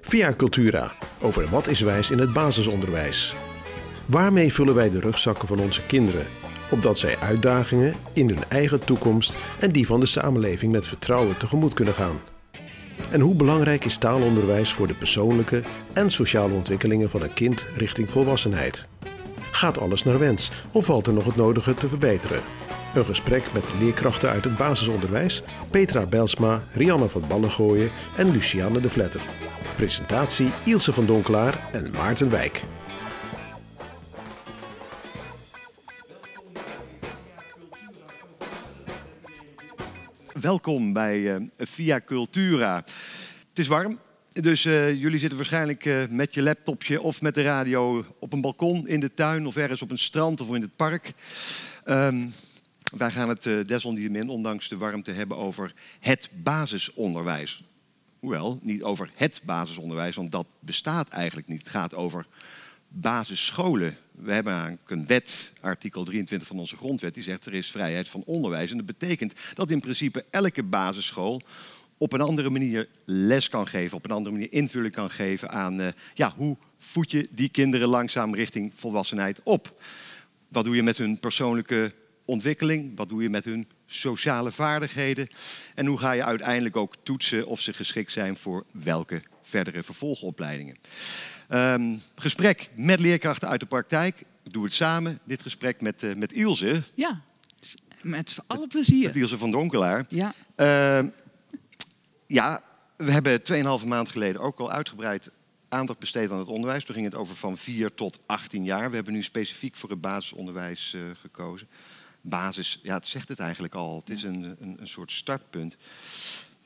Via Cultura over wat is wijs in het basisonderwijs. Waarmee vullen wij de rugzakken van onze kinderen, opdat zij uitdagingen in hun eigen toekomst en die van de samenleving met vertrouwen tegemoet kunnen gaan? En hoe belangrijk is taalonderwijs voor de persoonlijke en sociale ontwikkelingen van een kind richting volwassenheid? Gaat alles naar wens of valt er nog het nodige te verbeteren? Een gesprek met leerkrachten uit het basisonderwijs, Petra Belsma, Rianne van Ballengooien en Luciane de Vletter. Presentatie Ilse van Donkelaar en Maarten Wijk. Welkom bij eh, Via Cultura. Het is warm, dus eh, jullie zitten waarschijnlijk eh, met je laptopje of met de radio op een balkon in de tuin of ergens op een strand of in het park. Ehm, wij gaan het uh, ondanks de warmte, hebben over het basisonderwijs. Hoewel, niet over het basisonderwijs, want dat bestaat eigenlijk niet. Het gaat over basisscholen. We hebben eigenlijk een wet, artikel 23 van onze grondwet, die zegt er is vrijheid van onderwijs. En dat betekent dat in principe elke basisschool op een andere manier les kan geven, op een andere manier invulling kan geven aan uh, ja, hoe voed je die kinderen langzaam richting volwassenheid op. Wat doe je met hun persoonlijke ontwikkeling? Wat doe je met hun sociale vaardigheden? En hoe ga je uiteindelijk ook toetsen of ze geschikt zijn voor welke verdere vervolgopleidingen? Um, gesprek met leerkrachten uit de praktijk. Ik doe het samen, dit gesprek met, uh, met Ilse. Ja, met alle plezier. Met Ilse van Donkelaar. Ja. Uh, ja, we hebben 2,5 maand geleden ook al uitgebreid aandacht besteed aan het onderwijs. Toen ging het over van 4 tot 18 jaar. We hebben nu specifiek voor het basisonderwijs uh, gekozen. Basis, ja, het zegt het eigenlijk al. Het is een, een, een soort startpunt.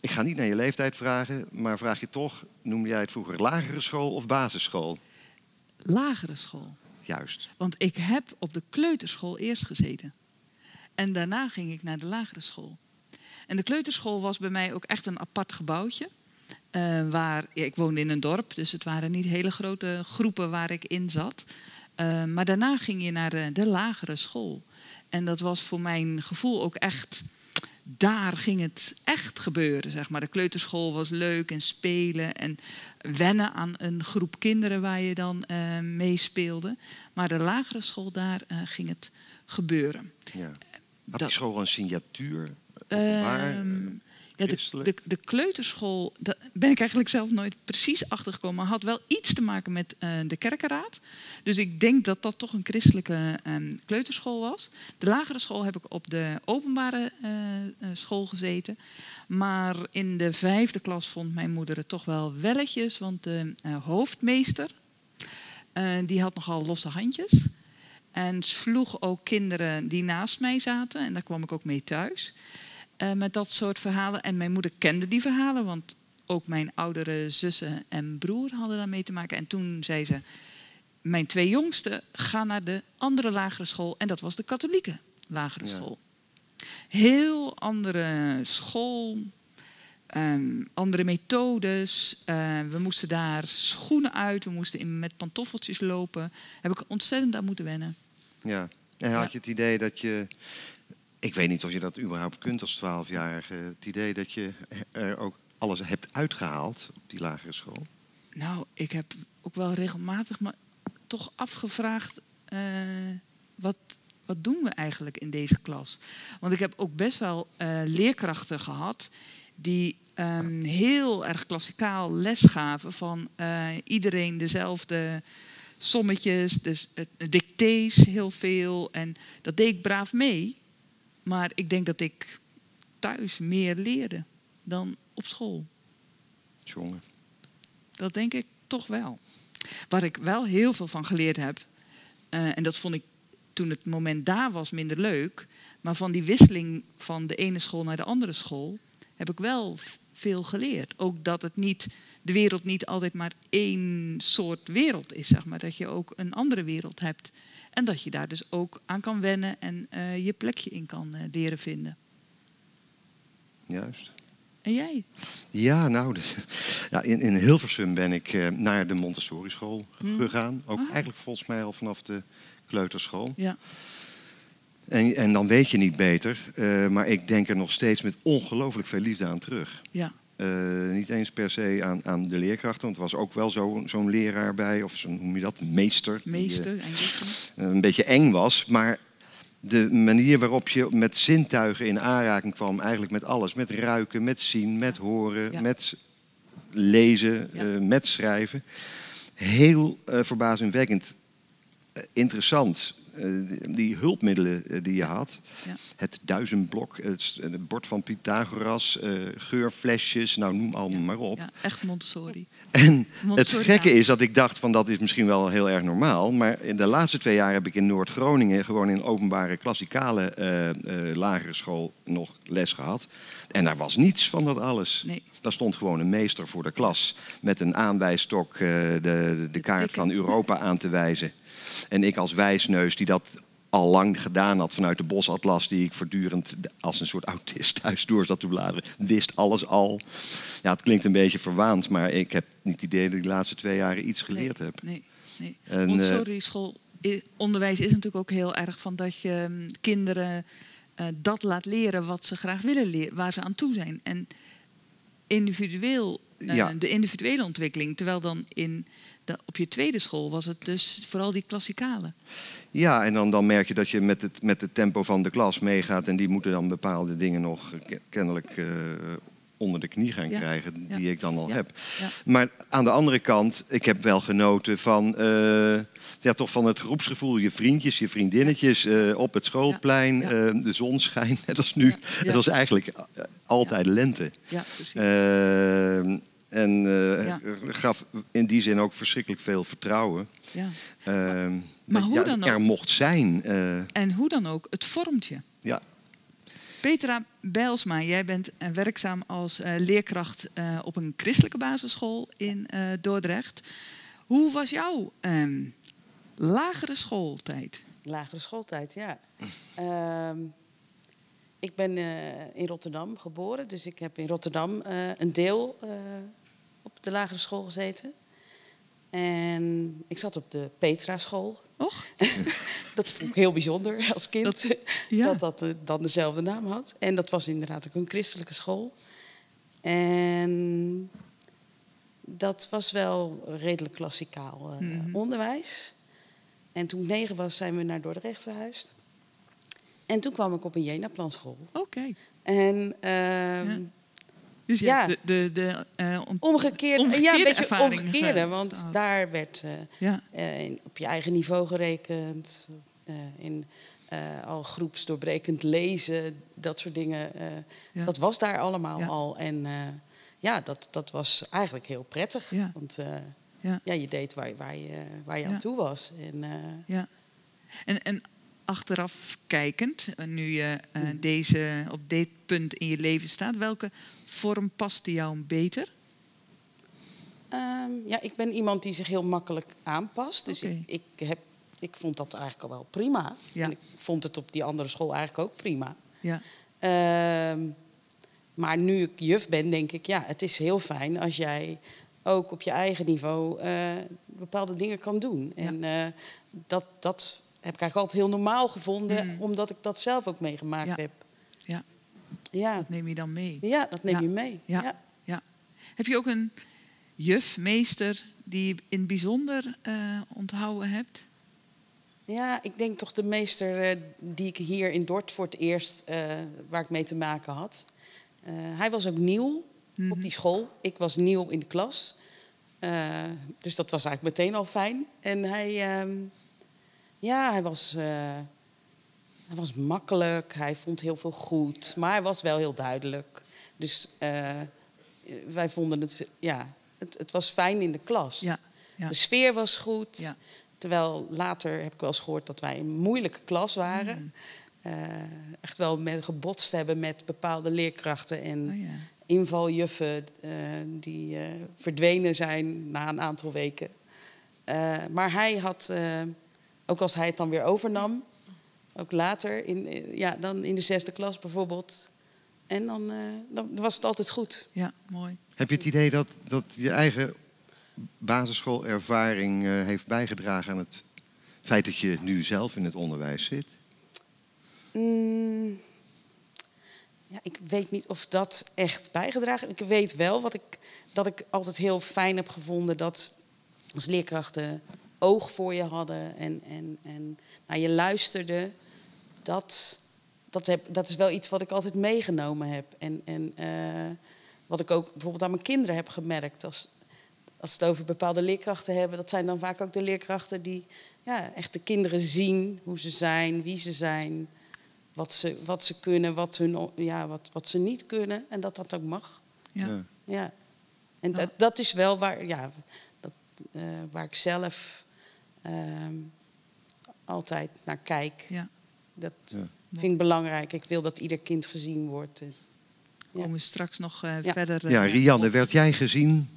Ik ga niet naar je leeftijd vragen, maar vraag je toch, noem jij het vroeger lagere school of basisschool? Lagere school. Juist. Want ik heb op de kleuterschool eerst gezeten. En daarna ging ik naar de lagere school. En de kleuterschool was bij mij ook echt een apart gebouwtje. Uh, waar, ja, ik woonde in een dorp, dus het waren niet hele grote groepen waar ik in zat. Uh, maar daarna ging je naar de, de lagere school. En dat was voor mijn gevoel ook echt daar ging het echt gebeuren. Zeg maar. De kleuterschool was leuk en spelen en wennen aan een groep kinderen waar je dan uh, mee speelde. Maar de lagere school, daar uh, ging het gebeuren. Ja. Had die school een signatuur? Ja, de, de, de, kleuterschool, daar ben ik eigenlijk zelf nooit precies achtergekomen, maar had wel iets te maken met uh, de kerkenraad. Dus ik denk dat dat toch een christelijke um, kleuterschool was. De lagere school heb ik op de openbare uh, school gezeten. Maar in de vijfde klas vond mijn moeder het toch wel welletjes, want de hoofdmeester, die had nogal losse handjes. En sloeg ook kinderen die naast mij zaten, en daar kwam ik ook mee thuis. Uh, met dat soort verhalen. En mijn moeder kende die verhalen, want ook mijn oudere zussen en broer hadden daarmee te maken. En toen zei ze: Mijn twee jongsten gaan naar de andere lagere school. En dat was de katholieke lagere ja. school. Heel andere school, um, andere methodes. Uh, we moesten daar schoenen uit, we moesten in, met pantoffeltjes lopen. Heb ik ontzettend aan moeten wennen. Ja, en had je het idee dat je ik weet niet of je dat überhaupt kunt als 12-jarige. Het idee dat je er ook alles hebt uitgehaald op die lagere school. Nou, ik heb ook wel regelmatig me toch afgevraagd. Uh, wat, wat doen we eigenlijk in deze klas? Want ik heb ook best wel uh, leerkrachten gehad die um, heel erg klassikaal les gaven van uh, iedereen dezelfde sommetjes, dus dictées heel veel. En dat deed ik braaf mee. Maar ik denk dat ik thuis meer leerde dan op school. Jongen. Dat denk ik toch wel. Waar ik wel heel veel van geleerd heb, uh, en dat vond ik toen het moment daar was minder leuk, maar van die wisseling van de ene school naar de andere school heb ik wel veel geleerd. Ook dat het niet, de wereld niet altijd maar één soort wereld is, zeg maar. Dat je ook een andere wereld hebt. En dat je daar dus ook aan kan wennen en uh, je plekje in kan uh, leren vinden. Juist. En jij? Ja, nou, dus, ja, in, in Hilversum ben ik uh, naar de Montessori school hmm. gegaan. Ook ah. eigenlijk volgens mij al vanaf de kleuterschool. Ja. En, en dan weet je niet beter, maar ik denk er nog steeds met ongelooflijk veel liefde aan terug. Ja. Niet eens per se aan, aan de leerkrachten, want er was ook wel zo'n leraar bij, of zo noem je dat, meester. Meester, die, een beetje eng was, maar de manier waarop je met zintuigen in aanraking kwam, eigenlijk met alles. Met ruiken, met zien, met horen, met lezen, met schrijven. Heel verbazingwekkend interessant. Eh, die hulpmiddelen eh, die je had. Ja. Het duizendblok, het, bord van Pythagoras, uh, geurflesjes, nou noem allemaal maar op. Ja, echt Montessori. En het gekke is dat ik dacht van dat is misschien wel heel erg normaal. Maar in de laatste twee jaar heb ik in Noord-Groningen gewoon in openbare klassikale lagere school nog les gehad. En daar was niets van dat alles. Nee. Daar stond gewoon een meester voor de klas met een aanwijsstok de, de, de kaart van Europa aan te wijzen. En ik als wijsneus die dat al lang gedaan had vanuit de bosatlas, die ik voortdurend als een soort autist thuis door zat te bladeren, wist alles al. Ja, het klinkt een beetje verwaand, maar ik heb niet het idee dat ik de laatste twee jaren iets geleerd heb. Nee, nee. En, Want sorry, school, onderwijs is natuurlijk ook heel erg van dat je mm, kinderen uh, dat laat leren wat ze graag willen leren, waar ze aan toe zijn. En individueel, uh, ja. de individuele ontwikkeling, terwijl dan in op je tweede school was het dus vooral die klassikale. Ja, en dan, dan merk je dat je met het, met het tempo van de klas meegaat. En die moeten dan bepaalde dingen nog kennelijk uh, onder de knie gaan krijgen, die ik dan al heb. Maar aan de andere kant, ik heb wel genoten van, uh, ja, toch van het groepsgevoel. Je vriendjes, je vriendinnetjes uh, op het schoolplein, de zon schijnt, net als nu. Het was eigenlijk altijd lente. Ja, precies. En uh, gaf in die zin ook verschrikkelijk veel vertrouwen. Ja. Uh, maar hoe dan ook? Er mocht zijn. Uh, en hoe dan ook, het vormt je. Ja. Petra Bijlsma, jij bent werkzaam als leerkracht op een christelijke basisschool in Dordrecht. Hoe was jouw ehm, lagere schooltijd? Lagere schooltijd, ja. Ehm, ik ben in Rotterdam geboren, dus ik heb in Rotterdam een deel op de lagere school gezeten. En ik zat op de Petra-school. Och. dat vond ik heel bijzonder als kind. Dat dat, dat eh, dan dezelfde naam had. En dat was inderdaad ook een christelijke school. En dat was wel redelijk klassikaal uh, onderwijs. En toen ik negen was, zijn we naar Dordrecht verhuisd. En toen kwam ik op een Jena-planschool. Oké. En ehm, dus ja, de, de, de uh, omgekeerde, ja, een beetje omgekeerde. Want oh. daar werd uh, ja. uh, op je eigen niveau gerekend. in al groepsdoorbrekend lezen, dat soort dingen. Dat was daar allemaal al. En ja, dat, dat was eigenlijk heel prettig. Want ja. je deed waar, waar je, waar je aan toe was. En, ja. en, en achteraf kijkend, nu je mm. deze, op dit punt in je leven staat, welke vorm paste jou beter? Um, ja, ik ben iemand die zich heel makkelijk aanpast. Dus ik, ik, heb, ik vond dat eigenlijk al wel prima. Ja. En ik vond het op die andere school eigenlijk ook prima. Ja. Um, maar nu ik juf ben, denk ik, ja, het is heel fijn als jij ook op je eigen niveau uh, bepaalde dingen kan doen. Ja. En uh, dat, dat heb ik eigenlijk altijd heel normaal gevonden, mm. omdat ik dat zelf ook meegemaakt ja. heb. Ja. Dat neem je dan mee. Ja, dat neem je mee. Ja. ja. Heb je ook een juf, meester, die je in het bijzonder uh, onthouden hebt? Ja, ik denk toch de meester uh, die ik hier in Dort voor het eerst, uh, waar ik mee te maken had. hij was ook nieuw mm -hmm. op die mhm. school. Ik was nieuw in de klas. dus dat was eigenlijk meteen al fijn. En hij, uh, ja, hij was hij was makkelijk, hij vond heel veel goed, maar hij was wel heel duidelijk. Dus uh, wij vonden het, ja, het, het, was fijn in de klas. Ja, ja. De sfeer was goed. Ja. Terwijl later heb ik wel eens gehoord dat wij een moeilijke klas waren. Mm. Uh, echt wel met, gebotst hebben met bepaalde leerkrachten en oh, invaljuffen uh, die verdwenen zijn na een aantal weken. maar hij had, ook als hij het dan weer overnam, ook later, in, ja, dan in de zesde klas bijvoorbeeld. En dan, uh, dan was het altijd goed. Ja, mooi. Heb je het idee dat, dat je eigen basisschoolervaring uh, heeft bijgedragen aan het feit dat je nu zelf in het onderwijs zit? Mm, ja, ik weet niet of dat echt bijgedragen Ik weet wel wat ik, dat ik altijd heel fijn heb gevonden dat als leerkrachten oog voor je hadden en, en, en naar je luisterde. Dat, dat, heb, dat is wel iets wat ik altijd meegenomen heb. En, en uh, wat ik ook bijvoorbeeld aan mijn kinderen heb gemerkt. Als, als het over bepaalde leerkrachten hebben, dat zijn dan vaak ook de leerkrachten die ja, echt de kinderen zien hoe ze zijn, wie ze zijn, wat ze, wat ze kunnen, wat, hun, ja, wat, wat ze niet kunnen. En dat dat ook mag. Ja. ja. En dat, dat is wel waar, ja, dat, uh, waar ik zelf uh, altijd naar kijk. Ja. Dat vind ik belangrijk. Ik wil dat ieder kind gezien wordt. Komen we straks nog uh, verder. ja, Rianne, werd jij gezien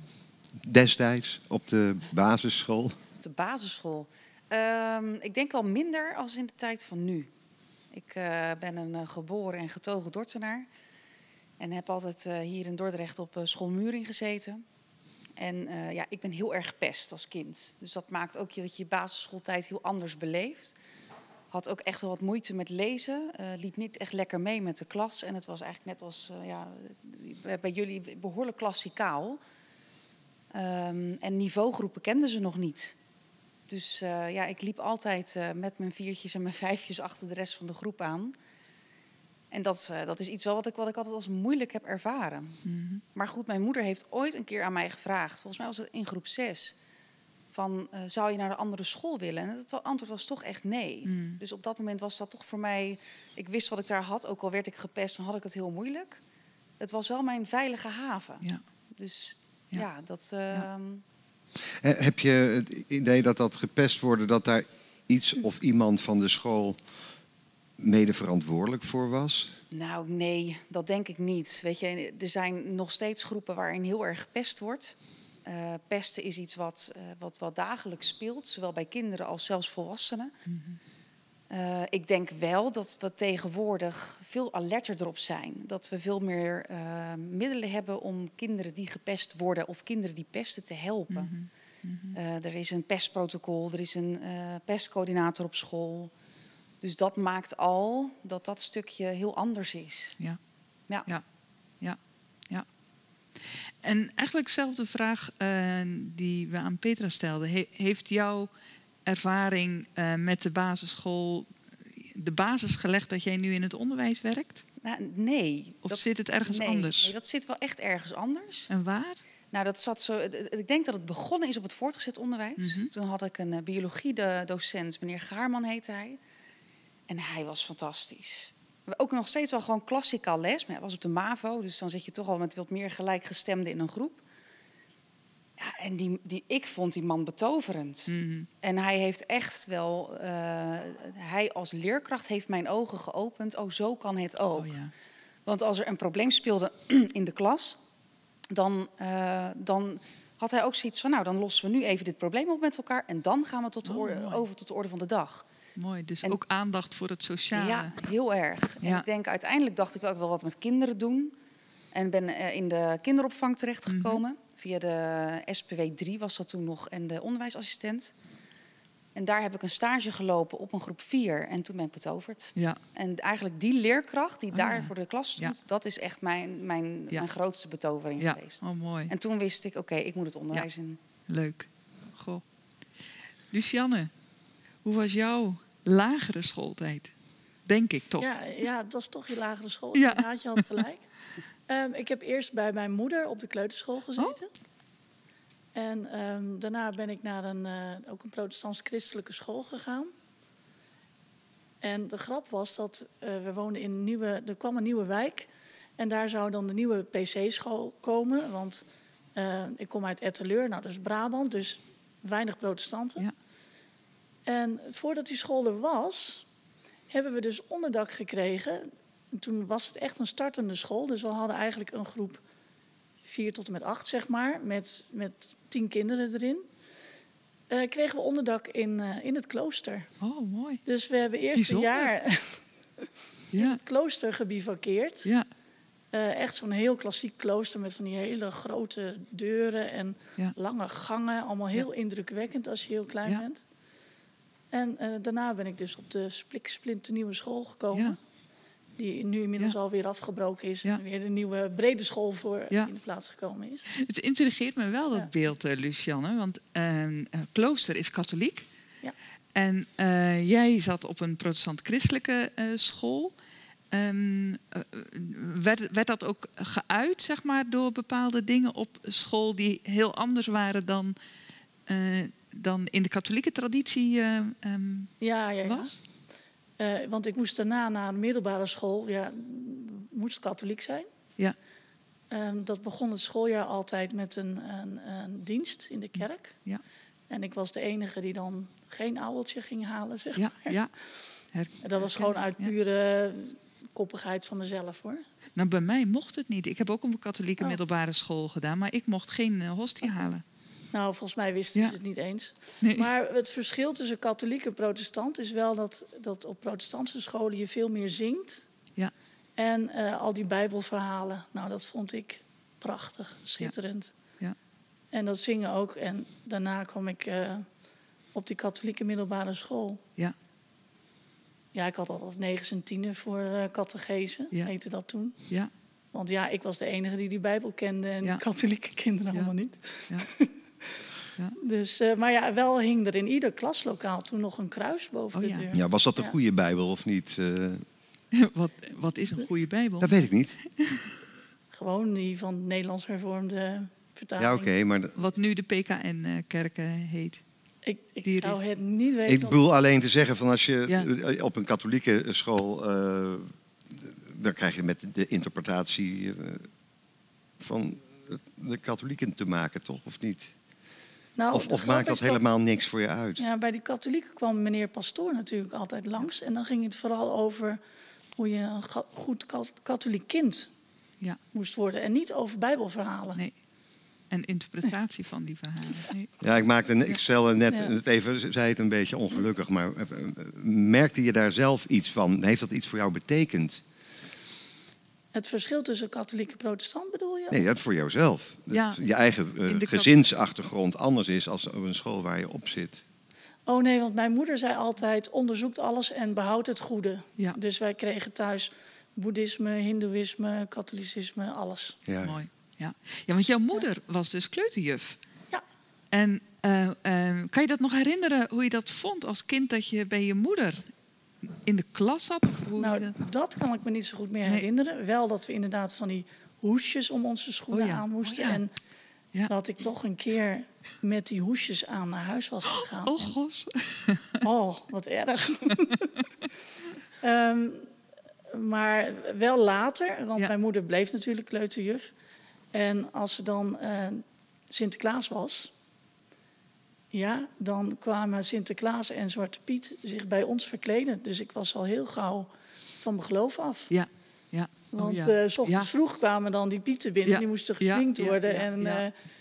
destijds op de basisschool? Op de basisschool? Um, ik denk wel minder als in de tijd van nu. Ik uh, ben een uh, geboren en getogen Dordtenaar. En heb altijd uh, hier in Dordrecht op school Muring gezeten. En ja, ik ben heel erg gepest als kind. Dus dat maakt ook dat je je basisschooltijd heel anders beleeft. Had ook echt wel wat moeite met lezen. liep niet echt lekker mee met de klas. En het was eigenlijk net als ja, bij jullie behoorlijk klassikaal. Um, en niveaugroepen kenden ze nog niet. Dus uh, ja, ik liep altijd met mijn viertjes en mijn vijfjes achter de rest van de groep aan. En dat, dat is iets wel wat ik, wat ik altijd als moeilijk heb ervaren. Mm -hmm. Maar goed, mijn moeder heeft ooit een keer aan mij gevraagd, volgens mij was het in groep 6, van zou je naar de andere school willen? En het antwoord was toch echt nee. Mm. Dus op dat moment was dat toch voor mij, ik wist wat ik daar had, ook al werd ik gepest, dan had ik het heel moeilijk. Het was wel mijn veilige haven. Ja. Dus ja, ja dat... Ja. Ehm, heb je het idee dat dat gepest worden, dat daar iets of iemand van de school mede verantwoordelijk voor was? Nou, nee, dat denk ik niet. Weet je, er zijn nog steeds groepen waarin heel erg gepest wordt. Uh, pesten is iets wat, uh, wat, wat dagelijks speelt, zowel bij kinderen als zelfs volwassenen. Mm -hmm. uh, ik denk wel dat we tegenwoordig veel alerter erop zijn. Dat we veel meer middelen hebben om kinderen die gepest worden of kinderen die pesten te helpen. Mm -hmm. Mm-hmm. er is een pestprotocol, er is een pestcoördinator op school. Dus dat maakt al dat dat stukje heel anders is. Ja. Ja. ja. ja. En eigenlijk dezelfde vraag uh, die we aan Petra stelden. He heeft jouw ervaring uh, met de basisschool de basis gelegd dat jij nu in het onderwijs werkt? Nou, nee. Of dat, zit het ergens nee, anders? Nee, dat zit wel echt ergens anders. En waar? Nou, dat zat zo. Ik denk dat het begonnen is op het voortgezet onderwijs. Mm -hmm. Toen had ik een uh, biologie-docent, meneer Gaarman heette hij. En hij was fantastisch. Ook nog steeds wel gewoon klassikaal les. Maar hij was op de MAVO, dus dan zit je toch al met wat meer gelijkgestemden in een groep. Ja, en die, die, ik vond die man betoverend. Mm -hmm. En hij heeft echt wel, uh, hij als leerkracht heeft mijn ogen geopend. Oh, zo kan het ook. Oh, ja. Want als er een probleem speelde in de klas, dan, uh, dan had hij ook zoiets van, nou, dan lossen we nu even dit probleem op met elkaar en dan gaan we tot de oh, orde, over tot de orde van de dag. Mooi, dus en, ook aandacht voor het sociale. Ja, heel erg. Ja. En ik denk, uiteindelijk dacht ik ook wel wat met kinderen doen. En ben uh, in de kinderopvang terechtgekomen. Mm -hmm. Via de SPW 3 was dat toen nog en de onderwijsassistent. En daar heb ik een stage gelopen op een groep 4 en toen ben ik betoverd. Ja. En eigenlijk die leerkracht die oh, daar ja. voor de klas stond, ja. dat is echt mijn, mijn, mijn grootste betovering ja. geweest. Oh, mooi. En toen wist ik, oké, okay, ik moet het onderwijs in. Leuk. Goh. Lucianne, hoe was jouw lagere schooltijd? Denk ik toch? Ja, ja dat was toch je lagere school. Ja. Had je had gelijk. um, ik heb eerst bij mijn moeder op de kleuterschool gezeten. Oh? En um, daarna ben ik naar een, uh, ook een protestants-christelijke school gegaan. En de grap was dat uh, we woonden in een nieuwe... Er kwam een nieuwe wijk. En daar zou dan de nieuwe PC-school komen. Want uh, ik kom uit Etteleur, nou dat is Brabant. Dus weinig protestanten. Ja. En voordat die school er was, hebben we dus onderdak gekregen. En toen was het echt een startende school. Dus we hadden eigenlijk een groep vier tot en met acht, zeg maar, met, met tien kinderen erin. Uh, kregen we onderdak in, uh, in het klooster. Oh, mooi. Dus we hebben eerst een jaar in ja. het klooster gebivakkeerd. Ja. Uh, echt zo'n heel klassiek klooster met van die hele grote deuren en ja. lange gangen. Allemaal heel ja. indrukwekkend als je heel klein bent. En daarna ben ik dus op de spliksplinter nieuwe school gekomen. die nu inmiddels alweer afgebroken is en weer een nieuwe brede school voor in de plaats gekomen is. Het intrigeert me wel, dat beeld, uh, Lucianne. Want uh, klooster is katholiek. Ja. En jij zat op een protestant-christelijke school. Um, werd, werd, dat ook geuit, zeg maar, door bepaalde dingen op school die heel anders waren dan, dan in de katholieke traditie um, ja, ja, was? Uh, want ik moest daarna naar de middelbare school. Ja, moest katholiek zijn. Ja. Um, dat begon het schooljaar altijd met een, een, een, dienst in de kerk. Ja. En ik was de enige die dan geen ouweltje ging halen, zeg ja, maar. Ja. Her dat was gewoon uit pure koppigheid van mezelf, hoor. Nou, bij mij mocht het niet. Ik heb ook op een katholieke oh. middelbare school gedaan, maar ik mocht geen uh, hostie okay. halen. Nou, volgens mij wisten ze het niet eens. Nee. Maar het verschil tussen katholiek en protestant is wel dat, dat op protestantse scholen je veel meer zingt. Ja. En uh, al die bijbelverhalen, nou dat vond ik prachtig, schitterend. Ja. ja. En dat zingen ook. En daarna kwam ik uh, op die katholieke middelbare school. Ja. Ja, ik had altijd negen en tienen voor uh, catechese, ja. heette dat toen. Ja. Want ja, ik was de enige die die Bijbel kende en ja. katholieke kinderen allemaal niet. Ja. Ja. Dus, uh, maar ja, wel hing er in ieder klaslokaal toen nog een kruis boven oh, de deur. Ja, was dat een goede Bijbel of niet? Uh... wat, wat is een goede Bijbel? Dat weet ik niet. Gewoon die van de Nederlands hervormde vertaling. Ja, oké, okay, maar... Wat nu de PKN-kerken heet. Ik, ik zou het niet weten. Ik bedoel alleen te zeggen van als je ja. op een katholieke school... Uh, dan krijg je met de interpretatie van de katholieken te maken, toch? Of niet? Nou, of of maakt dat helemaal niks voor je uit? Ja, bij die katholieken kwam meneer Pastoor natuurlijk altijd langs. En dan ging het vooral over hoe je een goed katholiek kind ja. moest worden. En niet over bijbelverhalen. Nee. En interpretatie van die verhalen. Nee. Ja, ik, maakte, ik stelde net ja. het even, zei het een beetje ongelukkig. Maar merkte je daar zelf iets van? Heeft dat iets voor jou betekend? Het verschil tussen katholiek en protestant bedoel je? Nee, dat voor jouzelf. Ja. Je eigen uh, gezinsachtergrond anders is als op een school waar je op zit. Oh nee, want mijn moeder zei altijd: onderzoekt alles en behoud het goede. Ja. Dus wij kregen thuis boeddhisme, hindoeïsme, katholicisme, alles. Ja. Mooi. Ja. ja, want jouw moeder ja. was dus kleuterjuf. Ja. En uh, uh, kan je dat nog herinneren hoe je dat vond als kind dat je bij je moeder in de klas zat? Hoe nou, dat... dat... kan ik me niet zo goed meer herinneren. Nee. Wel dat we inderdaad van die hoesjes om onze schoenen oh ja. aan moesten. Oh ja. En ja. dat ik toch een keer met die hoesjes aan naar huis was gegaan. Oh, gos. oh, wat erg. um, maar wel later, want mijn moeder bleef natuurlijk kleuterjuf. En als ze dan uh, Sinterklaas was, ja, dan kwamen Sinterklaas en Zwarte Piet zich bij ons verkleden. Dus ik was al heel gauw van mijn geloof af. Ja, ja. Want oh, ja. uh, s ochtends ja. vroeg kwamen dan die pieten binnen, ja. die moesten geflinkt ja, worden. En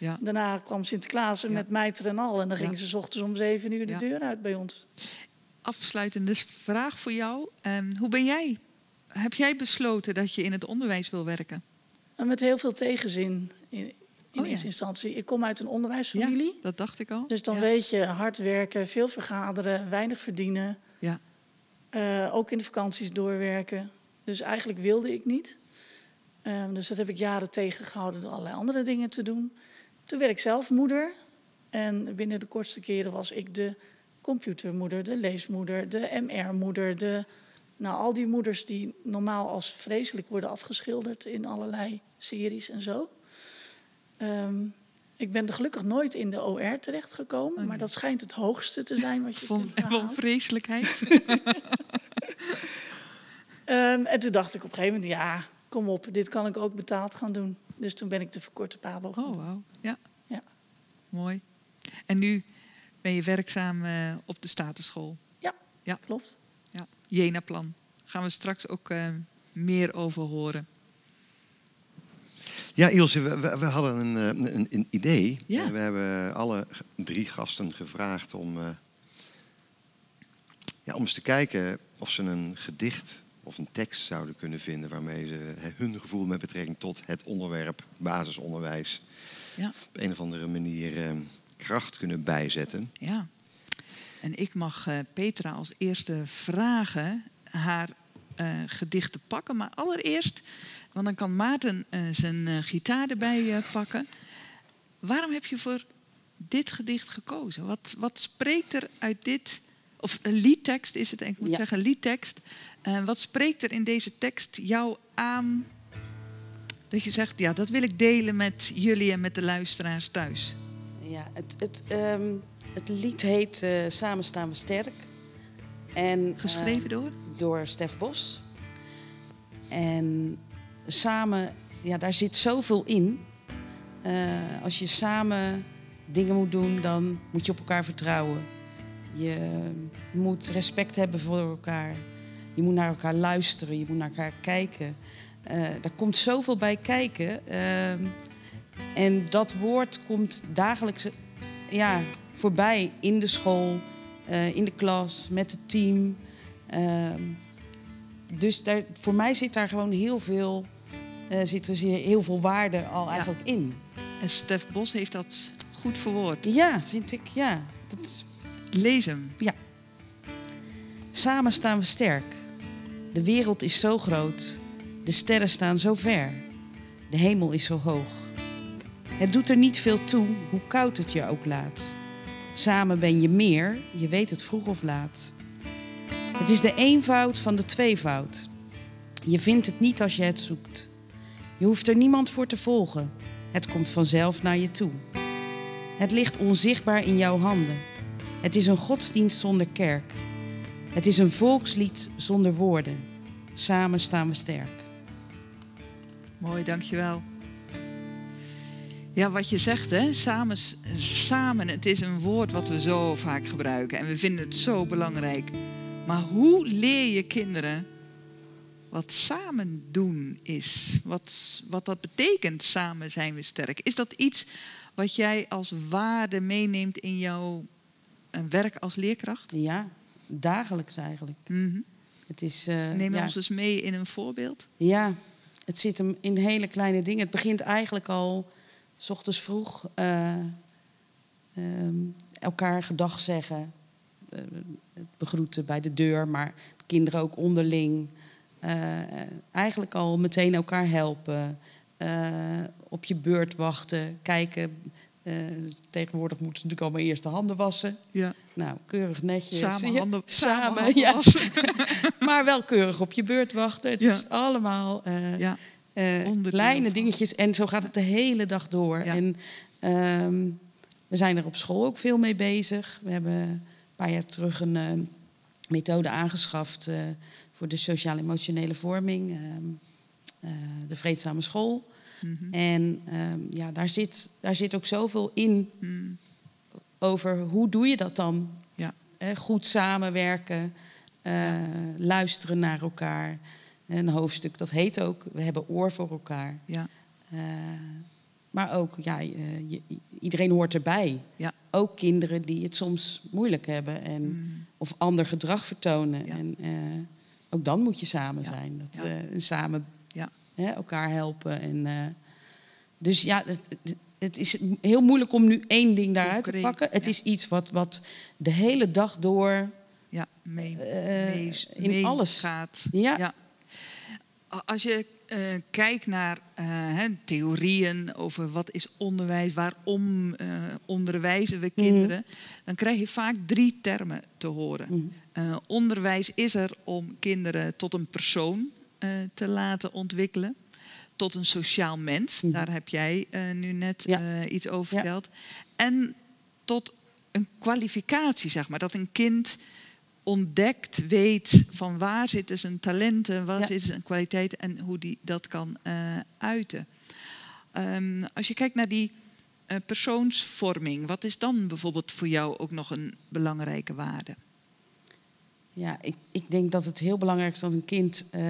uh, daarna kwam Sinterklaas met mijter en al. En dan gingen ze s ochtends om zeven uur de deur uit bij ons. Afsluitende vraag voor jou. Um, hoe ben jij? Heb jij besloten dat je in het onderwijs wil werken? En met heel veel tegenzin. In, Oh, eerste instantie. Ik kom uit een onderwijsfamilie. Ja, dat dacht ik al. Dus dan ja. weet je hard werken, veel vergaderen, weinig verdienen. Ja. Uh, ook in de vakanties doorwerken. Dus eigenlijk wilde ik niet. Uh, dus dat heb ik jaren tegengehouden door allerlei andere dingen te doen. Toen werd ik zelf moeder. En binnen de kortste keren was ik de computermoeder, de leesmoeder, de MR-moeder. De, nou, al die moeders die normaal als vreselijk worden afgeschilderd in allerlei series en zo. Um, ik ben er gelukkig nooit in de OR terechtgekomen, okay. maar dat schijnt het hoogste te zijn wat je van, Van vreselijkheid. um, en toen dacht ik op een gegeven moment, ja, kom op, dit kan ik ook betaald gaan doen. Dus toen ben ik de verkorte Pabo Oh, wauw. Ja. ja. Mooi. En nu ben je werkzaam uh, op de Statenschool. Ja, ja. klopt. Ja. Jena-plan. Gaan we straks ook uh, meer over horen. Ja, Ilse, we, we, hadden een, een, een idee. Ja. We hebben alle drie gasten gevraagd om, uh, ja, om eens te kijken of ze een gedicht of een tekst zouden kunnen vinden waarmee ze hun gevoel met betrekking tot het onderwerp basisonderwijs ja. op een of andere manier uh, kracht kunnen bijzetten. Ja. En ik mag uh, Petra als eerste vragen haar gedichten pakken. Maar allereerst, want dan kan Maarten zijn gitaar erbij pakken. Waarom heb je voor dit gedicht gekozen? Wat, wat spreekt er uit dit, of een liedtekst is het, ik moet zeggen liedtekst. wat spreekt er in deze tekst jou aan dat je zegt, ja, dat wil ik delen met jullie en met de luisteraars thuis? Ja, het, het, ehm, het lied heet Samen staan we sterk. En, Geschreven uh, door? Door Stef Bos. En samen, ja, daar zit zoveel in. Uh, als je samen dingen moet doen, dan moet je op elkaar vertrouwen. Je moet respect hebben voor elkaar. Je moet naar elkaar luisteren, je moet naar elkaar kijken. Uh, daar komt zoveel bij kijken. Uh, en dat woord komt dagelijks ja, voorbij in de school, in de klas, met het team. Ehm, dus daar, voor mij zit daar gewoon heel veel, eh, zit er heel veel waarde al ja. eigenlijk in. En Stef Bos heeft dat goed verwoord. Ja, vind ik, ja. Dat... Lees hem. Ja. Samen staan we sterk. De wereld is zo groot. De sterren staan zo ver. De hemel is zo hoog. Het doet er niet veel toe hoe koud het je ook laat. Samen ben je meer, je weet het vroeg of laat. Het is de eenvoud van de tweevoud. Je vindt het niet als je het zoekt. Je hoeft er niemand voor te volgen. Het komt vanzelf naar je toe. Het ligt onzichtbaar in jouw handen. Het is een godsdienst zonder kerk. Het is een volkslied zonder woorden. Samen staan we sterk. Mooi, dankjewel. Ja, wat je zegt, hè? Samen, samen, het is een woord wat we zo vaak gebruiken en we vinden het zo belangrijk. Maar hoe leer je kinderen wat samen doen is? Wat, wat dat betekent, samen zijn we sterk? Is dat iets wat jij als waarde meeneemt in jouw werk als leerkracht? Ja, dagelijks eigenlijk. Mm het is, uh, Neem ja. ons eens mee in een voorbeeld. Ja, het zit hem in hele kleine dingen. Het begint eigenlijk al s ochtends vroeg uh, um, elkaar gedag zeggen. Uh, het begroeten bij de deur, maar kinderen ook onderling. Uh, eigenlijk al meteen elkaar helpen. op je beurt wachten. Kijken. tegenwoordig moeten ze natuurlijk allemaal eerst de handen wassen. Ja. Nou, keurig netjes. Samen handen, samen, samen handen ja. wassen. maar wel keurig op je beurt wachten. Het Ja. is allemaal ja. kleine van. dingetjes. En zo gaat het de hele dag door. En ehm, we zijn er op school ook veel mee bezig. We hebben een paar jaar terug een eh, methode aangeschaft eh, voor de sociaal-emotionele vorming. ehm, eh, de vreedzame school. Mhm. En ehm, ja, daar zit, daar zit ook zoveel in Mm. over hoe doe je dat dan? Ja. Goed samenwerken, eh, luisteren naar elkaar. Een hoofdstuk dat heet ook We hebben oor voor elkaar. Ja. Eh, maar ook, ja, je- iedereen hoort erbij. Ja. Ook kinderen die het soms moeilijk hebben en, Mm. of ander gedrag vertonen. Ja. En ook dan moet je samen zijn. Dat, eh, en samen Ja. hè, elkaar helpen. En, eh, dus ja, het, het- het is heel moeilijk om nu één ding daaruit te pakken. Het is iets wat, wat de hele dag door Ja, mee, Eh, mee, in mee alles. gaat. Ja. Als je eh, kijkt naar eh, hè, theorieën over wat is onderwijs, waarom eh, onderwijzen we kinderen, dan krijg je vaak drie termen te horen. Mhm. Onderwijs is er om kinderen tot een persoon te laten ontwikkelen. Tot een sociaal mens, Mhm. daar heb jij nu net Ja. iets over Ja. verteld. En tot een kwalificatie, zeg maar. Dat een kind ontdekt, weet van waar zitten zijn talenten, Ja. zitten zijn kwaliteiten en hoe die dat kan eh, uiten. Ehm, als je kijkt naar die eh, persoonsvorming, wat is dan bijvoorbeeld voor jou ook nog een belangrijke waarde? Ja, ik, ik denk dat het heel belangrijk is dat een kind eh,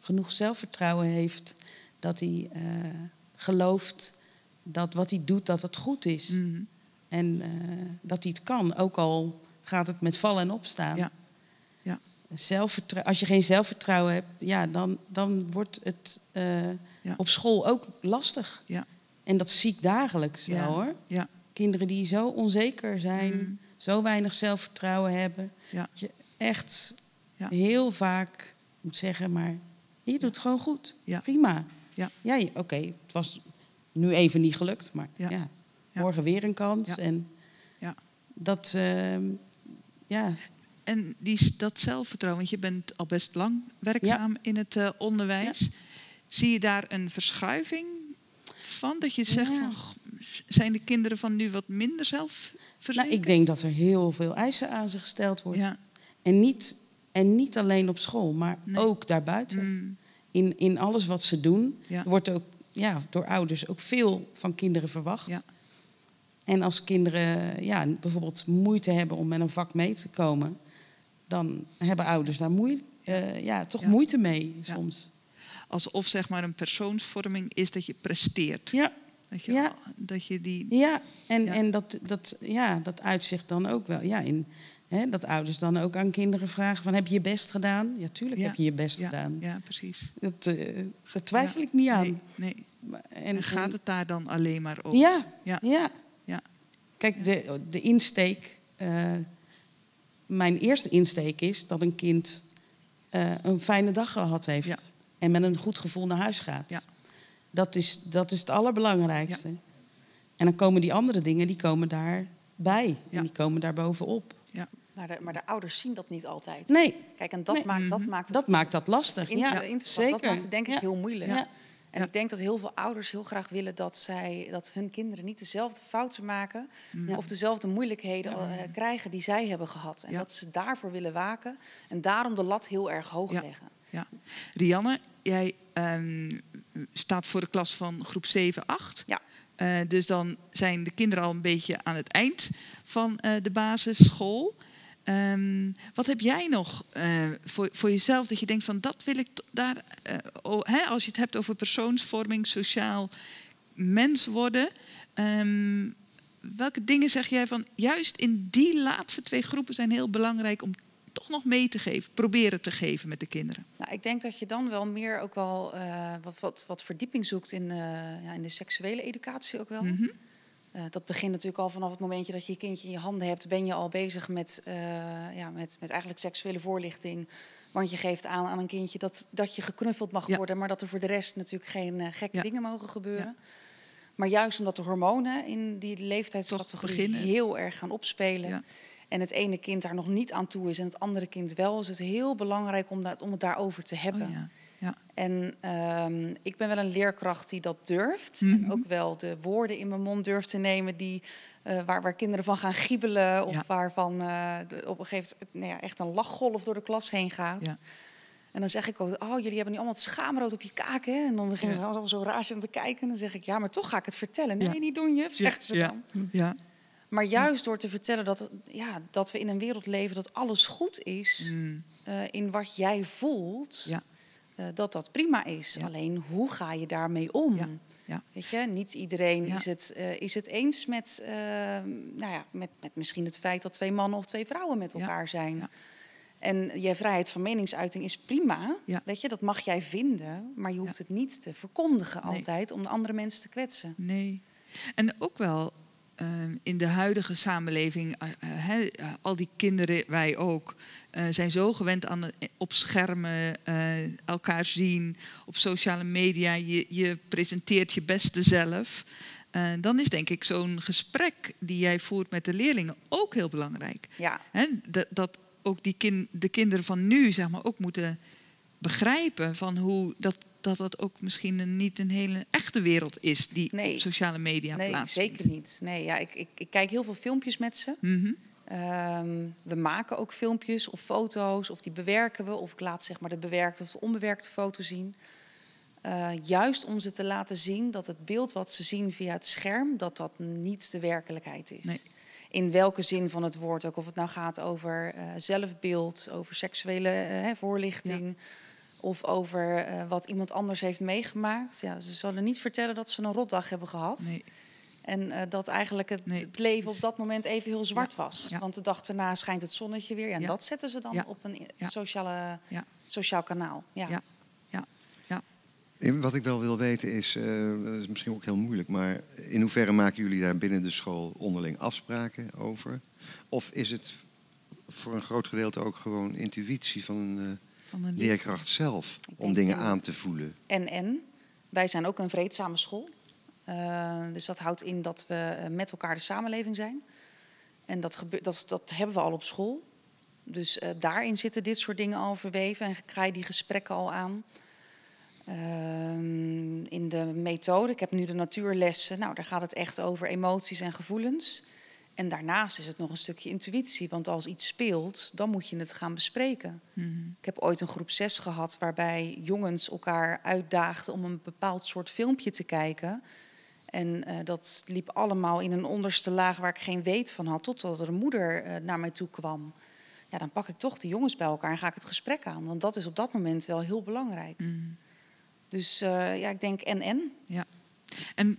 genoeg zelfvertrouwen heeft. Dat hij gelooft dat wat hij doet, dat het goed is. Mhm. En dat hij het kan, ook al gaat het met vallen en opstaan. Ja. Ja. Zelfvertrou- als je geen zelfvertrouwen hebt, ja, dan, dan wordt het eh, Ja. op school ook lastig. Ja. En dat zie ik dagelijks Ja. wel hoor. Ja. Kinderen die zo onzeker zijn, Mm. zo weinig zelfvertrouwen hebben. Ja. Dat je echt Ja. heel vaak moet zeggen, maar je doet het gewoon goed. Prima. Ja, ja oké, het was nu even niet gelukt, maar ja. morgen weer een kans. En ja. dat, uh, ja. En die, dat zelfvertrouwen, want je bent al best lang werkzaam in het uh, onderwijs. Zie je daar een verschuiving van? Dat je zegt, van, zijn de kinderen van nu wat minder zelfverzekerd? Nou, ik denk dat er heel veel eisen aan ze gesteld worden. En, niet, en niet alleen op school, maar ook daarbuiten. Mm. In, in alles wat ze doen, wordt ook ja, door ouders ook veel van kinderen verwacht. En als kinderen ja, bijvoorbeeld moeite hebben om met een vak mee te komen, dan hebben ouders daar moeite, uh, ja, toch moeite mee soms. Alsof zeg maar een persoonsvorming is dat je presteert. Ja. Dat je, ja. dat je die. Ja, en, en dat, dat, ja, dat uitzicht dan ook wel. Ja, in, hè, dat ouders dan ook aan kinderen vragen: van, Heb je je best gedaan? Ja, tuurlijk heb je je best gedaan. Ja, precies. Dat, uh, daar twijfel ik niet aan. Nee. nee. En, gaat het daar dan alleen maar over? Ja, ja. ja. Ja. Kijk, de, de insteek. Uh, mijn eerste insteek is dat een kind uh, een fijne dag gehad heeft. En met een goed gevoel naar huis gaat. Ja. Dat, is, dat is het allerbelangrijkste. Ja. En dan komen die andere dingen, die komen daarbij. En die komen daar bovenop. Ja. Maar de, maar de ouders zien dat niet altijd. Nee. Kijk, en dat, maakt, dat mhm. maakt het... Dat maakt dat lastig, ja. Zeker. Dat maakt het denk ik heel moeilijk. Ja. En ik denk dat heel veel ouders heel graag willen dat, zij, dat hun kinderen niet dezelfde fouten maken of dezelfde moeilijkheden uh, krijgen die zij hebben gehad. En dat ze daarvoor willen waken en daarom de lat heel erg hoog leggen. Ja. Rianne, jij um, staat voor de klas van groep 7, 8. Ja. Uh, dus dan zijn de kinderen al een beetje aan het eind van uh, de basisschool. Um, wat heb jij nog uh, voor, voor jezelf dat je denkt van dat wil ik daar, oh, hè, als je het hebt over persoonsvorming, sociaal mens worden. Um, welke dingen zeg jij van juist in die laatste twee groepen zijn heel belangrijk om toch nog mee te geven, proberen te geven met de kinderen? Nou, ik denk dat je dan wel meer ook wel uh, wat, wat, wat verdieping zoekt in, ja, in de seksuele educatie ook wel. Mm -hmm. Uh, dat begint natuurlijk al vanaf het momentje dat je je kindje in je handen hebt, ben je al bezig met, ja, met, met eigenlijk seksuele voorlichting. Want je geeft aan aan een kindje dat, dat je geknuffeld mag ja. worden, maar dat er voor de rest natuurlijk geen gekke ja. dingen mogen gebeuren. Ja. Maar juist omdat de hormonen in die leeftijdscategorie heel erg gaan opspelen en het ene kind daar nog niet aan toe is en het andere kind wel, is het heel belangrijk om, dat, om het daarover te hebben. Oh ja. En um, ik ben wel een leerkracht die dat durft. Mm -hmm. En ook wel de woorden in mijn mond durft te nemen die, uh, waar, waar kinderen van gaan giebelen. Of ja. waarvan uh, de, op een gegeven moment nou ja, echt een lachgolf door de klas heen gaat. Ja. En dan zeg ik ook, oh, jullie hebben nu allemaal het schaamrood op je kaak, hè? En dan beginnen ze allemaal zo raar te kijken. En dan zeg ik, ja, maar toch ga ik het vertellen. Nee, niet doen, juf, zeggen ze dan. Ja. Maar juist door te vertellen dat, ja, dat we in een wereld leven dat alles goed is mm. uh, in wat jij voelt, ja. Uh, dat dat prima is. Ja. Alleen hoe ga je daarmee om? Ja. Ja. Weet je, niet iedereen is, het, uh, is het eens met, nou ja, met, met misschien het feit dat twee mannen of twee vrouwen met elkaar zijn. En je vrijheid van meningsuiting is prima. Weet je, dat mag jij vinden, maar je hoeft het niet te verkondigen nee. altijd om de andere mensen te kwetsen. Nee. En ook wel in de huidige samenleving, uh, uh, al die kinderen, wij ook, zijn zo gewend aan op schermen elkaar zien, op sociale media, je, je presenteert je beste zelf. dan is denk ik zo'n gesprek die jij voert met de leerlingen ook heel belangrijk. Ja. dat, dat ook die kind, de kinderen van nu zeg maar, ook moeten begrijpen van hoe dat dat dat ook misschien een, niet een hele echte wereld is die nee. op sociale media nee, plaatsvindt. Nee, zeker niet. Nee, ja, ik, ik, ik, kijk heel veel filmpjes met ze. Mm -hmm. um, we maken ook filmpjes of foto's, of die bewerken we, of ik laat zeg maar de bewerkte of de onbewerkte foto zien. Uh, juist om ze te laten zien dat het beeld wat ze zien via het scherm, dat dat niet de werkelijkheid is. Nee. In welke zin van het woord ook, of het nou gaat over uh, zelfbeeld, over seksuele uh, voorlichting. Ja of over uh, wat iemand anders heeft meegemaakt. Ja, ze zullen niet vertellen dat ze een rotdag hebben gehad. Nee. En uh, dat eigenlijk het, nee. het, leven op dat moment even heel zwart ja. was. Ja. Want de dag daarna schijnt het zonnetje weer. En ja. dat zetten ze dan op een sociale, sociaal kanaal. Ja. Ja. Wat ik wel wil weten is, uh, dat is misschien ook heel moeilijk, maar in hoeverre maken jullie daar binnen de school onderling afspraken over? Of is het voor een groot gedeelte ook gewoon intuïtie van een van een leerkracht zelf om dingen aan te voelen? En en. Wij zijn ook een vreedzame school. Uh, dus dat houdt in dat we met elkaar de samenleving zijn. En dat, gebeurt, dat, dat hebben we al op school. Dus uh, daarin zitten dit soort dingen al verweven en ga je die gesprekken al aan. Uh, in de methode, ik heb nu de natuurlessen, nou daar gaat het echt over emoties en gevoelens. En daarnaast is het nog een stukje intuïtie, want als iets speelt, dan moet je het gaan bespreken. Mm -hmm. Ik heb ooit een groep 6 gehad waarbij jongens elkaar uitdaagden om een bepaald soort filmpje te kijken. En uh, dat liep allemaal in een onderste laag waar ik geen weet van had, totdat er een moeder uh, naar mij toe kwam. Ja, dan pak ik toch de jongens bij elkaar en ga ik het gesprek aan, want dat is op dat moment wel heel belangrijk. Mm. Dus uh, ja, ik denk en-en. Ja. En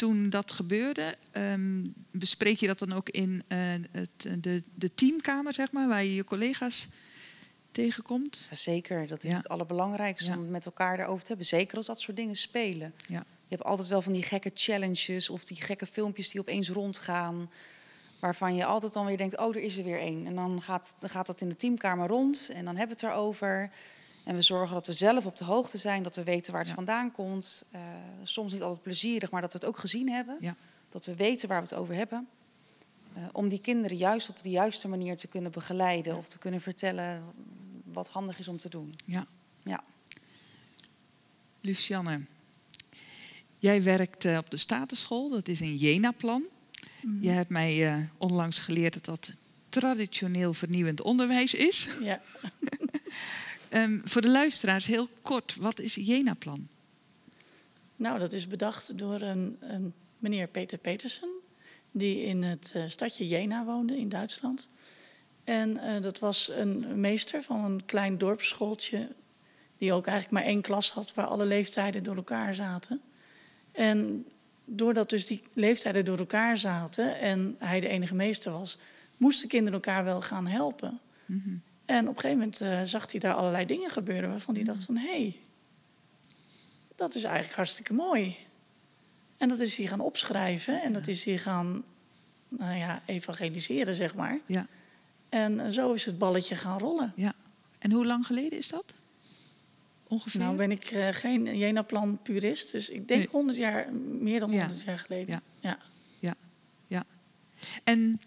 toen dat gebeurde, um, bespreek je dat dan ook in het, de, de teamkamer, zeg maar, waar je je collega's tegenkomt? Zeker, dat is ja. het allerbelangrijkste om het met elkaar erover te hebben. Zeker als dat soort dingen spelen. Ja. Je hebt altijd wel van die gekke challenges of die gekke filmpjes die opeens rondgaan. Waarvan je altijd dan weer denkt, oh, er is er weer één. En dan gaat, dan gaat dat in de teamkamer rond en dan hebben we het erover. En we zorgen dat we zelf op de hoogte zijn, dat we weten waar het ja. vandaan komt. Uh, soms niet altijd plezierig, maar dat we het ook gezien hebben. Ja. Dat we weten waar we het over hebben. Uh, om die kinderen juist op de juiste manier te kunnen begeleiden of te kunnen vertellen wat handig is om te doen. Ja. ja. Lucianne, jij werkt uh, op de Statenschool, dat is een Jena-plan. Mm -hmm. Je hebt mij onlangs geleerd dat dat traditioneel vernieuwend onderwijs is. Ja. Um, voor de luisteraars heel kort, wat is Jena-plan? Nou, dat is bedacht door een, een meneer Peter Petersen, die in het uh, stadje Jena woonde in Duitsland. En uh, dat was een meester van een klein dorpsschooltje, die ook eigenlijk maar één klas had waar alle leeftijden door elkaar zaten. En doordat dus die leeftijden door elkaar zaten en hij de enige meester was, moesten kinderen elkaar wel gaan helpen. Mm -hmm. En op een gegeven moment uh, zag hij daar allerlei dingen gebeuren waarvan hij dacht van hé, hey, dat is eigenlijk hartstikke mooi. En dat is hij gaan opschrijven en dat is hij gaan nou ja, evangeliseren, zeg maar. Ja. En zo is het balletje gaan rollen. Ja. En hoe lang geleden is dat? Ongeveer? Nou ben ik uh, geen Jena-plan purist, dus ik denk nee. 100 jaar, meer dan 100 ja. jaar geleden. Ja. Ja. ja. ja. En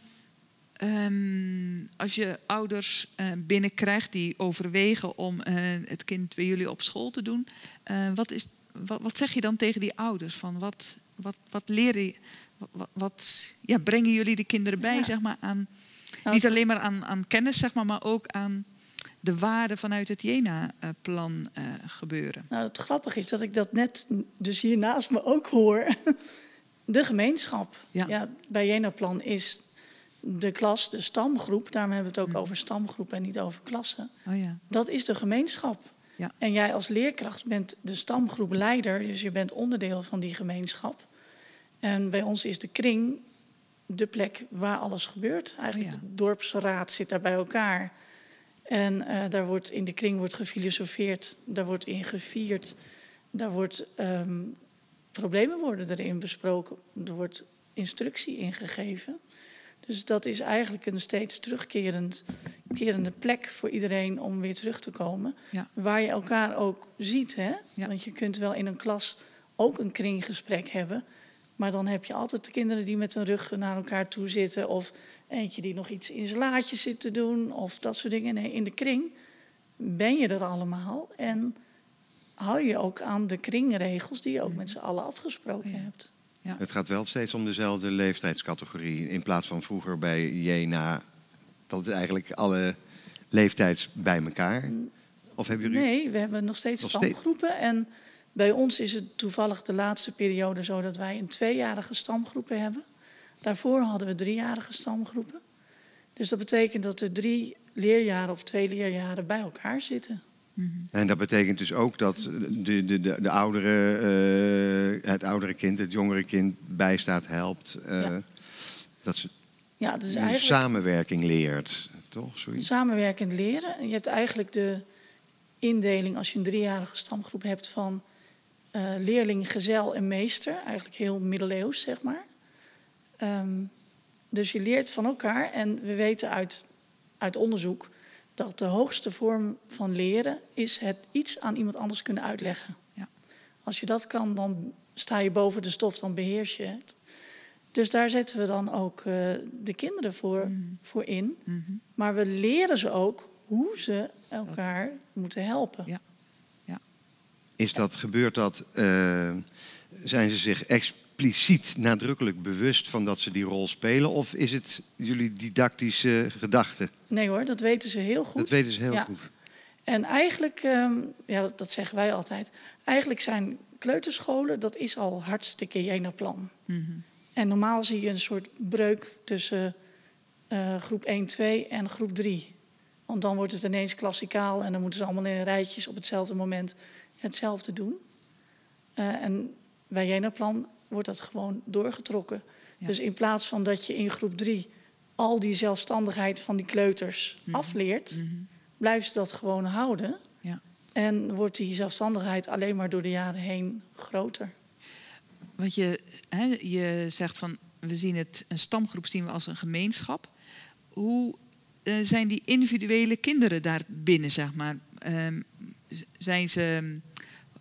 Um, als je ouders uh, binnenkrijgt die overwegen om uh, het kind bij jullie op school te doen, uh, wat, is, wat, wat, zeg je dan tegen die ouders? Van wat, wat, wat leren wat, wat ja, brengen jullie de kinderen bij, ja. zeg maar, aan, nou, niet alleen maar aan, aan, kennis, zeg maar, maar ook aan de waarden vanuit het Jena-plan gebeuren? Nou, het grappige is dat ik dat net dus hier naast me ook hoor. De gemeenschap. Ja. ja bij Jena-plan is de klas, de stamgroep, daarom hebben we het ook over stamgroep en niet over klassen. Oh ja. Dat is de gemeenschap. Ja. En jij als leerkracht bent de stamgroepleider, dus je bent onderdeel van die gemeenschap. En bij ons is de kring de plek waar alles gebeurt. Eigenlijk oh ja. de dorpsraad zit daar bij elkaar. En uh, daar wordt, in de kring wordt gefilosofeerd, daar wordt in gevierd, daar wordt um, problemen worden erin besproken, er wordt instructie ingegeven. Dus dat is eigenlijk een steeds terugkerend kerende plek voor iedereen om weer terug te komen. Ja. Waar je elkaar ook ziet. Hè? Ja. Want je kunt wel in een klas ook een kringgesprek hebben. Maar dan heb je altijd de kinderen die met hun rug naar elkaar toe zitten. Of eentje die nog iets in zijn laadje zit te doen. Of dat soort dingen. Nee, in de kring ben je er allemaal. En hou je ook aan de kringregels die je ook met z'n allen afgesproken ja. hebt. Ja. Het gaat wel steeds om dezelfde leeftijdscategorie. In plaats van vroeger bij Jena, dat eigenlijk alle leeftijds bij elkaar. Of hebben jullie... Nee, we hebben nog steeds nog stamgroepen. Steeds... En bij ons is het toevallig de laatste periode zo dat wij een tweejarige stamgroepen hebben. Daarvoor hadden we driejarige stamgroepen. Dus dat betekent dat er drie leerjaren of twee leerjaren bij elkaar zitten. Mhm. En dat betekent dus ook dat de, de, de, de oudere, uh, het oudere kind, het jongere kind bijstaat, helpt. Uh, ja. Dat ze ja, dus eigenlijk... samenwerking leert, toch? Zoiets. Samenwerkend leren. Je hebt eigenlijk de indeling, als je een driejarige stamgroep hebt, van uh, leerling, gezel en meester. Eigenlijk heel middeleeuws, zeg maar. Um, dus je leert van elkaar. En we weten uit, uit onderzoek dat de hoogste vorm van leren is het iets aan iemand anders kunnen uitleggen. Ja. Als je dat kan, dan sta je boven de stof, dan beheers je het. Dus daar zetten we dan ook uh, de kinderen voor, mm. voor in. Mm -hmm. Maar we leren ze ook hoe ze elkaar moeten helpen. Ja. Ja. Is dat, gebeurt dat, uh, zijn ze zich expliciet nadrukkelijk bewust van dat ze die rol spelen? Of is het jullie didactische gedachte? Nee hoor, dat weten ze heel goed. Dat weten ze heel ja. goed. En eigenlijk, um, ja, dat zeggen wij altijd. Eigenlijk zijn kleuterscholen, dat is al hartstikke Jena-plan. Mm -hmm. En normaal zie je een soort breuk tussen uh, groep 1, 2 en groep 3. Want dan wordt het ineens klassikaal en dan moeten ze allemaal in rijtjes op hetzelfde moment hetzelfde doen. Uh, en bij Jena-plan wordt dat gewoon doorgetrokken. Ja. Dus in plaats van dat je in groep 3 al die zelfstandigheid van die kleuters mm -hmm. afleert, mm -hmm. blijven ze dat gewoon houden. Ja. En wordt die zelfstandigheid alleen maar door de jaren heen groter. Want je, hè, je zegt van we zien het, een stamgroep zien we als een gemeenschap. Hoe uh, zijn die individuele kinderen daar binnen, zeg maar? Uh, zijn ze,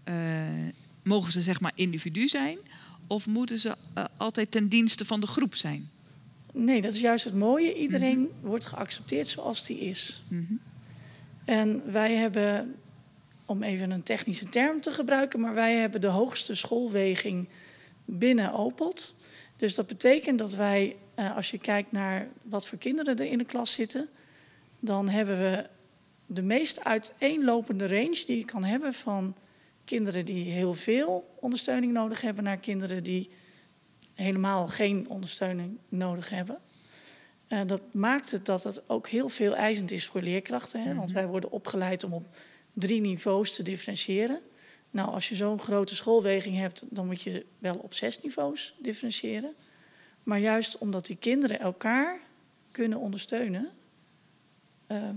uh, mogen ze zeg maar individu zijn? Of moeten ze uh, altijd ten dienste van de groep zijn? Nee, dat is juist het mooie. Iedereen mm -hmm. wordt geaccepteerd zoals die is. Mm -hmm. En wij hebben, om even een technische term te gebruiken, maar wij hebben de hoogste schoolweging binnen OPOT. Dus dat betekent dat wij, uh, als je kijkt naar wat voor kinderen er in de klas zitten, dan hebben we de meest uiteenlopende range die je kan hebben van kinderen die heel veel ondersteuning nodig hebben naar kinderen die helemaal geen ondersteuning nodig hebben. Uh, dat maakt het dat het ook heel veel eisend is voor leerkrachten. Hè? Mm -hmm. Want wij worden opgeleid om op drie niveaus te differentiëren. Nou, als je zo'n grote schoolweging hebt, dan moet je wel op zes niveaus differentiëren. Maar juist omdat die kinderen elkaar kunnen ondersteunen, uh,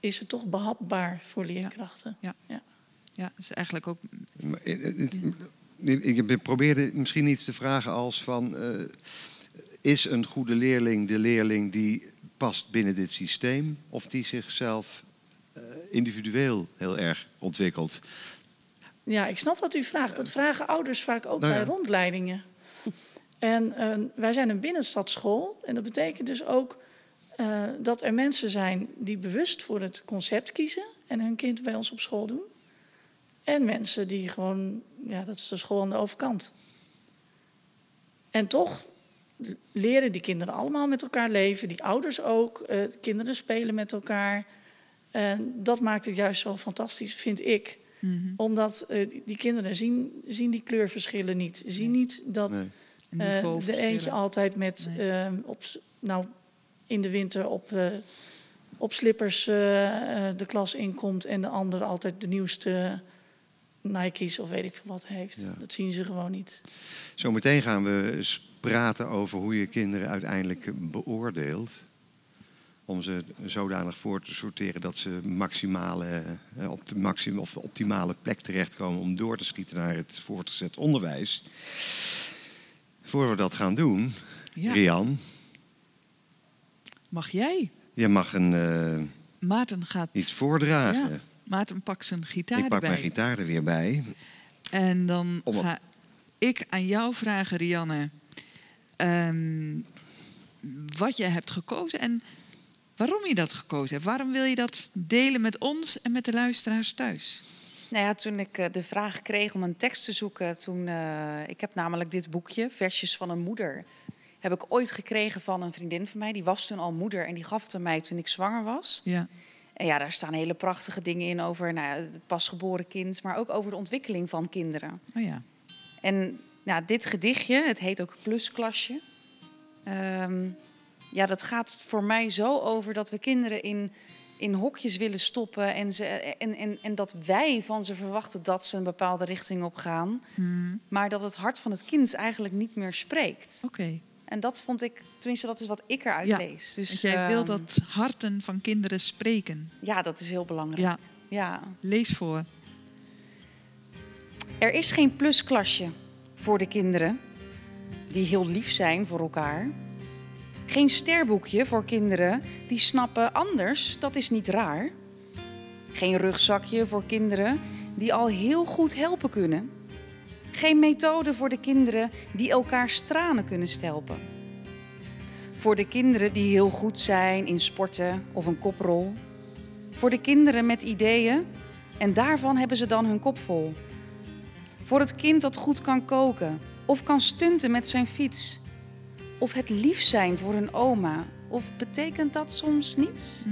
is het toch behapbaar voor leerkrachten. Ja, ja. Ja. is eigenlijk ook. Ik probeerde misschien niet te vragen als van. Uh, is een goede leerling de leerling die past binnen dit systeem, of die zichzelf uh, individueel heel erg ontwikkelt? Ja, ik snap wat u vraagt. Dat vragen ouders vaak ook nou ja. bij rondleidingen. En uh, wij zijn een binnenstadsschool. En dat betekent dus ook uh, dat er mensen zijn die bewust voor het concept kiezen en hun kind bij ons op school doen. En mensen die gewoon, ja, dat is de school aan de overkant. En toch leren die kinderen allemaal met elkaar leven, die ouders ook. Uh, kinderen spelen met elkaar. En dat maakt het juist zo fantastisch, vind ik. Mm -hmm. Omdat uh, die, kinderen zien, zien die kleurverschillen niet. Zien nee. niet dat nee. uh, de eentje altijd met nee. uh, op, nou, in de winter op, op slippers de klas inkomt en de andere altijd de nieuwste Nike's of weet ik veel wat heeft. Ja. Dat zien ze gewoon niet. Zometeen gaan we praten over hoe je kinderen uiteindelijk beoordeelt om ze zodanig voor te sorteren dat ze maximale, op de maxim, of optimale plek terechtkomen om door te schieten naar het voortgezet onderwijs. Voor we dat gaan doen, ja. Rian. Mag jij? Je mag een, uh, Maarten gaat, iets voordragen. Ja. Maarten pakt zijn gitaar Ik pak erbij. mijn gitaar er weer bij. En dan om ga ik aan jou vragen, Rianne, um, wat je hebt gekozen en waarom je dat gekozen hebt. Waarom wil je dat delen met ons en met de luisteraars thuis? Nou ja, toen ik uh, de vraag kreeg om een tekst te zoeken, toen uh, ik heb namelijk dit boekje, Versjes van een moeder, heb ik ooit gekregen van een vriendin van mij. Die was toen al moeder en die gaf het aan mij toen ik zwanger was. Ja. En ja, daar staan hele prachtige dingen in over nou ja, het pasgeboren kind, maar ook over de ontwikkeling van kinderen. Oh ja. En nou, dit gedichtje, het heet ook Plusklasje. Um, ja, dat gaat voor mij zo over dat we kinderen in, in hokjes willen stoppen. En, ze, en, en, en dat wij van ze verwachten dat ze een bepaalde richting op gaan. Hmm. Maar dat het hart van het kind eigenlijk niet meer spreekt. Oké. Okay. En dat vond ik, tenminste, dat is wat ik eruit ja, lees. Dus, jij uh, wil dat harten van kinderen spreken. Ja, dat is heel belangrijk. Ja. ja. Lees voor. Er is geen plusklasje voor de kinderen die heel lief zijn voor elkaar. Geen sterboekje voor kinderen die snappen anders, dat is niet raar. Geen rugzakje voor kinderen die al heel goed helpen kunnen. Geen methode voor de kinderen die elkaar tranen kunnen stelpen. Voor de kinderen die heel goed zijn in sporten of een koprol. Voor de kinderen met ideeën en daarvan hebben ze dan hun kop vol. Voor het kind dat goed kan koken of kan stunten met zijn fiets. Of het lief zijn voor een oma. Of betekent dat soms niets?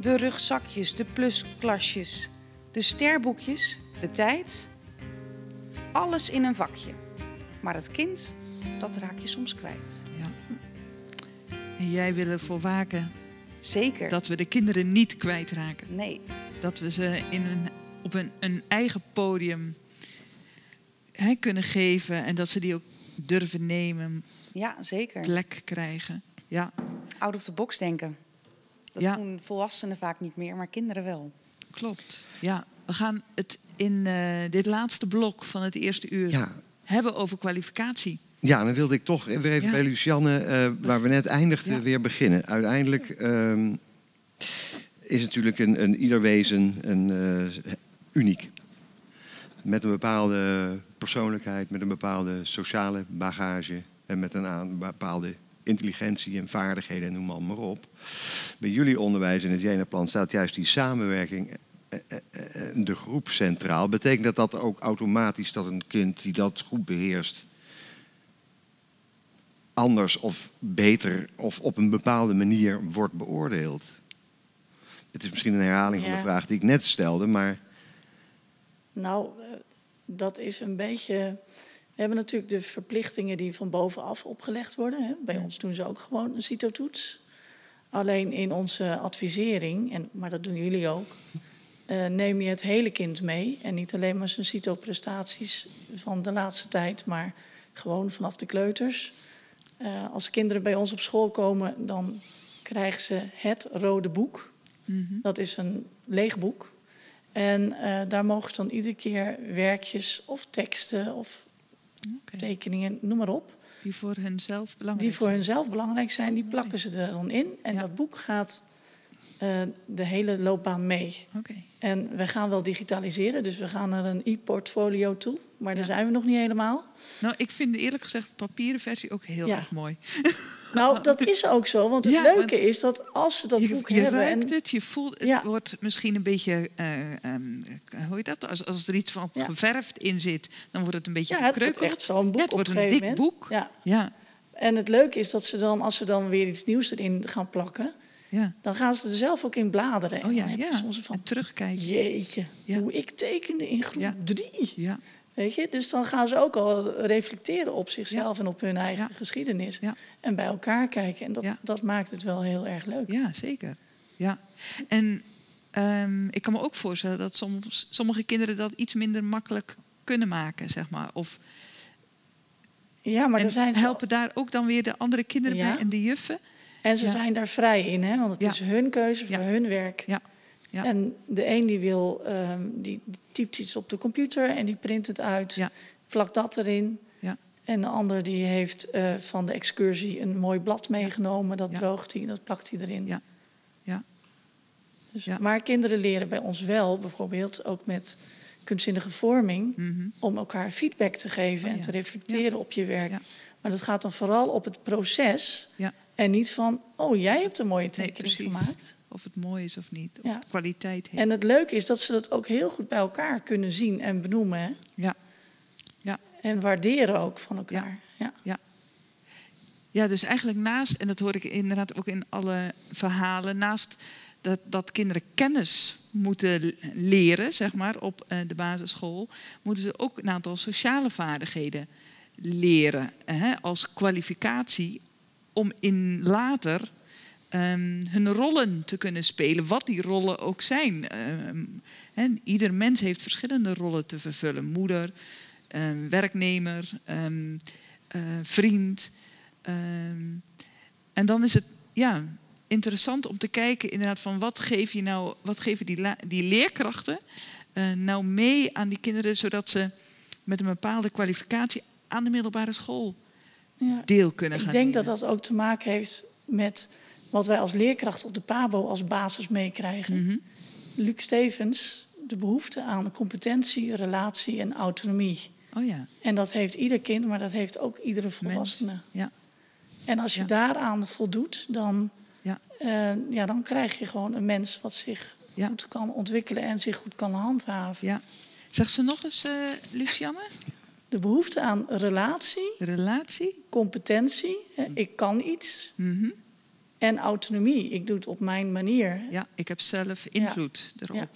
De rugzakjes, de plusklasjes, de sterboekjes, de tijd. Alles in een vakje. Maar het kind, dat raak je soms kwijt. Ja. En jij wil ervoor waken. Zeker. Dat we de kinderen niet kwijtraken. Nee. Dat we ze in een, op een, een eigen podium hè, kunnen geven en dat ze die ook durven nemen. Ja, zeker. Plek krijgen. Ja. Out of the box denken. Dat ja. doen volwassenen vaak niet meer, maar kinderen wel. Klopt. Ja, we gaan het in uh, dit laatste blok van het eerste uur ja. hebben over kwalificatie. Ja, dan wilde ik toch weer even bij Lucianne, uh, waar we net eindigden, weer beginnen. Uiteindelijk um, is natuurlijk een, een ieder wezen een, uh, uniek. Met een bepaalde persoonlijkheid, met een bepaalde sociale bagage en met een bepaalde intelligentie en vaardigheden en noem maar, op. Bij jullie onderwijs in het Jena-plan staat juist die samenwerking, eh, eh, eh, de groep centraal. Betekent dat dat ook automatisch dat een kind die dat goed beheerst anders of beter of op een bepaalde manier wordt beoordeeld? Het is misschien een herhaling van de vraag die ik net stelde, maar. Nou, dat is een beetje. We hebben natuurlijk de verplichtingen die van bovenaf opgelegd worden. Hè. Bij ons doen ze ook gewoon een CITO-toets. Alleen in onze advisering, en, maar dat doen jullie ook, uh, neem je het hele kind mee. En niet alleen maar zijn CITO-prestaties van de laatste tijd, maar gewoon vanaf de kleuters. Uh, als kinderen bij ons op school komen, dan krijgen ze het rode boek. Mm -hmm. Dat is een leeg boek. En uh, daar mogen ze dan iedere keer werkjes of teksten of okay. tekeningen, noem maar op. Die voor hunzelf belangrijk Die voor hunzelf belangrijk zijn, die plakken ze er dan in. En ja. dat boek gaat de hele loopbaan mee. Okay. En we gaan wel digitaliseren, dus we gaan naar een e-portfolio toe. Maar daar zijn we nog niet helemaal. Nou, ik vind eerlijk gezegd de papieren versie ook heel ja. erg mooi. Nou, dat is ook zo. Want het ja, leuke is dat als ze dat je, boek je hebben... ruikt het, je voelt het wordt misschien een beetje... Uh, um, hoe heet dat? Als, als er iets van geverfd in zit, dan wordt het een beetje ja, het wordt echt zo'n boek het wordt een dik moment. boek. Ja. En het leuke is dat ze dan, als ze dan weer iets nieuws erin gaan plakken... Ja. Dan gaan ze er zelf ook in bladeren. Oh ja, en ja. soms van, en terugkijken. Jeetje, ja. hoe ik tekende in groep drie. Ja. Weet je? Dus dan gaan ze ook al reflecteren op zichzelf en op hun eigen geschiedenis. En bij elkaar kijken. En dat, dat maakt het wel heel erg leuk. Ja, zeker. Ja. En um, ik kan me ook voorstellen dat soms, sommige kinderen dat iets minder makkelijk kunnen maken, zeg maar. Of ja, maar en er zijn helpen daar ook dan weer de andere kinderen bij en de juffen. En ze zijn daar vrij in, hè? want het is hun keuze voor hun werk. Ja. Ja. En de een die wil, um, die, typt iets op de computer en die print het uit, ja. plakt dat erin. Ja. En de ander die heeft uh, van de excursie een mooi blad meegenomen, dat droogt hij, dat plakt hij erin. Ja. Ja. Dus, Maar kinderen leren bij ons wel, bijvoorbeeld ook met kunstzinnige vorming, mm -hmm. om elkaar feedback te geven oh, en te reflecteren op je werk. Maar dat gaat dan vooral op het proces. En niet van, oh, jij hebt een mooie tekening nee, gemaakt. Of het mooi is of niet, of ja. kwaliteit heeft. En het leuke is dat ze dat ook heel goed bij elkaar kunnen zien en benoemen. Hè? Ja. ja. En waarderen ook van elkaar. Ja. ja. Ja, dus eigenlijk naast, en dat hoor ik inderdaad ook in alle verhalen, naast dat, dat kinderen kennis moeten leren, zeg maar, op uh, de basisschool, moeten ze ook een aantal sociale vaardigheden leren hè, als kwalificatie om in later um, hun rollen te kunnen spelen, wat die rollen ook zijn. Hè, ieder mens heeft verschillende rollen te vervullen: moeder, um, werknemer, uh, vriend. en dan is het ja, interessant om te kijken inderdaad van wat geef je nou, wat geven die, die leerkrachten uh, nou mee aan die kinderen, zodat ze met een bepaalde kwalificatie aan de middelbare school deel kunnen gaan Ik denk dat dat ook te maken heeft met wat wij als leerkracht op de PABO als basis meekrijgen. Mm Luc Stevens, de behoefte aan competentie, relatie en autonomie. Oh ja. En dat heeft ieder kind, maar dat heeft ook iedere volwassene. Ja. En als je daaraan voldoet, dan, ja. Uh, ja, dan krijg je gewoon een mens wat zich goed kan ontwikkelen en zich goed kan handhaven. Ja. Zeg ze nog eens, uh, Lucianne? De behoefte aan relatie. Relatie. Competentie. Ik kan iets. Mm En autonomie. Ik doe het op mijn manier. Ja, ik heb zelf invloed erop.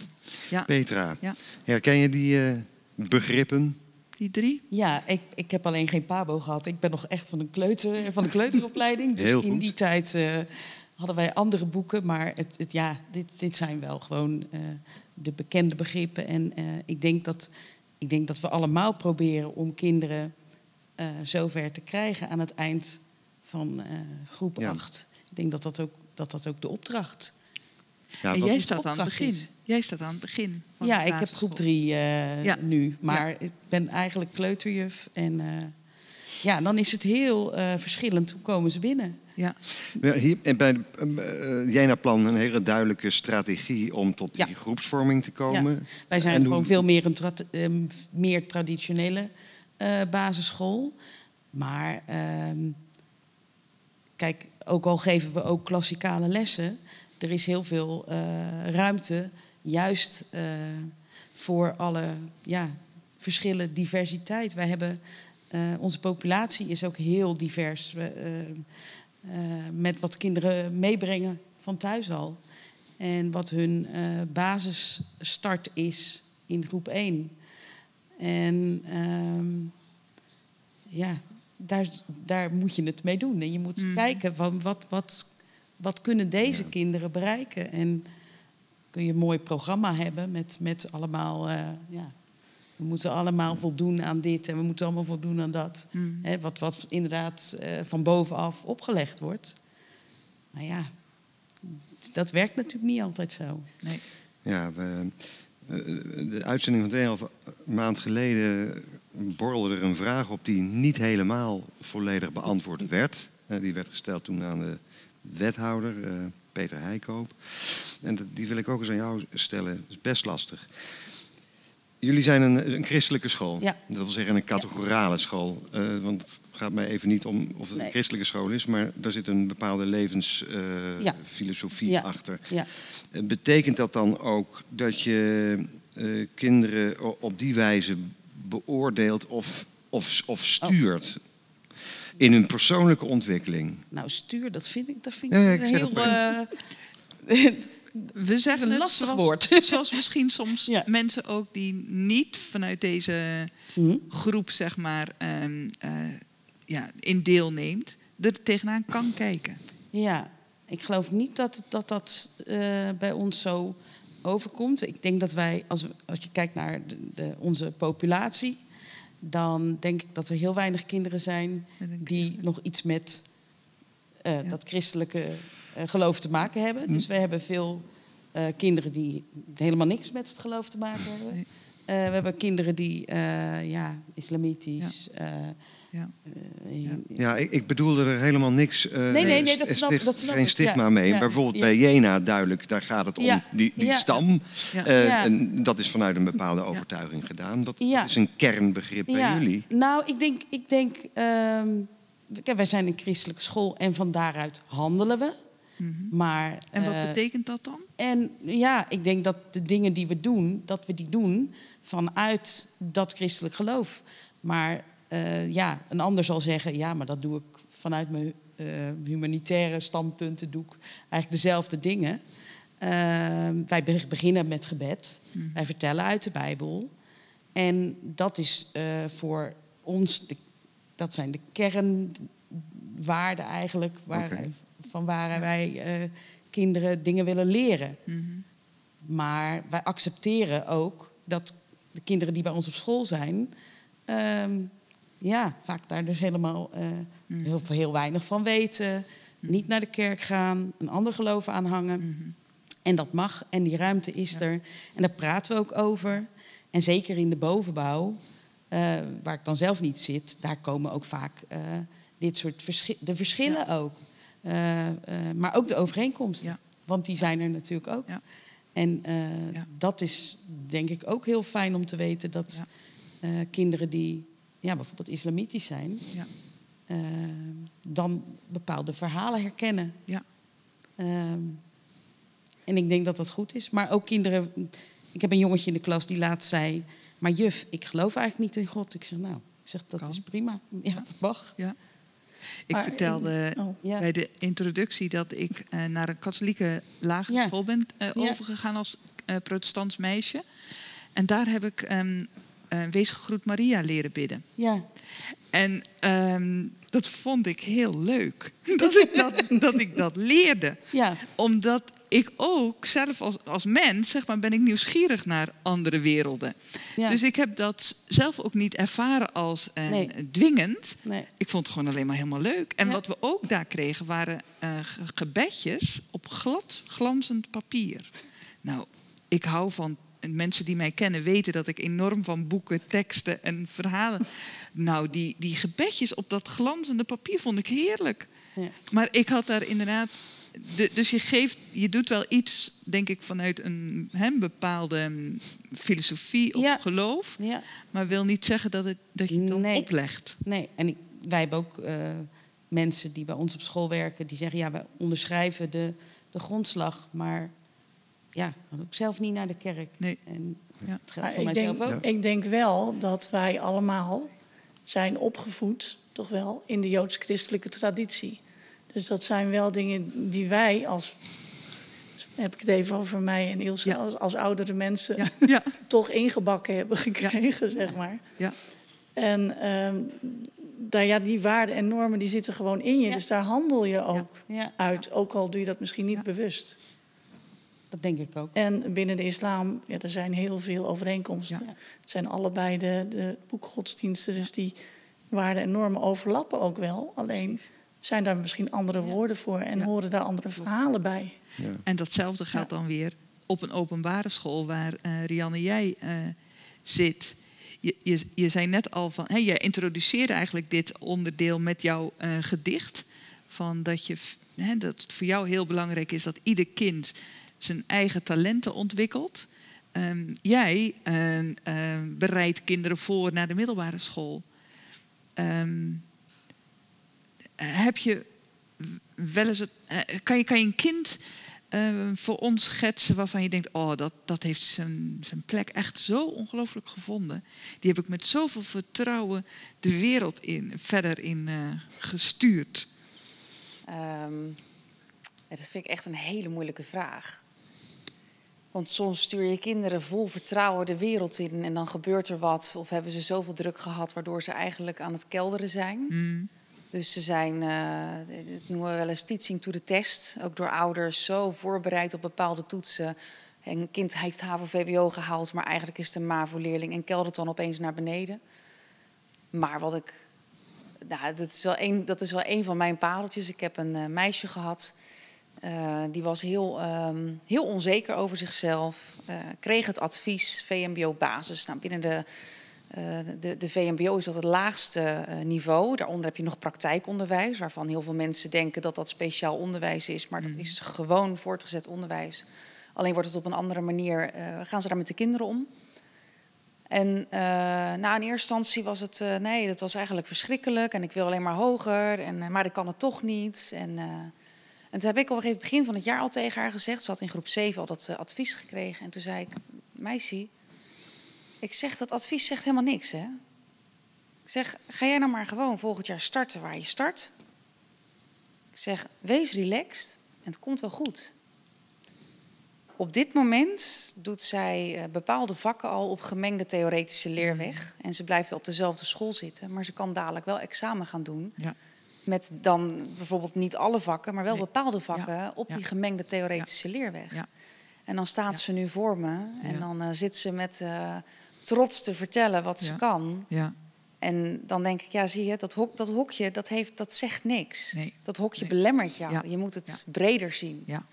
Ja. Petra, herken je die uh, begrippen? Die drie? Ja, ik, ik heb alleen geen pabo gehad. Ik ben nog echt van een, kleuter, van een kleuteropleiding. Dus in die tijd uh, hadden wij andere boeken. Maar het, het, ja, dit, dit zijn wel gewoon uh, de bekende begrippen. En uh, ik, denk dat, ik denk dat we allemaal proberen om kinderen zover te krijgen aan het eind van groep 8. Ik denk dat dat ook, dat dat ook de opdracht ja, en jij staat aan het begin. Jij staat aan het begin. Van ja, ik heb groep drie uh, nu. Maar ik ben eigenlijk kleuterjuf. En uh, ja, dan is het heel uh, verschillend. Hoe komen ze binnen? Ja. Hier, en bij uh, Jena-plan een hele duidelijke strategie om tot die groepsvorming te komen. Ja. Wij zijn en gewoon hoe... veel meer een tra meer traditionele basisschool. Maar ehm, kijk, ook al geven we ook klassikale lessen er is heel veel ruimte, juist voor alle ja, verschillen, diversiteit. Wij hebben, onze populatie is ook heel divers. Met wat kinderen meebrengen van thuis al. En wat hun basisstart is in groep 1. En ehm, ja, daar, daar moet je het mee doen. En je moet mm. kijken van wat, wat wat kunnen deze kinderen bereiken? En kun je een mooi programma hebben met, met allemaal, uh, ja, we moeten allemaal voldoen aan dit en we moeten allemaal voldoen aan dat. Mm. wat, wat inderdaad uh, van bovenaf opgelegd wordt. Maar ja, dat werkt natuurlijk niet altijd zo. Nee. Ja, we, eh, de uitzending van 2,5 maand geleden borrelde er een vraag op die niet helemaal volledig beantwoord werd. Die werd gesteld toen aan de wethouder, Peter Heikoop. En die wil ik ook eens aan jou stellen. Dat is best lastig. Jullie zijn een, een christelijke school. Ja. Dat wil zeggen een categorale school. Uh, want het gaat mij even niet om of het een christelijke school is, maar daar zit een bepaalde levensfilosofie uh, ja. achter. Ja. betekent dat dan ook dat je kinderen op die wijze beoordeelt of, of, of stuurt? Oh in hun persoonlijke ontwikkeling? Nou, stuur, dat vind ik, dat vind ik heel. Uh, we zeggen een lastig woord. Zoals misschien soms mensen ook die niet vanuit deze mhm. groep, zeg maar, um, uh, ja, in deelneemt, er tegenaan kan kijken. Ja, ik geloof niet dat dat, dat uh, bij ons zo overkomt. Ik denk dat wij, als, als je kijkt naar de, de, onze populatie, dan denk ik dat er heel weinig kinderen zijn die nog iets met uh, ja. dat christelijke geloof te maken hebben. Hm. Dus we hebben veel uh, kinderen die helemaal niks met het geloof te maken hebben. Nee. we hebben kinderen die ja, islamitisch. Ja. Ja, ja. ja ik, ik, bedoelde er helemaal niks. Uh, nee, nee, nee, dat snap, dat snap geen stigma ja, mee. Ja, Bijvoorbeeld bij Jena duidelijk, daar gaat het om die, die stam. Uh, en dat is vanuit een bepaalde overtuiging gedaan. Dat, is een kernbegrip bij jullie. Nou, ik denk, ik denk um, wij zijn een christelijke school en van daaruit handelen we. Mm -hmm. maar, en wat uh, betekent dat dan? En ja, ik denk dat de dingen die we doen, dat we die doen vanuit dat christelijk geloof. Maar uh, ja, een ander zal zeggen, ja, maar dat doe ik vanuit mijn uh, humanitaire standpunten, doe ik eigenlijk dezelfde dingen. Uh, wij beginnen met gebed, hmm. wij vertellen uit de Bijbel. En dat is voor ons, de, dat zijn de kernwaarden eigenlijk, waar, okay. Van waar wij kinderen dingen willen leren. Mm. Maar wij accepteren ook dat de kinderen die bij ons op school zijn, ehm, ja, vaak daar dus helemaal uh, heel, heel weinig van weten. Mm. Niet naar de kerk gaan, een ander geloof aanhangen. Mm -hmm. En dat mag en die ruimte is ja. er. En daar praten we ook over. En zeker in de bovenbouw, uh, waar ik dan zelf niet zit, daar komen ook vaak uh, dit soort de verschillen ook. Maar ook de overeenkomsten. Want die zijn er natuurlijk ook. En dat is denk ik ook heel fijn om te weten dat kinderen die ja, bijvoorbeeld islamitisch zijn, dan bepaalde verhalen herkennen. Ja. En ik denk dat dat goed is. Maar ook kinderen. Ik heb een jongetje in de klas die laatst zei. Maar juf, ik geloof eigenlijk niet in God. Ik zeg, nou, ik zeg, dat is prima. Ja, dat mag. Ja. Ik vertelde oh, bij de introductie dat ik uh, naar een katholieke lagere school ben uh, overgegaan als uh, protestants meisje. En daar heb ik um, Wees gegroet Maria leren bidden. Ja. En um, dat vond ik heel leuk. Dat ik dat, dat, ik dat leerde. Ja. Omdat ik ook zelf als, als mens, zeg maar, ben ik nieuwsgierig naar andere werelden. Ja. Dus ik heb dat zelf ook niet ervaren als dwingend. Nee. Ik vond het gewoon alleen maar helemaal leuk. En wat we ook daar kregen waren uh, gebedjes op glad, glanzend papier. Nou, ik hou van mensen die mij kennen weten dat ik enorm van boeken, teksten en verhalen. Nou, die, die gebedjes op dat glanzende papier vond ik heerlijk. Ja. Maar ik had daar inderdaad. De, dus je geeft, je doet wel iets, denk ik, vanuit een bepaalde filosofie of geloof. Ja. Maar wil niet zeggen dat, het, dat je het dan oplegt. Nee, en ik, wij hebben ook uh, mensen die bij ons op school werken, die zeggen ja, wij onderschrijven de, de grondslag, maar ja, ook zelf niet naar de kerk. Nee. En ja. het geldt voor mijzelf denk, ook. Ik denk wel dat wij allemaal zijn opgevoed, toch wel, in de joods-christelijke traditie. Dus dat zijn wel dingen die wij als heb ik het even over mij en Ilse, als, als, oudere mensen, ja. Ja. toch ingebakken hebben gekregen, zeg maar. Ja. En um, daar, ja, die waarden en normen die zitten gewoon in je. Dus daar handel je ook uit, ook al doe je dat misschien niet bewust. Dat denk ik ook. En binnen de islam, ja, er zijn heel veel overeenkomsten. Het zijn allebei de, de boekgodsdiensten, dus die waarden en normen overlappen ook wel. Alleen zijn daar misschien andere woorden voor en horen daar andere verhalen bij. En datzelfde geldt dan weer op een openbare school waar uh, Rianne jij uh, zit. Je, je, je, zei net al van, hey, jij introduceerde eigenlijk dit onderdeel met jouw uh, gedicht. Van dat, je, hè, dat het voor jou heel belangrijk is dat ieder kind zijn eigen talenten ontwikkelt. Um, jij bereidt kinderen voor naar de middelbare school. Um, heb je wel eens het, uh, kan, je, kan je een kind voor ons schetsen waarvan je denkt: oh, dat, dat heeft zijn, zijn plek echt zo ongelooflijk gevonden. Die heb ik met zoveel vertrouwen de wereld in, verder in gestuurd. Um, dat vind ik echt een hele moeilijke vraag. Want soms stuur je kinderen vol vertrouwen de wereld in en dan gebeurt er wat. Of hebben ze zoveel druk gehad waardoor ze eigenlijk aan het kelderen zijn. Mm. Dus ze zijn, uh, dat noemen we wel eens teaching to the test. Ook door ouders zo voorbereid op bepaalde toetsen. Een kind heeft HAVO-VWO gehaald, maar eigenlijk is het een MAVO-leerling en keldert dan opeens naar beneden. Maar wat ik, nou, dat, is wel een, dat is wel een van mijn pareltjes. Ik heb een uh, meisje gehad uh, die was heel, um, heel onzeker over zichzelf. Kreeg het advies VMBO-basis. Nou, binnen de, de, de, VMBO is dat het laagste niveau. Daaronder heb je nog praktijkonderwijs, waarvan heel veel mensen denken dat dat speciaal onderwijs is. Maar dat mhm. is gewoon voortgezet onderwijs. Alleen wordt het op een andere manier, gaan ze daar met de kinderen om. En na nou, in eerste instantie was het, nee, dat was eigenlijk verschrikkelijk. En ik wil alleen maar hoger, en, maar ik kan het toch niet. En en toen heb ik op een gegeven begin van het jaar al tegen haar gezegd, ze had in groep 7 al dat uh, advies gekregen. En toen zei ik, meisje, ik zeg dat advies zegt helemaal niks hè. Ik zeg, ga jij nou maar gewoon volgend jaar starten waar je start. Ik zeg, wees relaxed en het komt wel goed. Op dit moment doet zij uh, bepaalde vakken al op gemengde theoretische leerweg. En ze blijft op dezelfde school zitten, maar ze kan dadelijk wel examen gaan doen. Ja met dan bijvoorbeeld niet alle vakken, maar wel bepaalde vakken op die gemengde theoretische leerweg. En dan staat ze nu voor me en dan uh, zit ze met uh, trots te vertellen wat ze kan. Ja. En dan denk ik, ja, zie je, dat, hok, dat hokje, dat, heeft, dat zegt niks. Nee. Dat hokje belemmert jou. Je moet het breder zien. Ja.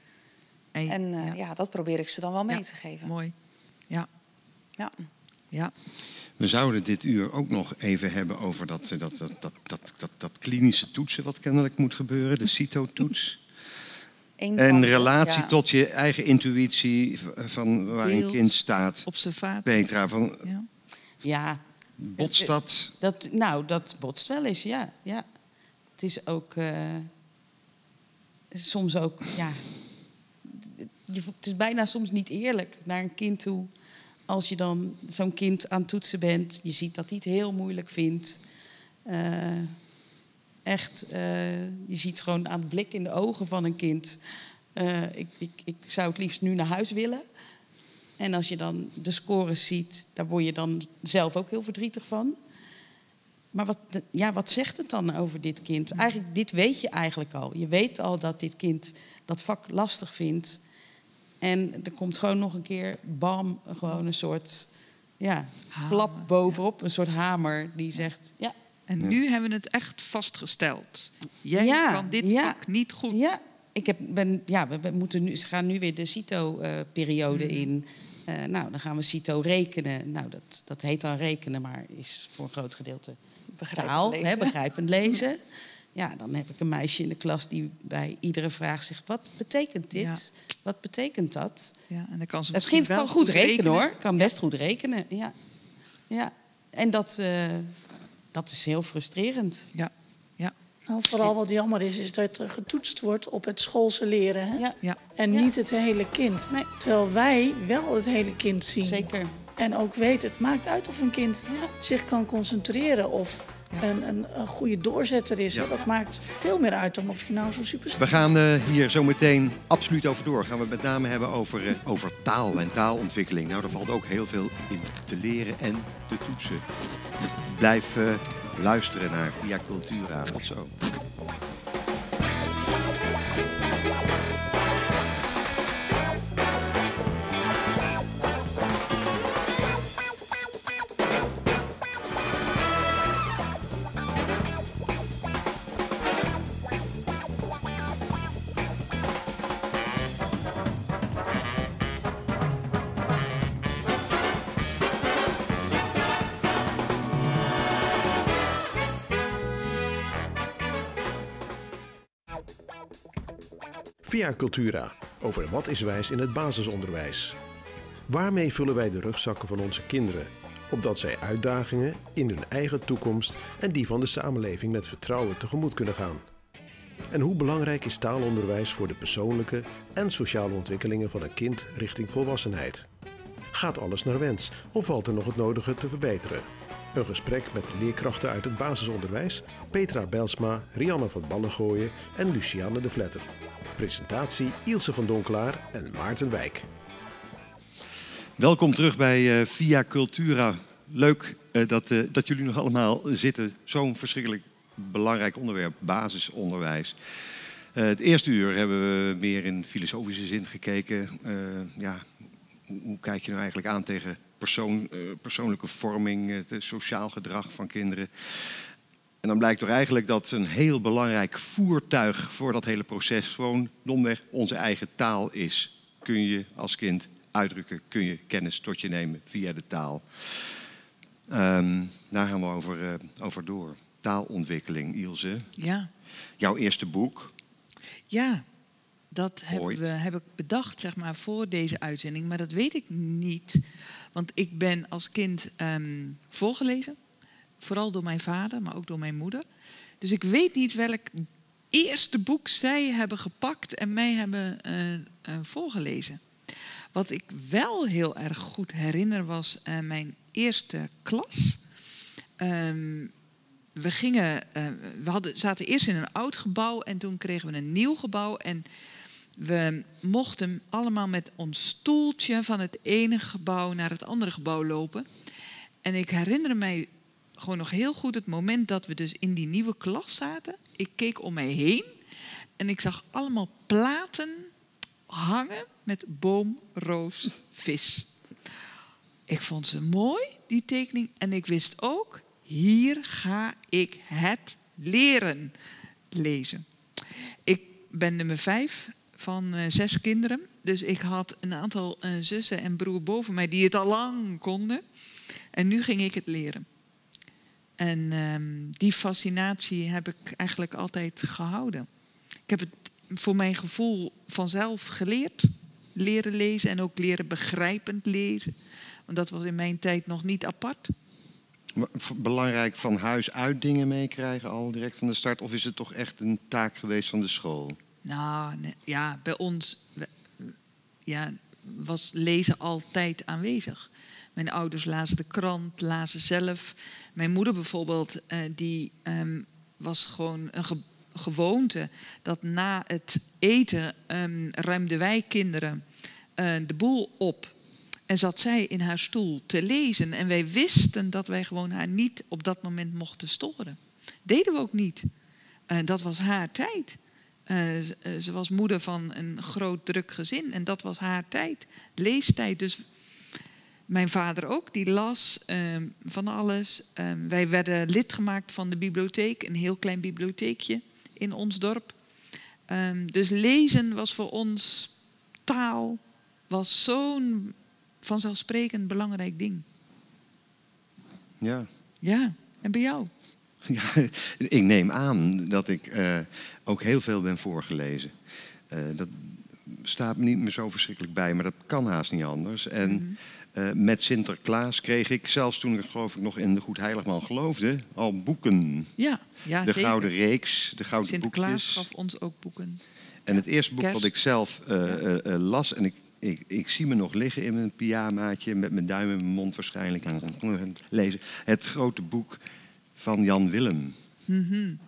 En, en uh, ja. dat probeer ik ze dan wel mee te geven. Mooi. Ja. Ja. Ja. We zouden dit uur ook nog even hebben over dat, dat, dat, dat, dat, dat, dat klinische toetsen wat kennelijk moet gebeuren, de CITO-toets. En relatie tot je eigen intuïtie van waar een kind staat. Observatie. Petra, van, ja. ja. Botst dat? dat? Nou, dat botst wel eens, ja. ja. Het is ook... Uh, soms ook, ja... Het is bijna soms niet eerlijk naar een kind toe als je dan zo'n kind aan het toetsen bent, je ziet dat hij het heel moeilijk vindt. Uh, echt, uh, je ziet gewoon aan het blik in de ogen van een kind. Uh, ik, ik, ik zou het liefst nu naar huis willen. En als je dan de scores ziet, daar word je dan zelf ook heel verdrietig van. Maar wat, ja, wat zegt het dan over dit kind? Eigenlijk, dit weet je eigenlijk al. Je weet al dat dit kind dat vak lastig vindt. En er komt gewoon nog een keer, bam, gewoon een soort ja, klap bovenop. Een soort hamer die zegt, ja. En nu hebben we het echt vastgesteld. Jij kan dit ja, niet goed. Ja, ik heb, ben, ja we, moeten nu, ze gaan nu weer de CITO-periode mm. in. Uh, nou, dan gaan we CITO rekenen. Nou, dat, dat heet dan rekenen, maar is voor een groot gedeelte begrijpend taal, lezen. Hè, begrijpend lezen. Ja, dan heb ik een meisje in de klas die bij iedere vraag zegt: Wat betekent dit? Wat betekent dat? Ja, en dan kan ze het kind kan goed rekenen, hoor. Kan best goed rekenen. Ja. ja. En dat, uh, dat is heel frustrerend. Ja. ja. Nou, vooral wat jammer is, is dat er getoetst wordt op het schoolse leren. Hè? Ja. ja. En niet het hele kind. Nee. Terwijl wij wel het hele kind zien. Zeker. En ook weten, het maakt uit of een kind zich kan concentreren of een, een, een, goede doorzetter is. Dat maakt veel meer uit dan of je nou zo super... We gaan uh, hier zo meteen absoluut over door. Gaan we het met name hebben over, uh, over taal en taalontwikkeling. Nou, daar valt ook heel veel in te leren en te toetsen. Blijf uh, luisteren naar Via Cultura. Tot zo. Over wat is wijs in het basisonderwijs. Waarmee vullen wij de rugzakken van onze kinderen, opdat zij uitdagingen in hun eigen toekomst en die van de samenleving met vertrouwen tegemoet kunnen gaan? En hoe belangrijk is taalonderwijs voor de persoonlijke en sociale ontwikkelingen van een kind richting volwassenheid? Gaat alles naar wens of valt er nog het nodige te verbeteren? Een gesprek met leerkrachten uit het basisonderwijs, Petra Belsma, Rianne van Ballengooien en Luciane de Vletter. Presentatie Ilse van Donklaar en Maarten Wijk. Welkom terug bij uh, Via Cultura. Leuk uh, dat, uh, dat jullie nog allemaal zitten. Zo'n verschrikkelijk belangrijk onderwerp, basisonderwijs. het eerste uur hebben we meer in filosofische zin gekeken. ja, hoe, hoe, kijk je nou eigenlijk aan tegen persoon, persoonlijke vorming, het sociaal gedrag van kinderen? En dan blijkt toch eigenlijk dat een heel belangrijk voertuig voor dat hele proces gewoon domweg onze eigen taal is. Kun je als kind uitdrukken, kun je kennis tot je nemen via de taal. Um, daar gaan we over, uh, over door. Taalontwikkeling, Ilse. Ja. Jouw eerste boek. Ja, dat heb, we, heb ik bedacht zeg maar, voor deze uitzending, maar dat weet ik niet. Want ik ben als kind um, voorgelezen Vooral door mijn vader, maar ook door mijn moeder. Dus ik weet niet welk eerste boek zij hebben gepakt en mij hebben uh, uh, voorgelezen. Wat ik wel heel erg goed herinner was uh, mijn eerste klas. Um, we, gingen, we hadden, zaten eerst in een oud gebouw en toen kregen we een nieuw gebouw. En we mochten allemaal met ons stoeltje van het ene gebouw naar het andere gebouw lopen. En ik herinner mij gewoon nog heel goed het moment dat we dus in die nieuwe klas zaten. Ik keek om mij heen en ik zag allemaal platen hangen met boom, roos, vis. Ik vond ze mooi, die tekening. En ik wist ook, hier ga ik het leren lezen. Ik ben nummer vijf van uh, zes kinderen. Dus ik had een aantal uh, zussen en broer boven mij die het al lang konden. En nu ging ik het leren. En ehm, die fascinatie heb ik eigenlijk altijd gehouden. Ik heb het voor mijn gevoel vanzelf geleerd. Leren lezen en ook leren begrijpend lezen. Want dat was in mijn tijd nog niet apart. Belangrijk van huis uit dingen meekrijgen al direct van de start? Of is het toch echt een taak geweest van de school? Nou, ja, bij ons ja, was lezen altijd aanwezig. Mijn ouders lazen de krant, lazen zelf. Mijn moeder bijvoorbeeld, uh, die um, was gewoon een ge gewoonte dat na het eten um, ruimden wij kinderen uh, de boel op. En zat zij in haar stoel te lezen. En wij wisten dat wij gewoon haar niet op dat moment mochten storen. Deden we ook niet. Uh, dat was haar tijd. Ze was moeder van een groot druk gezin en dat was haar tijd, leestijd. Dus mijn vader ook, die las uh, van alles. Uh, wij werden lid gemaakt van de bibliotheek, een heel klein bibliotheekje in ons dorp. Ehm, dus lezen was voor ons taal, was zo'n vanzelfsprekend belangrijk ding. Ja. Ja, en bij jou? Ja, ik neem aan dat ik uh, ook heel veel ben voorgelezen. Uh, dat staat me niet meer zo verschrikkelijk bij, maar dat kan haast niet anders. En mm -hmm. uh, met Sinterklaas kreeg ik, zelfs toen ik geloof ik nog in de Goed Heiligman geloofde, al boeken. Ja, ja De zeker. Gouden Reeks, de Gouden Sinterklaas Boekjes. gaf ons ook boeken. En het eerste boek Kerst. wat ik zelf ja. las, en ik, ik, ik, zie me nog liggen in mijn pyjamaatje, met mijn duim in mijn mond waarschijnlijk aan het lezen. Het grote boek van Jan Willem. Mm -hmm.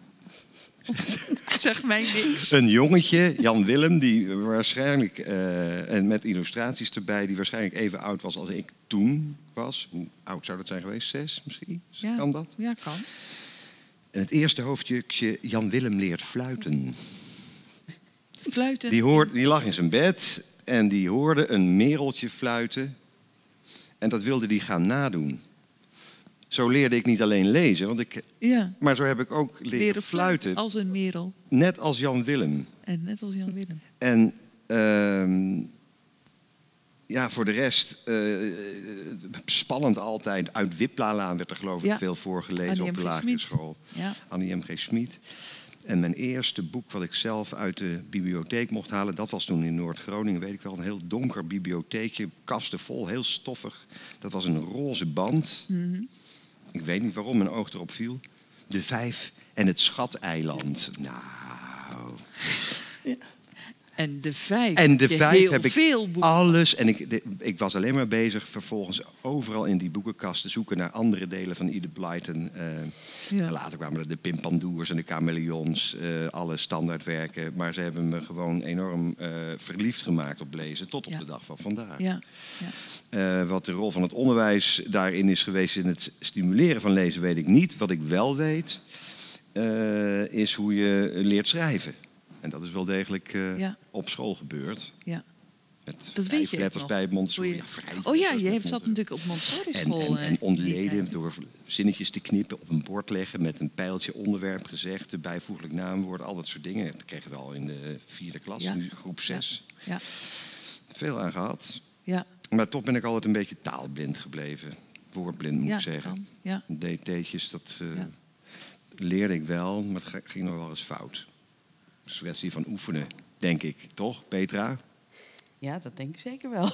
zeg mij niks. Een jongetje, Jan Willem, die waarschijnlijk, uh, en met illustraties erbij, die waarschijnlijk even oud was als ik toen was. Hoe oud zou dat zijn geweest? Zes misschien? Ja, kan dat? Ja, kan. En het eerste hoofdstukje, Jan Willem leert fluiten. Fluiten? Die, hoort, die lag in zijn bed en die hoorde een mereltje fluiten. En dat wilde hij gaan nadoen. Zo leerde ik niet alleen lezen, want ik, ja. maar zo heb ik ook leren, leren fluiten. Als een merel. Net als Jan Willem. En net als Jan Willem. En uh, ja, voor de rest, uh, spannend altijd. Uit Wiplalaan werd er geloof ik ja. veel voorgelezen op de lagere school. Ja. Annie M.G. Smit. En mijn eerste boek wat ik zelf uit de bibliotheek mocht halen, dat was toen in Noord-Groningen, weet ik wel, een heel donker bibliotheekje, kasten vol, heel stoffig. Dat was een roze band. Mm -hmm. Ik weet niet waarom mijn oog erop viel. De Vijf en het Schateiland. Nou. Ja. En de Vijf. En de je Vijf heel heb ik veel boeken. alles. En ik, de, ik was alleen maar bezig vervolgens overal in die boekenkast te zoeken naar andere delen van Edith Blyton. Uh, Ja. Later kwamen er de Pimpandoers en de Chameleons, uh, alle standaardwerken. Maar ze hebben me gewoon enorm uh, verliefd gemaakt op lezen, tot op Ja. de dag van vandaag. Ja. Ja. Wat de rol van het onderwijs daarin is geweest in het stimuleren van lezen, weet ik niet. Wat ik wel weet, is hoe je leert schrijven. En dat is wel degelijk uh, Ja. op school gebeurd. ja. Met Dat weet je letters nog. bij Montessori. Ja, Oh ja, je hebt zat natuurlijk op Montessori En, school. en, eh, en ontleden door zinnetjes te knippen, op een bord leggen met een pijltje onderwerp gezegd, een bijvoeglijk naamwoord, al dat soort dingen. Dat kregen we al in de vierde klas, Ja. nu groep zes. Ja, Veel aan gehad. ja, Maar toch ben ik altijd een beetje taalblind gebleven. Woordblind moet ik zeggen. Ja. DT'tjes, dat eh, leerde ik wel, maar het ging nog wel eens fout. Een kwestie van oefenen, denk ik. Toch, Petra? Ja, dat denk ik zeker wel.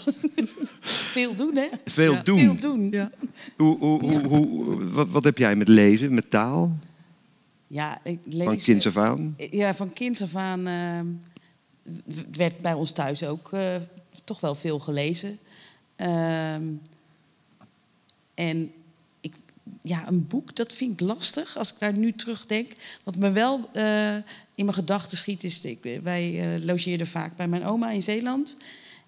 Veel doen, hè? Veel Ja. doen. Veel doen. Ja. Hoe, hoe, hoe, hoe- wat, wat heb jij met lezen, met taal? Ja, ik lees... Van kinds af aan? Ja, van kinds af aan ehm, werd bij ons thuis ook eh, toch wel veel gelezen. Ehm, en ja, een boek, dat vind ik lastig als ik daar nu terugdenk. Wat me wel eh, in mijn gedachten schiet is... Ik, wij eh, logeerden vaak bij mijn oma in Zeeland...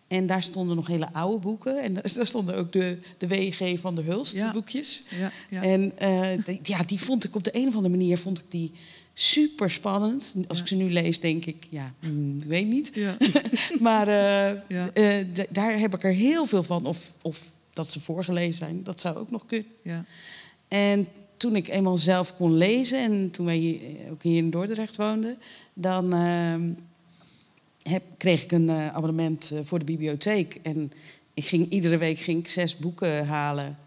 En daar stonden nog hele oude boeken. En daar stonden ook de, de WG van de Hulst, Ja. de boekjes. Ja, ja. En eh, die, ja, die vond ik op de een of andere manier vond ik die super spannend. Als ik ze nu lees, denk ik, ja, hmm, ik weet niet. Ja. maar daar heb ik er heel veel van. Of, of dat ze voorgelezen zijn, dat zou ook nog kunnen. En toen ik eenmaal zelf kon lezen en toen wij hier, eh, ook hier in Dordrecht woonden, dan ehm, heb, kreeg ik een eh, abonnement eh, voor de bibliotheek. En ik ging, iedere week ging ik zes boeken halen.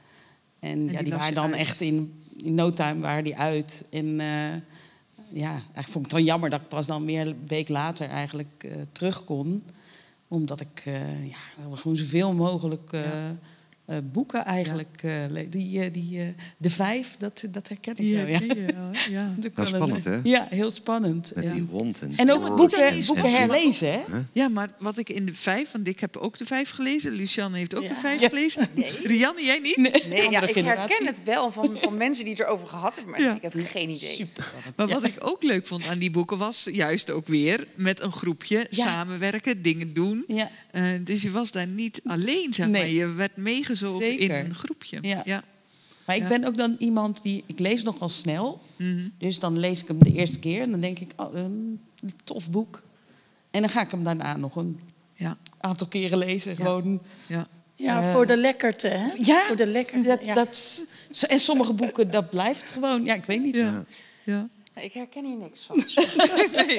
En, ja, die, waren dan echt in, in no time waren die uit. En ja, eigenlijk vond ik het dan jammer dat ik pas dan weer een week later eigenlijk terug kon. Omdat ik ja, gewoon zoveel mogelijk... Ja uh, boeken eigenlijk. Uh, die, uh, die, de vijf, dat, dat herken ik ja, wel. Ja. Die, ja. dat is spannend, hè? Ja, heel spannend. Met ja. die en, en ook boeken, boeken herlezen, hè? Ja, maar wat ik in de vijf, want ik heb ook de vijf gelezen. Lucianne heeft ook de vijf gelezen. Nee. Rianne, jij niet? Nee, nee ja, ik herken het wel van, van mensen die het erover gehad hebben, maar ik heb geen idee. Super. Maar wat ik ook leuk vond aan die boeken was juist ook weer met een groepje samenwerken, dingen doen. Ja. dus je was daar niet alleen, zeg maar. Je werd meegezogen in een groepje. Ja. ja. Maar ik ben ook dan iemand die. Ik lees nogal snel. Mm Dus dan lees ik hem de eerste keer en dan denk ik: oh, een tof boek. En dan ga ik hem daarna nog een ja. aantal keren lezen. Gewoon. Ja, ja uh, voor de lekkerte, hè? Ja, voor de lekkerte. Dat, dat, en sommige boeken, dat blijft gewoon. Ja, ik weet niet. Ja. ja. Ik herken hier niks van. nee,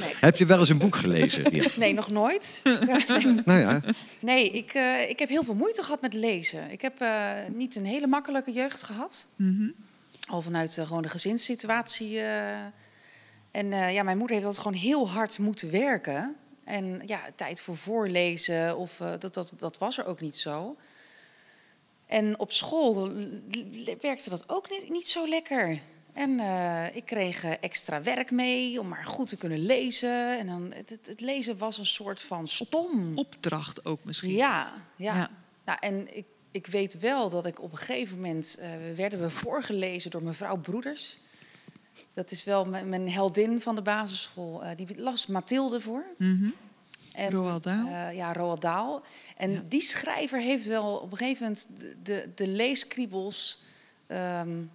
nee. Heb je wel eens een boek gelezen? Ja. Nee, nog nooit. nou ja. Nee, ik, uh, ik heb heel veel moeite gehad met lezen. Ik heb uh, niet een hele makkelijke jeugd gehad. Mm -hmm. Al vanuit uh, gewoon de gezinssituatie. en ja, mijn moeder heeft altijd gewoon heel hard moeten werken. En ja, tijd voor voorlezen, of, dat, dat, dat was er ook niet zo. En op school werkte dat ook niet, niet zo lekker. En uh, ik kreeg uh, extra werk mee om maar goed te kunnen lezen. En dan, het, het, lezen was een soort van stom. Opdracht ook misschien. Ja, ja. ja. Nou, en ik, ik weet wel dat ik op een gegeven moment... Uh, werden we voorgelezen door mevrouw Broeders. Dat is wel mijn, mijn heldin van de basisschool. die las Mathilde voor. Mm -hmm. En, Roald Dahl? ja, Roald Dahl. En ja. die schrijver heeft wel op een gegeven moment de, de, de leeskriebels... Um,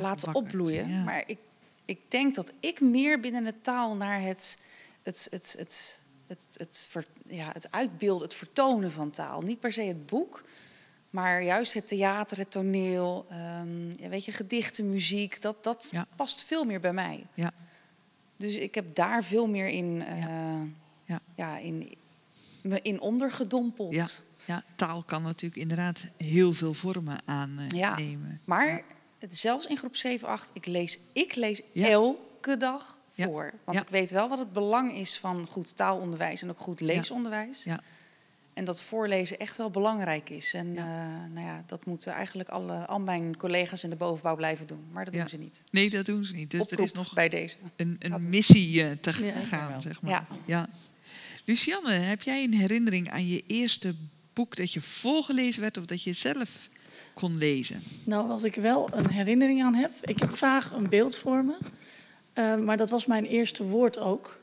laten opbloeien. Maar ik, ik denk dat ik meer binnen de taal naar het, het, het, het, het, het, het, ja, het uitbeelden, het vertonen van taal. Niet per se het boek, maar juist het theater, het toneel, um, ja, weet je, gedichten, muziek. Dat, dat past veel meer bij mij. Ja. Dus ik heb daar veel meer in, uh, ja. Ja. in, me in ondergedompeld. Ja. ja, taal kan natuurlijk inderdaad heel veel vormen aannemen. Ja, maar zelfs in groep 7, 8, ik lees, ik lees elke dag voor. Want ik weet wel wat het belang is van goed taalonderwijs en ook goed leesonderwijs. Ja. En dat voorlezen echt wel belangrijk is. En uh, nou ja, dat moeten eigenlijk alle, al mijn collega's in de bovenbouw blijven doen. Maar dat doen ze niet. Nee, dat doen ze niet. Dus Oproep er is nog bij deze. een, een missie uh, te gaan, zeg maar. Ja. Lucianne, heb jij een herinnering aan je eerste boek dat je voorgelezen werd of dat je zelf kon lezen? Nou, wat ik wel een herinnering aan heb, ik heb vaag een beeld voor me, uh, maar dat was mijn eerste woord ook.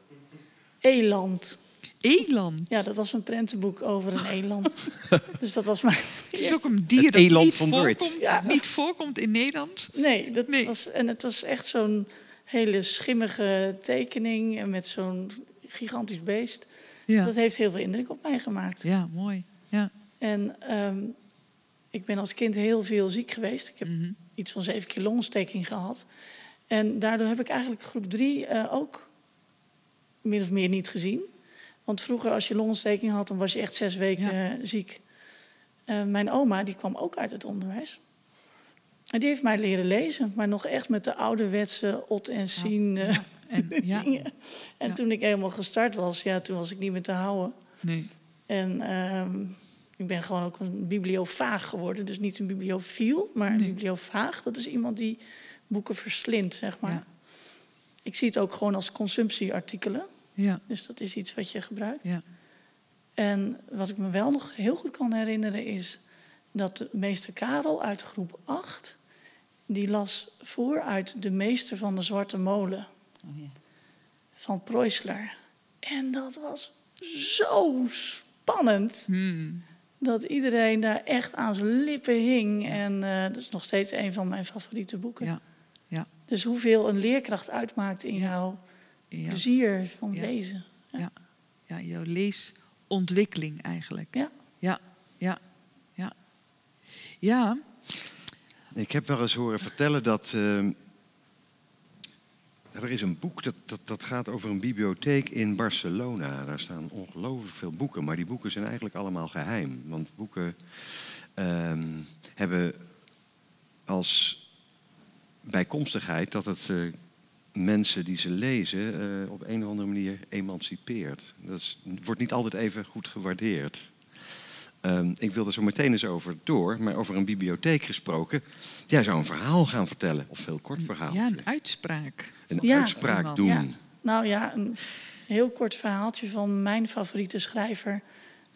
Eland. Eland? Ja, dat was een prentenboek over een eland. dus dat was mijn. Het is ook een dier dat niet voorkomt, ja. niet voorkomt in Nederland. Nee, dat nee. Was, en het was echt zo'n hele schimmige tekening met zo'n gigantisch beest. Ja. Dat heeft heel veel indruk op mij gemaakt. Ja, mooi. Ja. En um, ik ben als kind heel veel ziek geweest. Ik heb mm -hmm. iets van zeven keer longontsteking gehad. En daardoor heb ik eigenlijk groep drie uh, ook min of meer niet gezien. Want vroeger als je longontsteking had, dan was je echt zes weken ja. ziek. Uh, mijn oma, die kwam ook uit het onderwijs. En die heeft mij leren lezen, maar nog echt met de ouderwetse ot en zien ja. en, ja. en toen ik helemaal gestart was, ja, toen was ik niet meer te houden. Nee. En um, ik ben gewoon ook een bibliofaag geworden. Dus niet een bibliofiel, maar een nee. bibliofaag. Dat is iemand die boeken verslindt, zeg maar. Ja. Ik zie het ook gewoon als consumptieartikelen. Ja. Dus dat is iets wat je gebruikt. Ja. En wat ik me wel nog heel goed kan herinneren is dat de meester Karel uit groep 8... die las voor uit De Meester van de Zwarte Molen. Oh. Van Preußler. En dat was zo spannend. Hmm dat iedereen daar echt aan zijn lippen hing. En uh, dat is nog steeds een van mijn favoriete boeken. Ja. Ja. Dus hoeveel een leerkracht uitmaakt in jouw ja. plezier van lezen. Ja. ja, jouw leesontwikkeling eigenlijk. Ja. Ja, ja, ja. Ja. Ik heb wel eens horen vertellen dat... Uh, er is een boek dat, dat, dat gaat over een bibliotheek in Barcelona. Daar staan ongelooflijk veel boeken, maar die boeken zijn eigenlijk allemaal geheim. Want boeken um, hebben als bijkomstigheid dat het uh, mensen die ze lezen uh, op een of andere manier emancipeert. Dat wordt niet altijd even goed gewaardeerd. Um, ik wil er zo meteen eens over door, maar over een bibliotheek gesproken. Jij zou een verhaal gaan vertellen, of heel kort verhaal. Ja, een uitspraak. Een ja, uitspraak doen. Ja. Nou ja, een heel kort verhaaltje van mijn favoriete schrijver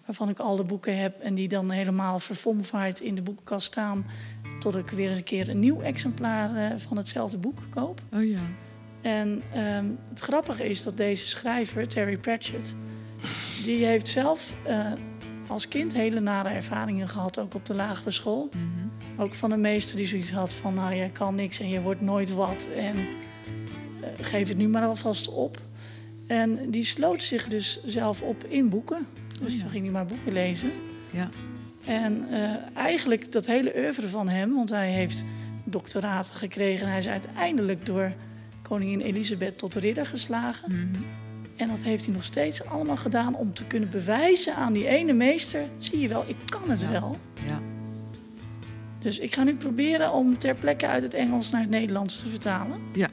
waarvan ik al de boeken heb en die dan helemaal verfomfaaid in de boekenkast staan. Tot ik weer eens een keer een nieuw exemplaar uh, van hetzelfde boek koop. Oh ja. En um, het grappige is dat deze schrijver, Terry Pratchett, die heeft zelf uh, als kind hele nare ervaringen gehad, ook op de lagere school. Mm -hmm. Ook van een meester die zoiets had van, nou, je kan niks en je wordt nooit wat. En uh, geef het nu maar alvast op. En die sloot zich dus zelf op in boeken. Dus oh, toen ging hij maar boeken lezen. Ja. En uh, eigenlijk dat hele oeuvre van hem, want hij heeft doctoraten gekregen. En hij is uiteindelijk door koningin Elisabeth tot ridder geslagen. Mm -hmm. En dat heeft hij nog steeds allemaal gedaan om te kunnen bewijzen aan die ene meester: zie je wel, ik kan het ja. wel. Ja. Dus ik ga nu proberen om ter plekke uit het Engels naar het Nederlands te vertalen. Ja.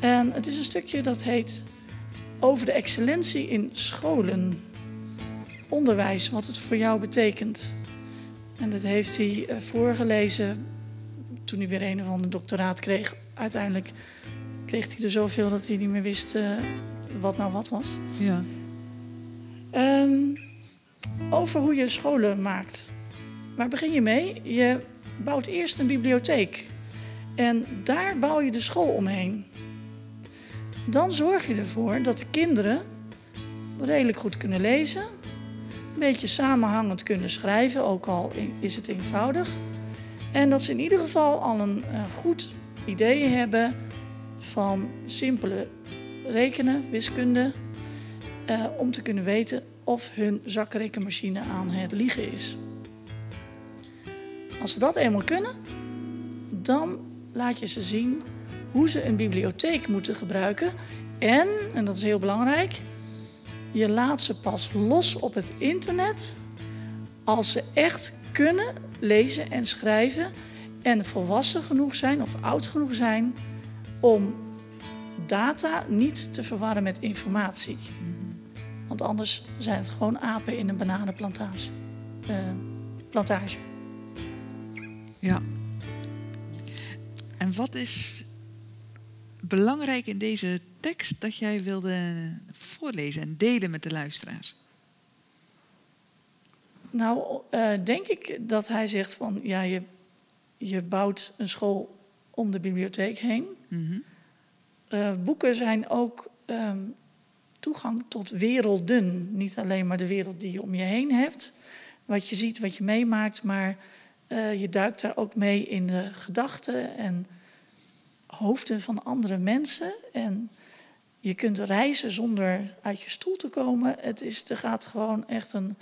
En het is een stukje dat heet over de excellentie in scholen. Onderwijs, wat het voor jou betekent. En dat heeft hij uh, voorgelezen toen hij weer een of ander doctoraat kreeg. Uiteindelijk kreeg hij er zoveel dat hij niet meer wist uh, wat nou wat was. Ja. Um, over hoe je scholen maakt. Waar begin je mee? Je bouwt eerst een bibliotheek. En daar bouw je de school omheen. Dan zorg je ervoor dat de kinderen redelijk goed kunnen lezen, een beetje samenhangend kunnen schrijven, ook al is het eenvoudig. En dat ze in ieder geval al een, een goed idee hebben van simpele rekenen, wiskunde, uh, om te kunnen weten of hun zakrekenmachine aan het liegen is. Als ze dat eenmaal kunnen, dan laat je ze zien hoe ze een bibliotheek moeten gebruiken. En, en dat is heel belangrijk, je laat ze pas los op het internet als ze echt kunnen lezen en schrijven en volwassen genoeg zijn of oud genoeg zijn om data niet te verwarren met informatie. Want anders zijn het gewoon apen in een bananenplantage. Uh, plantage. Ja. En wat is belangrijk in deze tekst dat jij wilde voorlezen en delen met de luisteraars? Nou, uh, denk ik dat hij zegt van ja, je, je bouwt een school om de bibliotheek heen. Mm -hmm. uh, boeken zijn ook um, toegang tot werelden. Niet alleen maar de wereld die je om je heen hebt, wat je ziet, wat je meemaakt, maar uh, je duikt daar ook mee in de gedachten en hoofden van andere mensen. En je kunt reizen zonder uit je stoel te komen. Het is, er gaat gewoon echt een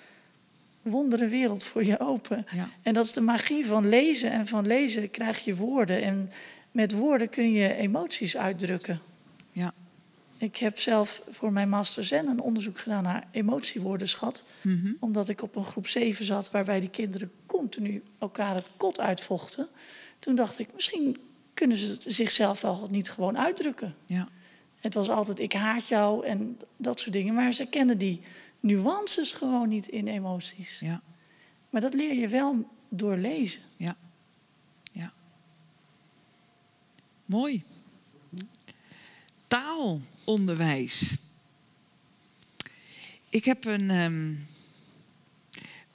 wondere wereld voor je open. Ja. En dat is de magie van lezen. En van lezen krijg je woorden. En met woorden kun je emoties uitdrukken. Ja. Ik heb zelf voor mijn master Zen een onderzoek gedaan naar emotiewoordenschat. Mm -hmm. Omdat ik op een groep 7 zat waarbij die kinderen continu elkaar het kot uitvochten. Toen dacht ik, misschien kunnen ze zichzelf wel niet gewoon uitdrukken. Ja. Het was altijd ik haat jou en dat soort dingen. Maar ze kennen die nuances gewoon niet in emoties. Ja. Maar dat leer je wel door lezen. Ja. Ja. Mooi. Taalonderwijs. Ik heb een. Um,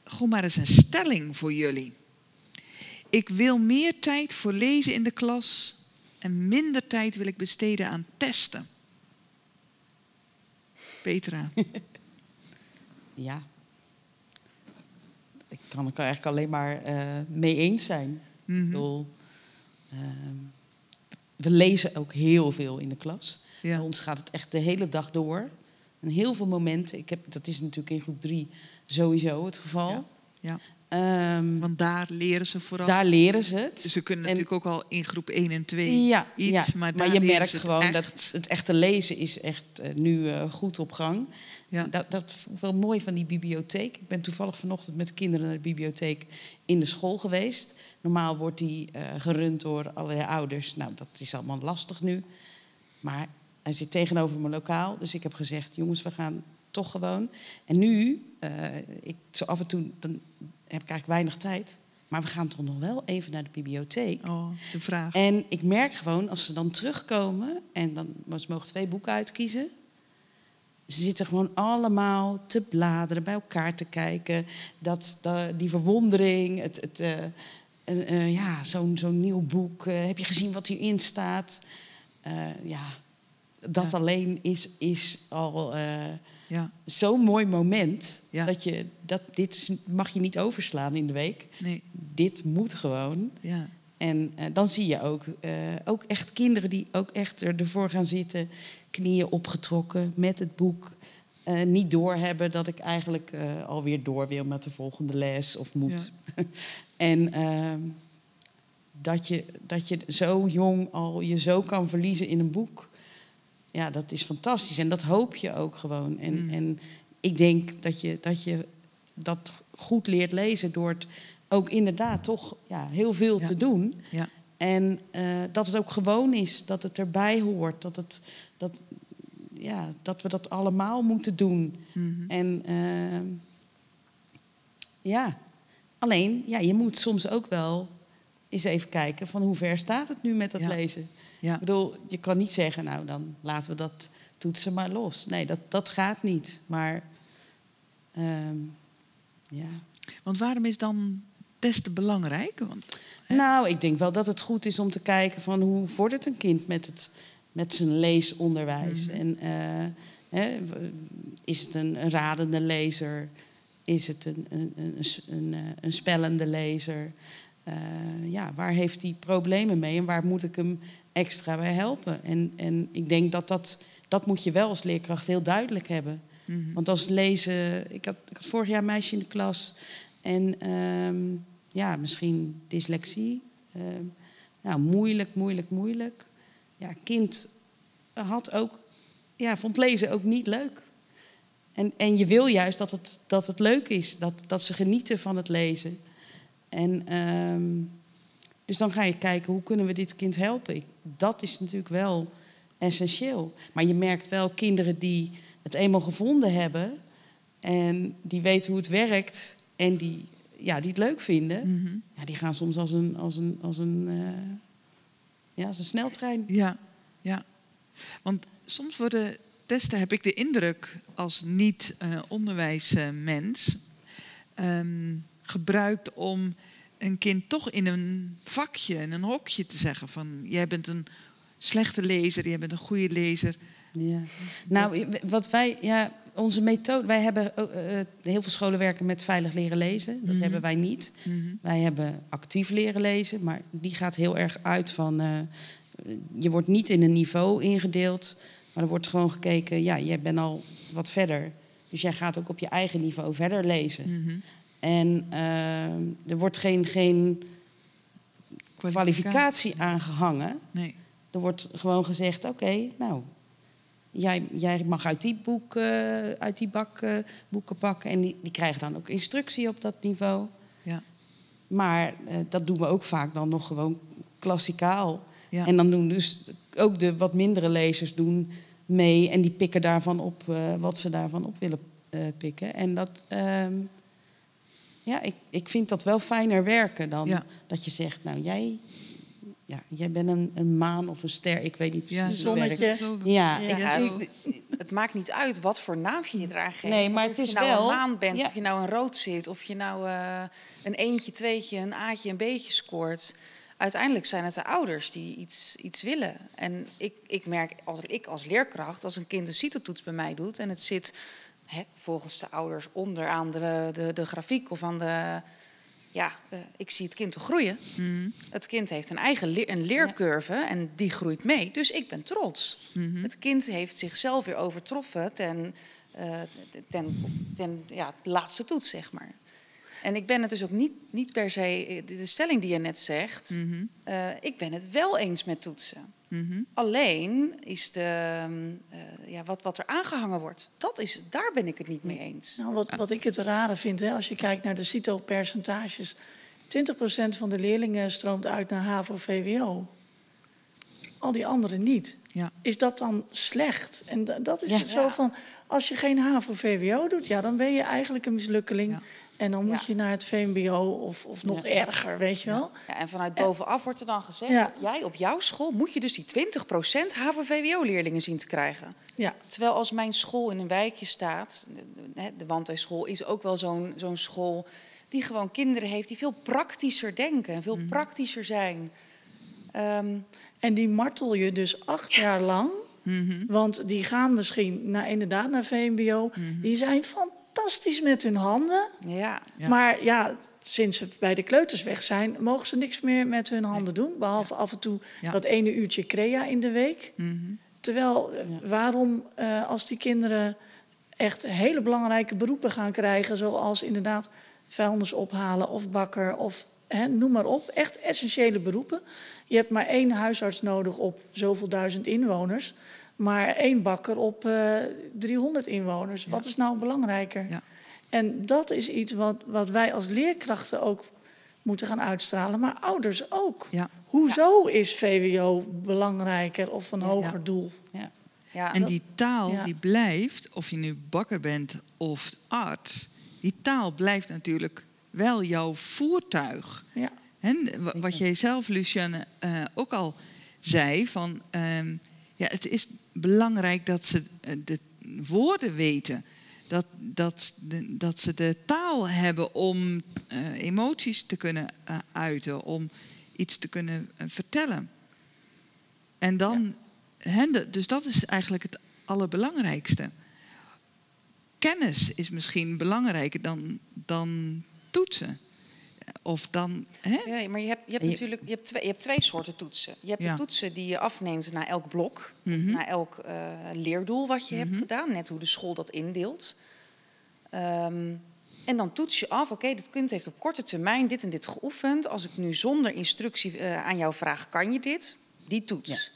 gewoon maar eens een stelling voor jullie. Ik wil meer tijd voor lezen in de klas en minder tijd wil ik besteden aan testen. Petra. ja. Ik kan er eigenlijk alleen maar uh, mee eens zijn. Mm -hmm. Ik bedoel, uh, we lezen ook heel veel in de klas. Ja. Bij ons gaat het echt de hele dag door. En heel veel momenten. Ik heb, dat is natuurlijk in groep drie sowieso het geval. Ja. Ja. Um, Want daar leren ze vooral. Daar leren ze het. Ze kunnen natuurlijk ook al in groep 1 en 2 ja, iets. Ja. Maar, maar je merkt gewoon dat het echte lezen is echt uh, nu uh, goed op gang. Ja. Dat, dat is wel mooi van die bibliotheek. Ik ben toevallig vanochtend met kinderen naar de bibliotheek in de school geweest. Normaal wordt die uh, gerund door allerlei ouders. Nou, dat is allemaal lastig nu. Maar hij zit tegenover mijn lokaal. Dus ik heb gezegd, jongens, we gaan toch gewoon. En nu, ik, zo af en toe, dan heb ik eigenlijk weinig tijd. Maar we gaan toch nog wel even naar de bibliotheek. Oh, de vraag. En ik merk gewoon, als ze dan terugkomen... en dan, ze mogen twee boeken uitkiezen... ze zitten gewoon allemaal te bladeren, bij elkaar te kijken. Dat, die verwondering, het, het, uh, uh, ja, zo'n zo'n nieuw boek. Uh, heb je gezien wat hierin staat? ja, dat alleen is, is al ja. Zo'n mooi moment. Dat je, dat, dit mag je niet overslaan in de week. Nee. Dit moet gewoon. Ja. En uh, dan zie je ook, uh, ook echt kinderen die ook echt ervoor gaan zitten, knieën opgetrokken met het boek. Uh, niet doorhebben dat ik eigenlijk alweer door wil met de volgende les of moet. Ja. en ehm, dat, je, dat je zo jong al je zo kan verliezen in een boek ja, dat is fantastisch. En dat hoop je ook gewoon. En, mm. en ik denk dat je, dat je dat goed leert lezen door het ook inderdaad toch ja, heel veel te doen. Ja. En uh, dat het ook gewoon is, dat het erbij hoort, dat, het, dat, ja, dat we dat allemaal moeten doen. Mm -hmm. En uh, ja, alleen, ja, je moet soms ook wel eens even kijken van hoe ver staat het nu met dat lezen. Ja. Ik bedoel, je kan niet zeggen, nou dan laten we dat toetsen maar los. Nee, dat, dat gaat niet. Maar um, ja. Want waarom is dan belangrijk? Want, nou, ik denk wel dat het goed is om te kijken van hoe vordert een kind met, het, met zijn leesonderwijs. Mhm. En uh, hè, is het een, radende lezer? Is het een, een, een, een, eh, een spellende lezer? Uh, ja, waar heeft hij problemen mee en waar moet ik hem extra bij helpen. En, en ik denk dat dat, dat moet je wel als leerkracht heel duidelijk hebben. Mm Want als lezen, ik had, ik had vorig jaar een meisje in de klas en ehm, ja, misschien dyslexie. Ehm, nou, moeilijk, moeilijk, moeilijk. Ja, kind had ook, ja, vond lezen ook niet leuk. En, en je wil juist dat het, dat het leuk is, dat, dat ze genieten van het lezen. En um, dus dan ga je kijken, hoe kunnen we dit kind helpen? dat is natuurlijk wel essentieel. Maar je merkt wel kinderen die het eenmaal gevonden hebben... en die weten hoe het werkt en die, ja, die het leuk vinden... Mhm. ja, die gaan soms als een, als een, als een, uh, ja, als een sneltrein. Ja, ja. Want soms worden testen, heb ik de indruk, als niet-onderwijsmens... Uh, um, gebruikt om een kind toch in een vakje, in een hokje te zeggen van jij bent een slechte lezer, jij bent een goede lezer. Ja. Nou, wat wij, ja, onze methode, wij hebben uh, heel veel scholen werken met veilig leren lezen. Dat mhm. hebben wij niet. Mhm. Wij hebben actief leren lezen, maar die gaat heel erg uit van. Uh, je wordt niet in een niveau ingedeeld, maar er wordt gewoon gekeken, ja, jij bent al wat verder. Dus jij gaat ook op je eigen niveau verder lezen. Mm en er wordt geen, geen kwalificatie aangehangen. Nee. Er wordt gewoon gezegd: oké, nou, jij, jij mag uit die, boek, uh, uit die bak uh, boeken pakken. En die, die krijgen dan ook instructie op dat niveau. Ja. Maar uh, dat doen we ook vaak dan nog gewoon klassikaal. Ja. En dan doen dus ook de wat mindere lezers doen mee. En die pikken daarvan op wat ze daarvan op willen pikken. En dat. Ehm, ja, ik, ik vind dat wel fijner werken dan dat je zegt, nou jij, ja, jij bent een, een maan of een ster, ik weet niet precies. Ja, zonnetje. Ja, ja. Ik, het maakt niet uit wat voor naamje je eraan geeft. Nee, maar het is je nou wel, een maan bent, of je nou een rood zit, of je nou uh, een eentje, tweetje, een aatje, een beetje scoort. Uiteindelijk zijn het de ouders die iets, iets willen. En ik, ik merk, als ik als leerkracht, als een kind een CITO-toets bij mij doet en het zit hè, volgens de ouders onderaan de, de, de grafiek of aan de. Ja, uh, ik zie het kind toch groeien. Mm. Het kind heeft een eigen leer, een leercurve en die groeit mee. Dus ik ben trots. Mm -hmm. Het kind heeft zichzelf weer overtroffen ten, uh, ten, ten ja, de laatste toets, zeg maar. En ik ben het dus ook niet, niet per se, de stelling die je net zegt, mhm. eh, ik ben het wel eens met toetsen. Mhm. Alleen is de, uh, ja, wat, wat er aangehangen wordt, dat is, daar ben ik het niet mee eens. Nou, wat, wat ik het rare vind, hè, als je kijkt naar de CITO-percentages, 20% van de leerlingen stroomt uit naar HAVO-VWO. Al die anderen niet. Ja. Is dat dan slecht? En dat is het zo van, als je geen HAVO-VWO doet, ja, dan ben je eigenlijk een mislukkeling. En dan moet je naar het VMBO of, of nog erger, weet je wel. Ja, en vanuit bovenaf wordt er dan gezegd... jij op jouw school moet je dus die 20% HAVO-VWO-leerlingen zien te krijgen. Ja. Terwijl als mijn school in een wijkje staat... de Wandhuisschool is ook wel zo'n zo'n school... die gewoon kinderen heeft die veel praktischer denken... en veel mhm. praktischer zijn. Um, en die martel je dus acht jaar lang. Mhm. Want die gaan misschien naar, inderdaad naar VMBO. Mhm. Die zijn fantastisch met hun handen. Ja. Maar ja, sinds ze bij de kleuters weg zijn, mogen ze niks meer met hun handen doen. Behalve af en toe dat ene uurtje crea in de week. Mhm. Terwijl, eh, waarom uh, als die kinderen echt hele belangrijke beroepen gaan krijgen, zoals inderdaad vuilnis ophalen of bakker of hè, noem maar op, echt essentiële beroepen. Je hebt maar één huisarts nodig op zoveel duizend inwoners. Maar één bakker op uh, eh, 300 inwoners. Wat is nou belangrijker? Ja. En dat is iets wat, wat wij als leerkrachten ook moeten gaan uitstralen. Maar ouders ook. Ja. Hoezo is VWO belangrijker of een hoger doel? Ja. Ja. En die taal die blijft, of je nu bakker bent of arts, die taal blijft natuurlijk wel jouw voertuig. Ja. En wat jij zelf, Luciane, uh, ook al zei, van ehm, ja, het is belangrijk dat ze eh, de woorden weten. Dat, dat, dat ze de taal hebben om uh, emoties te kunnen uiten, om iets te kunnen vertellen. En dan, ja. dus dat is eigenlijk het allerbelangrijkste. Kennis is misschien belangrijker dan, dan toetsen. Of dan, hè? Ja, maar je hebt, je hebt natuurlijk je hebt twee, je hebt twee soorten toetsen. Je hebt de toetsen die je afneemt naar elk blok, mm naar elk uh, leerdoel wat je hebt mhm. gedaan, net hoe de school dat indeelt. Um, en dan toets je af, oké, dit kind heeft op korte termijn dit en dit geoefend. Als ik nu zonder instructie uh, aan jou vraag, kan je dit? Die toets.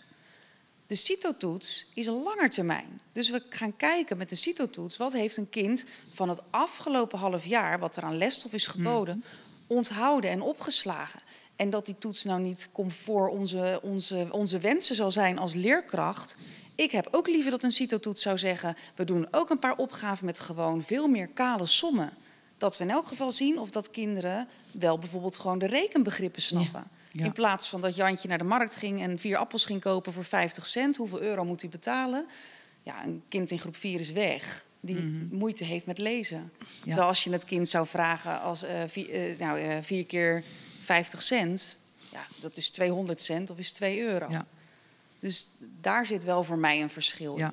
De CITO-toets is een langer termijn. Dus we gaan kijken met de CITO-toets, wat heeft een kind van het afgelopen half jaar, wat er aan lesstof is geboden, mhm onthouden en opgeslagen. En dat die toets nou niet comfort onze, onze, onze wensen zal zijn als leerkracht. Ik heb ook liever dat een CITO-toets zou zeggen... we doen ook een paar opgaven met gewoon veel meer kale sommen. Dat we in elk geval zien of dat kinderen wel bijvoorbeeld gewoon de rekenbegrippen snappen. In plaats van dat Jantje naar de markt ging en vier appels ging kopen voor 50 cent. Hoeveel euro moet hij betalen? Ja, een kind in groep 4 is weg die mhm. moeite heeft met lezen. Terwijl als je het kind zou vragen als uh, vier, uh, nou, uh, vier keer 50 cent, ja, dat is 200 cent of is 2 euro. Ja. Dus daar zit wel voor mij een verschil in.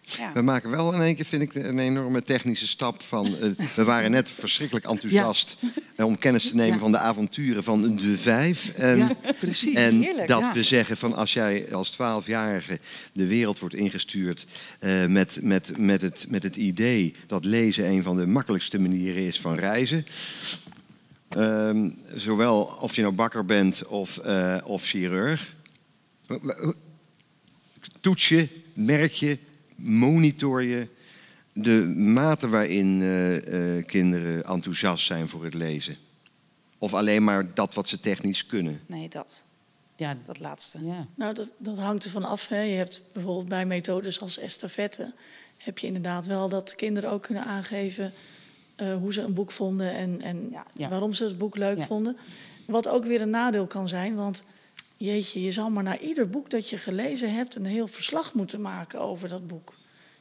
Ja. We maken wel in één keer, vind ik, een enorme technische stap van... Uh, we waren net verschrikkelijk enthousiast ja. Om kennis te nemen van de avonturen van de vijf. En, ja, precies. En Heerlijk, dat we zeggen van als jij als twaalfjarige de wereld wordt ingestuurd... Uh, met, met, met, het, met het idee dat lezen een van de makkelijkste manieren is van reizen... Um, zowel of je nou bakker bent of, uh, of chirurg. Toets je, merk je, monitor je de mate waarin uh, uh, kinderen enthousiast zijn voor het lezen? Of alleen maar dat wat ze technisch kunnen? Nee, dat. Ja, dat laatste. Ja. Nou, dat, dat hangt ervan af. Hè. Je hebt bijvoorbeeld bij methodes als estafette... heb je inderdaad wel dat kinderen ook kunnen aangeven... Uh, hoe ze een boek vonden en, en ja. waarom ze het boek leuk vonden. Wat ook weer een nadeel kan zijn, want Jeetje, je zal maar naar ieder boek dat je gelezen hebt een heel verslag moeten maken over dat boek.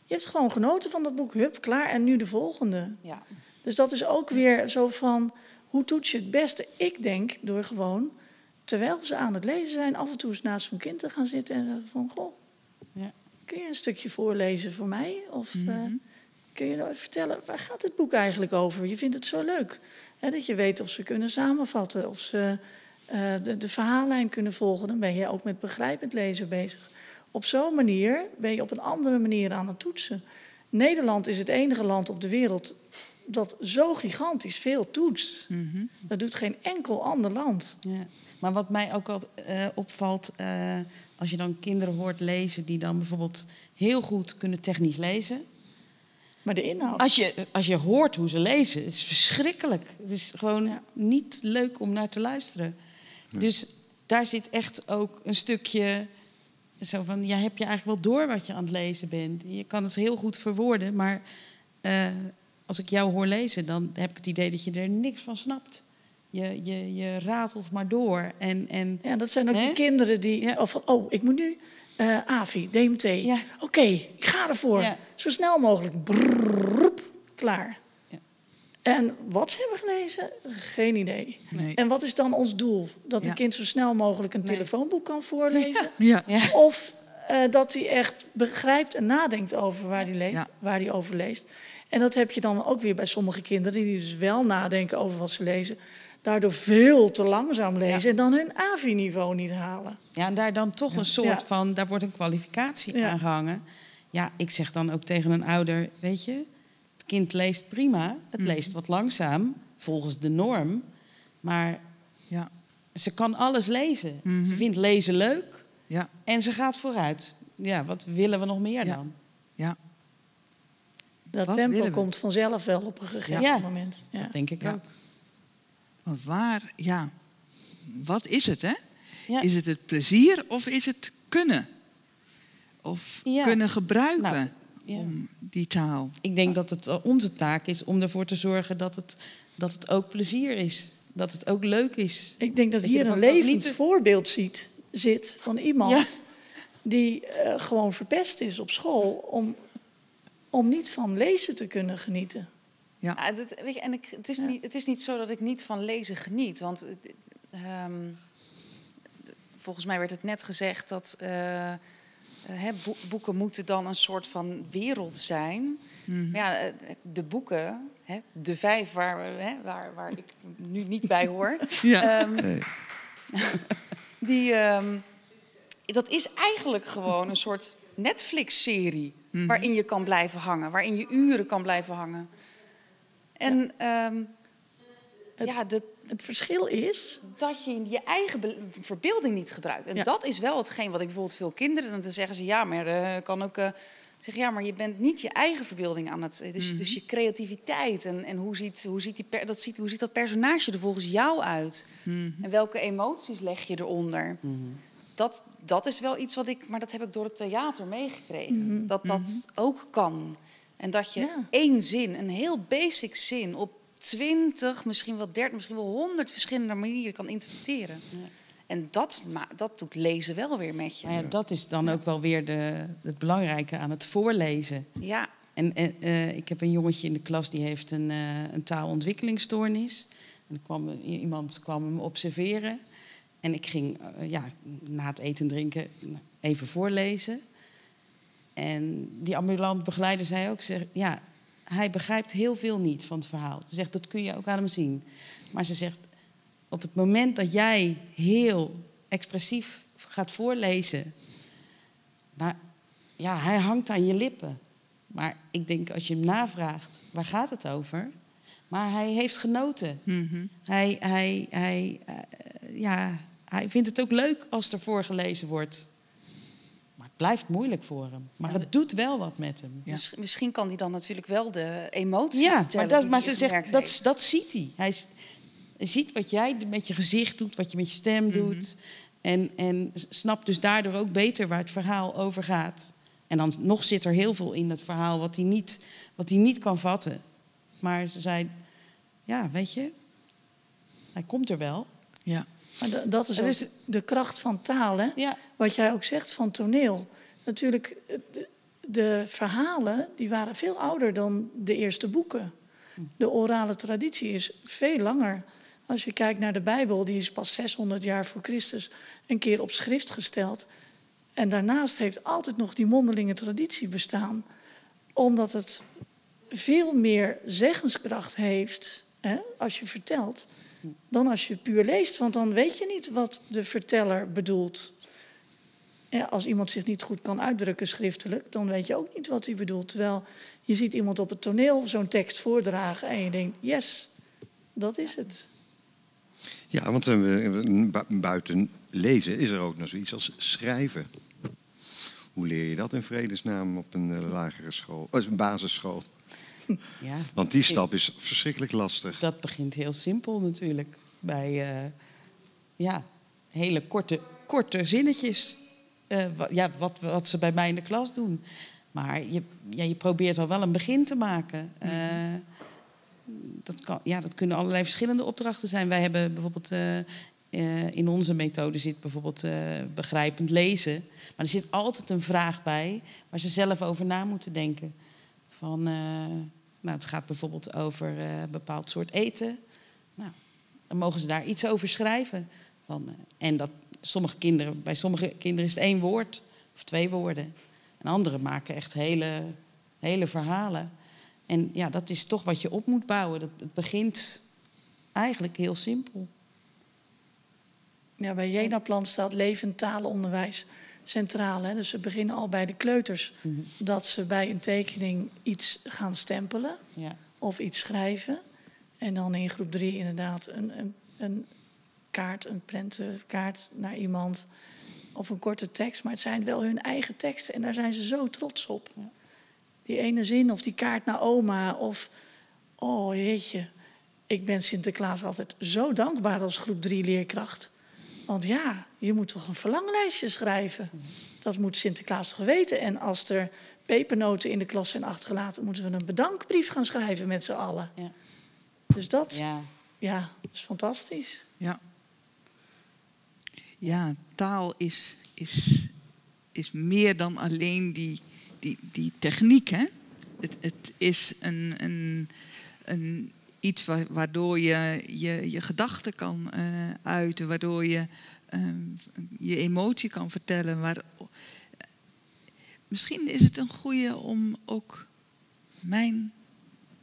Je hebt gewoon genoten van dat boek, hup, klaar en nu de volgende. Ja. Dus dat is ook weer zo van, hoe toets je het beste? Ik denk door gewoon, terwijl ze aan het lezen zijn, af en toe eens naast zo'n kind te gaan zitten en zeggen van, goh, ja. kun je een stukje voorlezen voor mij? Of mm -hmm. kun je nou vertellen, waar gaat het boek eigenlijk over? Je vindt het zo leuk. Hè, dat je weet of ze kunnen samenvatten, of ze uh, de, de verhaallijn kunnen volgen, dan ben je ook met begrijpend lezen bezig. Op zo'n manier ben je op een andere manier aan het toetsen. Nederland is het enige land op de wereld dat zo gigantisch veel toetst. Mhm. Dat doet geen enkel ander land. Ja. Maar wat mij ook al uh, opvalt, uh, als je dan kinderen hoort lezen die dan bijvoorbeeld heel goed kunnen technisch lezen. Maar de inhoud. Als je, als je hoort hoe ze lezen, het is verschrikkelijk. Het is gewoon niet leuk om naar te luisteren. Dus daar zit echt ook een stukje zo van, ja, heb je eigenlijk wel door wat je aan het lezen bent? Je kan het heel goed verwoorden, maar uh, als ik jou hoor lezen, dan heb ik het idee dat je er niks van snapt. Je, je, je ratelt maar door. En, en, ja, dat zijn ook die kinderen die... Ja. Of oh, ik moet nu uh, AVI, DMT. Ja. Oké, ik ga ervoor. Ja. Zo snel mogelijk. Brrr, klaar. En wat ze hebben gelezen? Geen idee. Nee. En wat is dan ons doel? Dat een kind zo snel mogelijk een telefoonboek kan voorlezen? Ja. Of uh, dat hij echt begrijpt en nadenkt over waar hij leest, waar hij over leest. En dat heb je dan ook weer bij sommige kinderen die dus wel nadenken over wat ze lezen, daardoor veel te langzaam lezen en dan hun AVI-niveau niet halen. Ja, en daar dan toch een soort van, daar wordt een kwalificatie aan gehangen. Ja, ik zeg dan ook tegen een ouder, weet je, het kind leest prima, het mhm. leest wat langzaam, volgens de norm, maar ja. ze kan alles lezen. Mhm. Ze vindt lezen leuk ja. en ze gaat vooruit. Ja, wat willen we nog meer dan? Ja. Dat tempo komt vanzelf wel op een gegeven moment. Ja, dat denk ik ook. Want waar, ja, wat is het, hè? Is het het plezier of is het kunnen? Of kunnen gebruiken nou, om die taal? Ik denk dat het onze taak is om ervoor te zorgen dat het, dat het ook plezier is. Dat het ook leuk is. Ik denk dat, hier een levend voorbeeld ziet, zit van iemand die uh, gewoon verpest is op school om om niet van lezen te kunnen genieten. Ja, ja dat, weet je, en ik, het, is niet, het is niet zo dat ik niet van lezen geniet. Want um, volgens mij werd het net gezegd dat uh, boeken moeten dan een soort van wereld zijn. Mm Maar ja, eh, de boeken, hè, de vijf waar, hè, waar, waar ik nu niet bij hoor, ja. um, nee. die, um, dat is eigenlijk gewoon een soort Netflix-serie. Mhm. Waarin je kan blijven hangen, waarin je uren kan blijven hangen. En ja. Um, het, ja, de, het verschil is dat je je eigen verbeelding niet gebruikt. En dat is wel hetgeen wat ik bijvoorbeeld veel kinderen, dan zeggen ze ja, maar uh, kan ook. Uh, zeg ja, maar je bent niet je eigen verbeelding aan het. Dus, mm dus je creativiteit en, en hoe, ziet, hoe, ziet die per, dat ziet, hoe ziet dat personage er volgens jou uit? Mm En welke emoties leg je eronder? Mm dat, dat is wel iets wat ik, maar dat heb ik door het theater meegekregen. Mhm. Dat dat mhm. ook kan. En dat je één zin, een heel basic zin, op twintig, misschien wel dertig, misschien wel honderd verschillende manieren kan interpreteren. Ja. En dat, dat doet lezen wel weer met je. Ja, dat is dan ook wel weer de, het belangrijke aan het voorlezen. Ja. En, en uh, ik heb een jongetje in de klas die heeft een, uh, een taalontwikkelingsstoornis. En kwam, iemand kwam hem observeren. En ik ging uh, ja, na het eten en drinken even voorlezen. En die ambulant begeleider zei ook, zeg, ja, hij begrijpt heel veel niet van het verhaal. Ze zegt, dat kun je ook aan hem zien. Maar ze zegt, op het moment dat jij heel expressief gaat voorlezen... Nou, ja, hij hangt aan je lippen. Maar ik denk, als je hem navraagt, waar gaat het over? Maar hij heeft genoten. Mm Hij, hij, hij, uh, ja, hij vindt het ook leuk als er voorgelezen wordt. Blijft moeilijk voor hem. Maar het doet wel wat met hem. Ja. Misschien kan hij dan natuurlijk wel de emotie ja, maar, dat, maar ze zegt, dat, dat ziet hij. Hij ziet wat jij met je gezicht doet, wat je met je stem mhm. doet. En, en snapt dus daardoor ook beter waar het verhaal over gaat. En dan nog zit er heel veel in het verhaal wat hij niet, wat hij niet kan vatten. Maar ze zei, ja, weet je, hij komt er wel. Ja. Maar dat is, is de kracht van taal, hè? Ja. Wat jij ook zegt van toneel. Natuurlijk, de, de, verhalen die waren veel ouder dan de eerste boeken. De orale traditie is veel langer. Als je kijkt naar de Bijbel, die is pas 600 jaar voor Christus een keer op schrift gesteld. En daarnaast heeft altijd nog die mondelinge traditie bestaan. Omdat het veel meer zeggenskracht heeft hè, als je vertelt dan als je puur leest. Want dan weet je niet wat de verteller bedoelt. Ja, als iemand zich niet goed kan uitdrukken schriftelijk, dan weet je ook niet wat hij bedoelt. Terwijl je ziet iemand op het toneel zo'n tekst voordragen en je denkt, yes, dat is het. Ja, want uh, buiten lezen is er ook nog zoiets als schrijven. Hoe leer je dat in vredesnaam op een uh, lagere school, uh, een basisschool? Ja, Want die stap is verschrikkelijk lastig. Dat begint heel simpel natuurlijk. Bij ja, hele korte, korte zinnetjes. ja, wat, wat ze bij mij in de klas doen. Maar je, ja, je probeert al wel een begin te maken. Mhm dat, kan, ja, dat kunnen allerlei verschillende opdrachten zijn. Wij hebben bijvoorbeeld uh, in onze methode zit bijvoorbeeld uh, begrijpend lezen. Maar er zit altijd een vraag bij waar ze zelf over na moeten denken. Van, nou, het gaat bijvoorbeeld over een bepaald soort eten. Nou, dan mogen ze daar iets over schrijven. Van, en dat sommige kinderen, bij sommige kinderen is het één woord of twee woorden. En anderen maken echt hele, hele verhalen. En ja, dat is toch wat je op moet bouwen. Dat, het begint eigenlijk heel simpel. Ja, bij Jena-plan staat levend talenonderwijs centraal. Hè? Dus we beginnen al bij de kleuters. Mhm. Dat ze bij een tekening iets gaan stempelen ja. of iets schrijven. En dan in groep drie inderdaad een, een, een kaart, een prentenkaart naar iemand. Of een korte tekst. Maar het zijn wel hun eigen teksten en daar zijn ze zo trots op. Ja die ene zin of die kaart naar oma. Of, oh jeetje, ik ben Sinterklaas altijd zo dankbaar als groep 3 leerkracht. Want ja, je moet toch een verlanglijstje schrijven. Dat moet Sinterklaas toch weten. En als er pepernoten in de klas zijn achtergelaten, moeten we een bedankbrief gaan schrijven met z'n allen. Ja. Dus dat, ja. ja, is fantastisch. Ja. Ja, taal is, is, is meer dan alleen die die, die techniek, hè? Het, het is een, een, een iets waardoor je je, je gedachten kan uh, uiten, waardoor je uh, je emotie kan vertellen. Waar, misschien is het een goede om ook mijn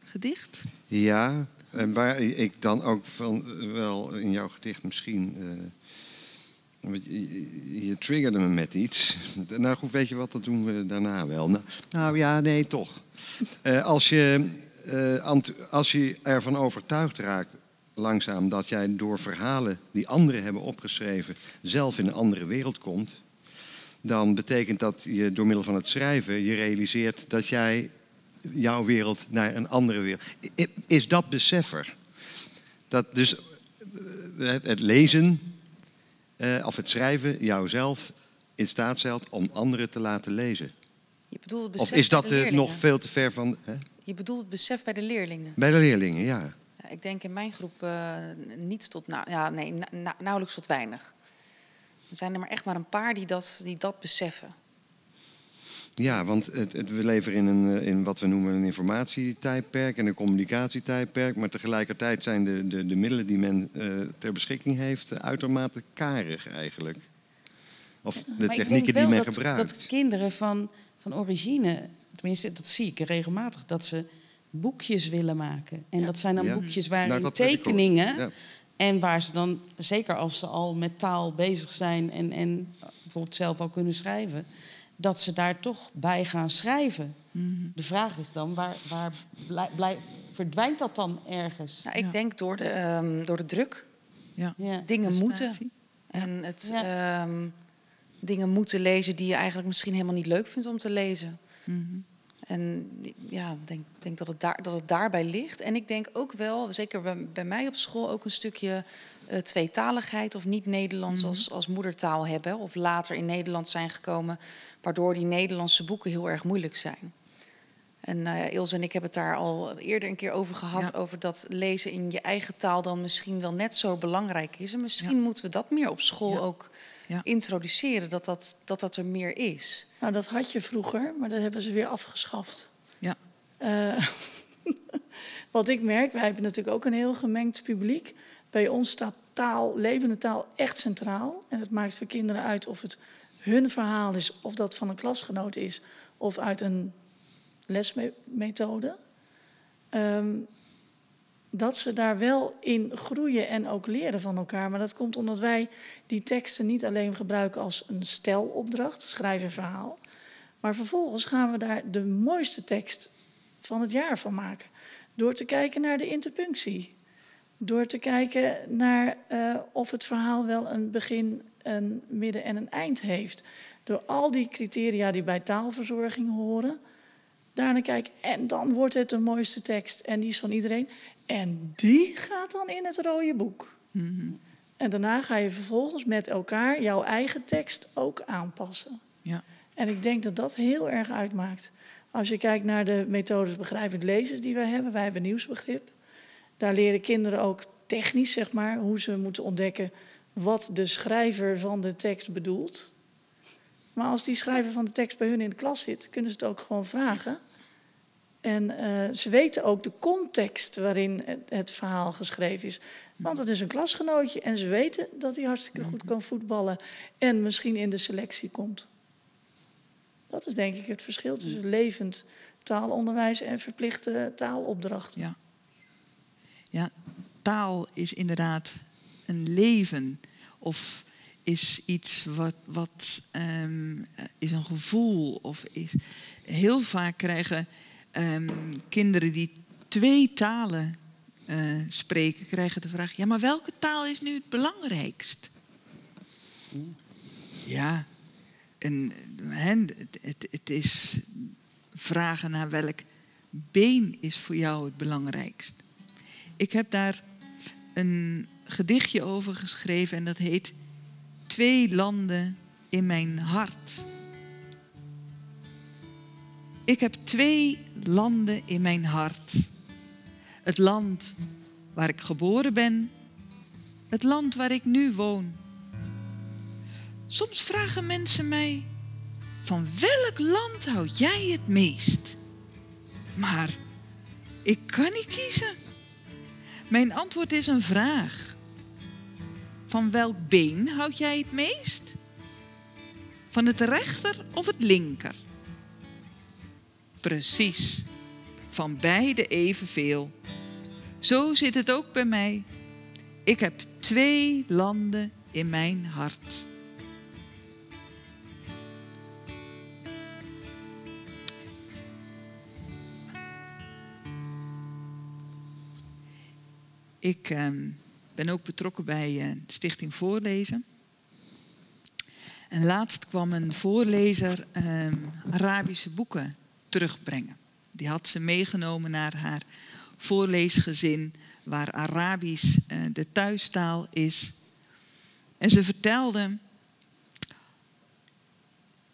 gedicht. Ja, en waar ik dan ook van wel in jouw gedicht misschien. Uh, je, triggerde me met iets. Nou goed, weet je wat, dat doen we daarna wel. Nou, nou ja, nee, toch. Uh, als, je, uh, als je ervan overtuigd raakt, langzaam, dat jij door verhalen die anderen hebben opgeschreven, zelf in een andere wereld komt, dan betekent dat je door middel van het schrijven je realiseert dat jij jouw wereld naar een andere wereld. Is dat beseffer? Dat dus eh, het lezen uh, of het schrijven jouzelf in staat stelt om anderen te laten lezen. Je bedoelt of is dat nog veel te ver van. Hè? Je bedoelt het besef bij de leerlingen? Bij de leerlingen, ja. ik denk in mijn groep uh, niets tot, nou, ja, nee, na, nauwelijks tot weinig. Er zijn er maar echt maar een paar die dat, die dat beseffen. Ja, want het, het, we leven in, een, eh, in wat we noemen een informatietijdperk en een communicatietijdperk. Maar tegelijkertijd zijn de, de, de middelen die men uh, ter beschikking heeft uitermate karig eigenlijk. Of de technieken die men dat, gebruikt. Dat kinderen van, van origine, tenminste dat zie ik regelmatig, dat ze boekjes willen maken. En dat zijn dan ja. boekjes waarin nou, tekeningen. Ja. En waar ze dan, zeker als ze al met taal bezig zijn en, en bijvoorbeeld zelf al kunnen schrijven dat ze daar toch bij gaan schrijven. Mhm. De vraag is dan, waar, waar blij, verdwijnt dat dan ergens? Nou, ik denk door de, um, door de druk. Ja. Dingen moeten. En het ehm, dingen moeten lezen die je eigenlijk misschien helemaal niet leuk vindt om te lezen. Mhm. En ja, ik denk, denk dat, het daar, dat het daarbij ligt. En ik denk ook wel, zeker bij, bij mij op school, ook een stukje uh, tweetaligheid of niet Nederlands mhm. als, als moedertaal hebben. Of later in Nederland zijn gekomen, waardoor die Nederlandse boeken heel erg moeilijk zijn. En uh, Ilse en ik hebben het daar al eerder een keer over gehad. Over dat lezen in je eigen taal dan misschien wel net zo belangrijk is. En misschien moeten we dat meer op school ook introduceren. Dat dat, dat dat er meer is. Nou, dat had je vroeger, maar dat hebben ze weer afgeschaft. Ja. Uh, wat ik merk, wij hebben natuurlijk ook een heel gemengd publiek. Bij ons staat taal, levende taal, echt centraal. En het maakt voor kinderen uit of het hun verhaal is, of dat van een klasgenoot is, of uit een lesmethode. Um, dat ze daar wel in groeien en ook leren van elkaar. Maar dat komt omdat wij die teksten niet alleen gebruiken als een stelopdracht, schrijf een verhaal. Maar vervolgens gaan we daar de mooiste tekst van het jaar van maken. Door te kijken naar de interpunctie. Door te kijken naar uh, of het verhaal wel een begin, een midden en een eind heeft. Door al die criteria die bij taalverzorging horen. Daarna kijken en dan wordt het de mooiste tekst en die is van iedereen. En die gaat dan in het rode boek. Mm En daarna ga je vervolgens met elkaar jouw eigen tekst ook aanpassen. Ja. En ik denk dat dat heel erg uitmaakt. Als je kijkt naar de methodes begrijpend lezen die wij hebben, wij hebben nieuwsbegrip. Daar leren kinderen ook technisch, zeg maar, hoe ze moeten ontdekken wat de schrijver van de tekst bedoelt. Maar als die schrijver van de tekst bij hun in de klas zit, kunnen ze het ook gewoon vragen. En uh, ze weten ook de context waarin het, het, verhaal geschreven is. Want het is een klasgenootje en ze weten dat hij hartstikke goed kan voetballen en misschien in de selectie komt. Dat is denk ik het verschil tussen levend taalonderwijs en verplichte taalopdrachten. Ja. ja, taal is inderdaad een leven of is iets wat, wat um, is een gevoel of is heel vaak krijgen um, kinderen die twee talen uh, spreken krijgen de vraag: ja, maar welke taal is nu het belangrijkst? Ja, en, het, het is vragen naar welk been is voor jou het belangrijkst. Ik heb daar een gedichtje over geschreven en dat heet Twee landen in mijn hart. Ik heb twee landen in mijn hart. Het land waar ik geboren ben, het land waar ik nu woon. Soms vragen mensen mij: van welk land houd jij het meest? Maar ik kan niet kiezen. Mijn antwoord is een vraag. Van welk been houd jij het meest? Van het rechter of het linker? Precies, van beide evenveel. Zo zit het ook bij mij. Ik heb twee landen in mijn hart. Ik uh, ben ook betrokken bij uh, Stichting Voorlezen. En laatst kwam een voorlezer uh, Arabische boeken terugbrengen. Die had ze meegenomen naar haar voorleesgezin, waar Arabisch uh, de thuistaal is. En ze vertelde: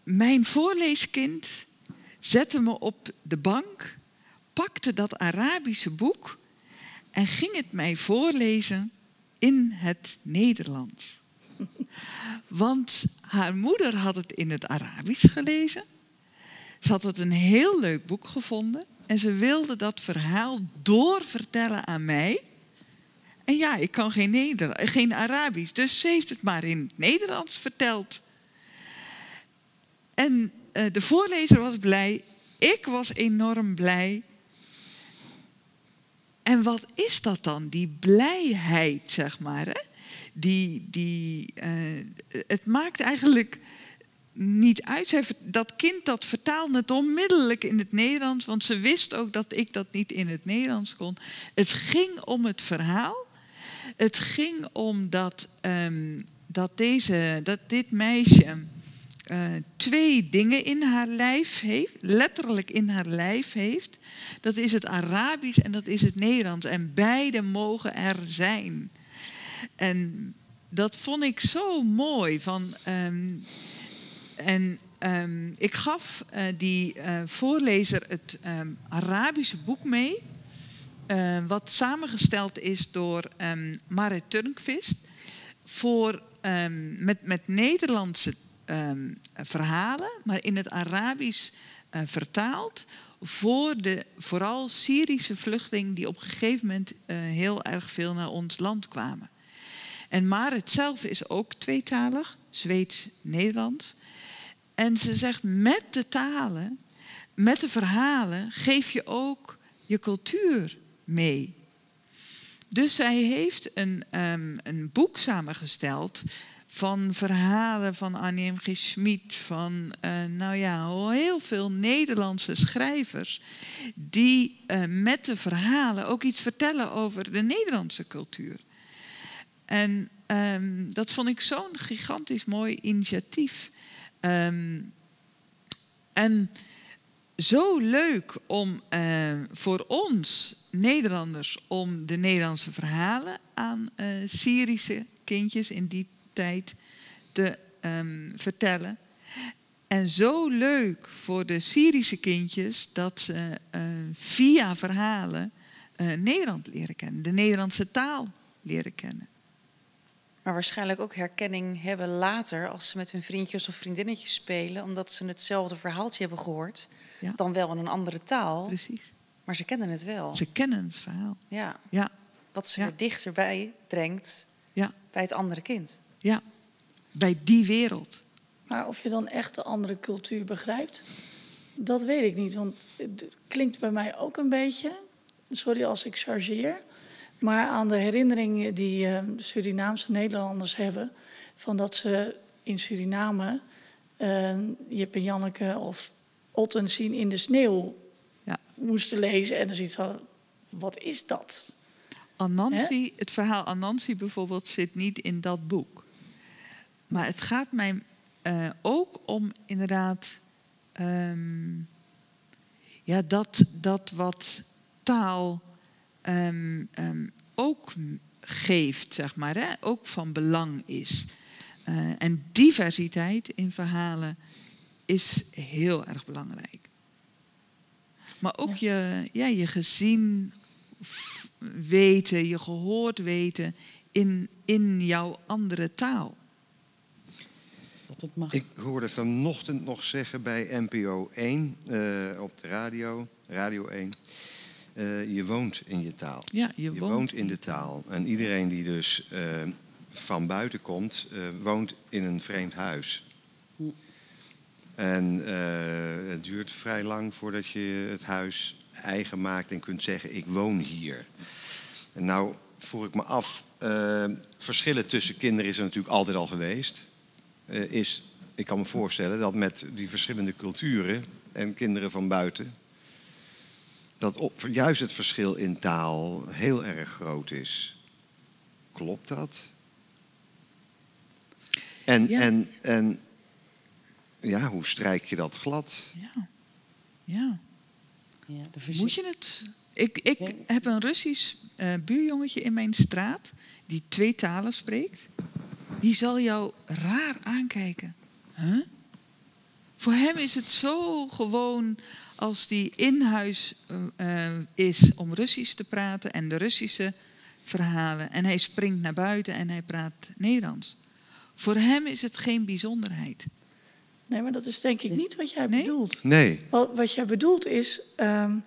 Mijn voorleeskind zette me op de bank, pakte dat Arabische boek en ging het mij voorlezen in het Nederlands. Want haar moeder had het in het Arabisch gelezen. Ze had het een heel leuk boek gevonden en ze wilde dat verhaal doorvertellen aan mij. En ja, ik kan geen, Neder geen Arabisch, dus ze heeft het maar in het Nederlands verteld. En uh, de voorlezer was blij, ik was enorm blij. En wat is dat dan, die blijheid, zeg maar? Hè? Die, die, uh, het maakt eigenlijk niet uit. dat kind dat vertaalde het onmiddellijk in het Nederlands, want ze wist ook dat ik dat niet in het Nederlands kon. Het ging om het verhaal. Het ging om dat, um, dat, deze, dat dit meisje uh, twee dingen in haar lijf heeft, letterlijk in haar lijf heeft. Dat is het Arabisch en dat is het Nederlands. En beide mogen er zijn. En dat vond ik zo mooi. Van, um, en um, ik gaf uh, die uh, voorlezer het um, Arabische boek mee. Uh, wat samengesteld is door um, Marit Turnquist. Voor, met, met Nederlandse verhalen, maar in het Arabisch vertaald. Voor de vooral Syrische vluchtelingen die op een gegeven moment heel erg veel naar ons land kwamen. En Marit zelf is ook tweetalig, Zweeds-Nederlands. En ze zegt, met de talen, met de verhalen, geef je ook je cultuur mee. Dus zij heeft een, um, een boek samengesteld van verhalen van Annie M. G. Schmid, van uh, nou ja, heel veel Nederlandse schrijvers die uh, met de verhalen ook iets vertellen over de Nederlandse cultuur. En um, dat vond ik zo'n gigantisch mooi initiatief. Um, en zo leuk om uh, voor ons Nederlanders om de Nederlandse verhalen aan uh, Syrische kindjes in die tijd te um, vertellen. En zo leuk voor de Syrische kindjes dat ze via verhalen Nederland leren kennen, de Nederlandse taal leren kennen. Maar waarschijnlijk ook herkenning hebben later als ze met hun vriendjes of vriendinnetjes spelen, omdat ze hetzelfde verhaaltje hebben gehoord, ja. dan wel in een andere taal. Precies. Maar ze kennen het wel. Ze kennen het verhaal. Ja. ja. Wat ze ja. dichterbij brengt ja. bij het andere kind. Ja, bij die wereld. Maar of je dan echt de andere cultuur begrijpt, dat weet ik niet. Want het klinkt bij mij ook een beetje, sorry als ik chargeer, maar aan de herinneringen die uh, de Surinaamse Nederlanders hebben, van dat ze in Suriname uh, Jip en Janneke of Otten zien in de sneeuw ja. moesten lezen. En dan ziet van, wat is dat? Anansi, het verhaal Anansi bijvoorbeeld zit niet in dat boek. Maar het gaat mij uh, ook om inderdaad um, ja, dat, dat wat taal um, um, ook geeft, zeg maar, hè? ook van belang is. Uh, en diversiteit in verhalen is heel erg belangrijk. Maar ook je, ja, je gezien weten, je gehoord weten in, in jouw andere taal. Dat het mag. Ik hoorde vanochtend nog zeggen bij NPO 1 uh, op de radio, Radio 1. Uh, je woont in je taal. Ja, je, je woont, woont, in de taal. En iedereen die dus uh, van buiten komt, uh, woont in een vreemd huis. Hm. En het duurt vrij lang voordat je het huis eigen maakt en kunt zeggen: Ik woon hier. En nou vroeg ik me af: verschillen tussen kinderen is er natuurlijk altijd al geweest. is, ik kan me voorstellen dat met die verschillende culturen en kinderen van buiten dat op, juist het verschil in taal heel erg groot is. Klopt dat? En, ja. en, en ja, hoe strijk je dat glad? Ja. ja. ja Moet je het. Ik, ik ja. heb een Russisch uh, buurjongetje in mijn straat die twee talen spreekt. Die zal jou raar aankijken. Huh? Voor hem is het zo gewoon als die in huis uh, is om Russisch te praten en de Russische verhalen. En hij springt naar buiten en hij praat Nederlands. Voor hem is het geen bijzonderheid. Nee, maar dat is denk ik niet wat jij nee? bedoelt. Nee. Wat, wat jij bedoelt is, um,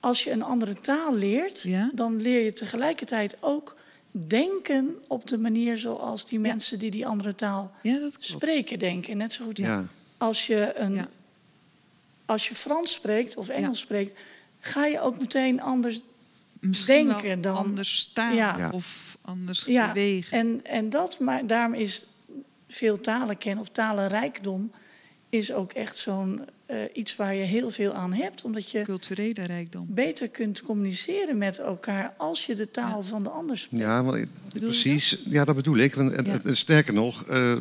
als je een andere taal leert, ja? dan leer je tegelijkertijd ook denken op de manier zoals die mensen ja. die die andere taal ja, spreken denken. Net zo goed als je een als je Frans spreekt of Engels ja. spreekt, ga je ook meteen anders Misschien denken dan anders staan ja. of anders ja. bewegen. En, en dat, maar daarom is veel talen kennen of talenrijkdom is ook echt zo'n uh, iets waar je heel veel aan hebt, omdat je culturele rijkdom beter kunt communiceren met elkaar als je de taal ja. van de ander spreekt. Ja, want, precies. Ja, dat bedoel ik. Want, ja. Sterker nog, uh, uh,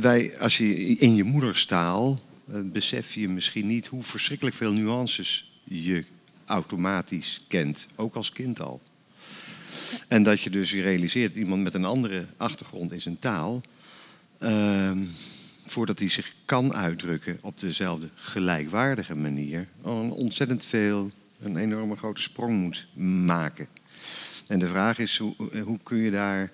wij, als je in je moederstaal besef je misschien niet hoe verschrikkelijk veel nuances je automatisch kent, ook als kind al. En dat je dus realiseert, iemand met een andere achtergrond in zijn taal, uh, voordat hij zich kan uitdrukken op dezelfde gelijkwaardige manier, een ontzettend veel, een enorme grote sprong moet maken. En de vraag is, hoe, hoe kun je daar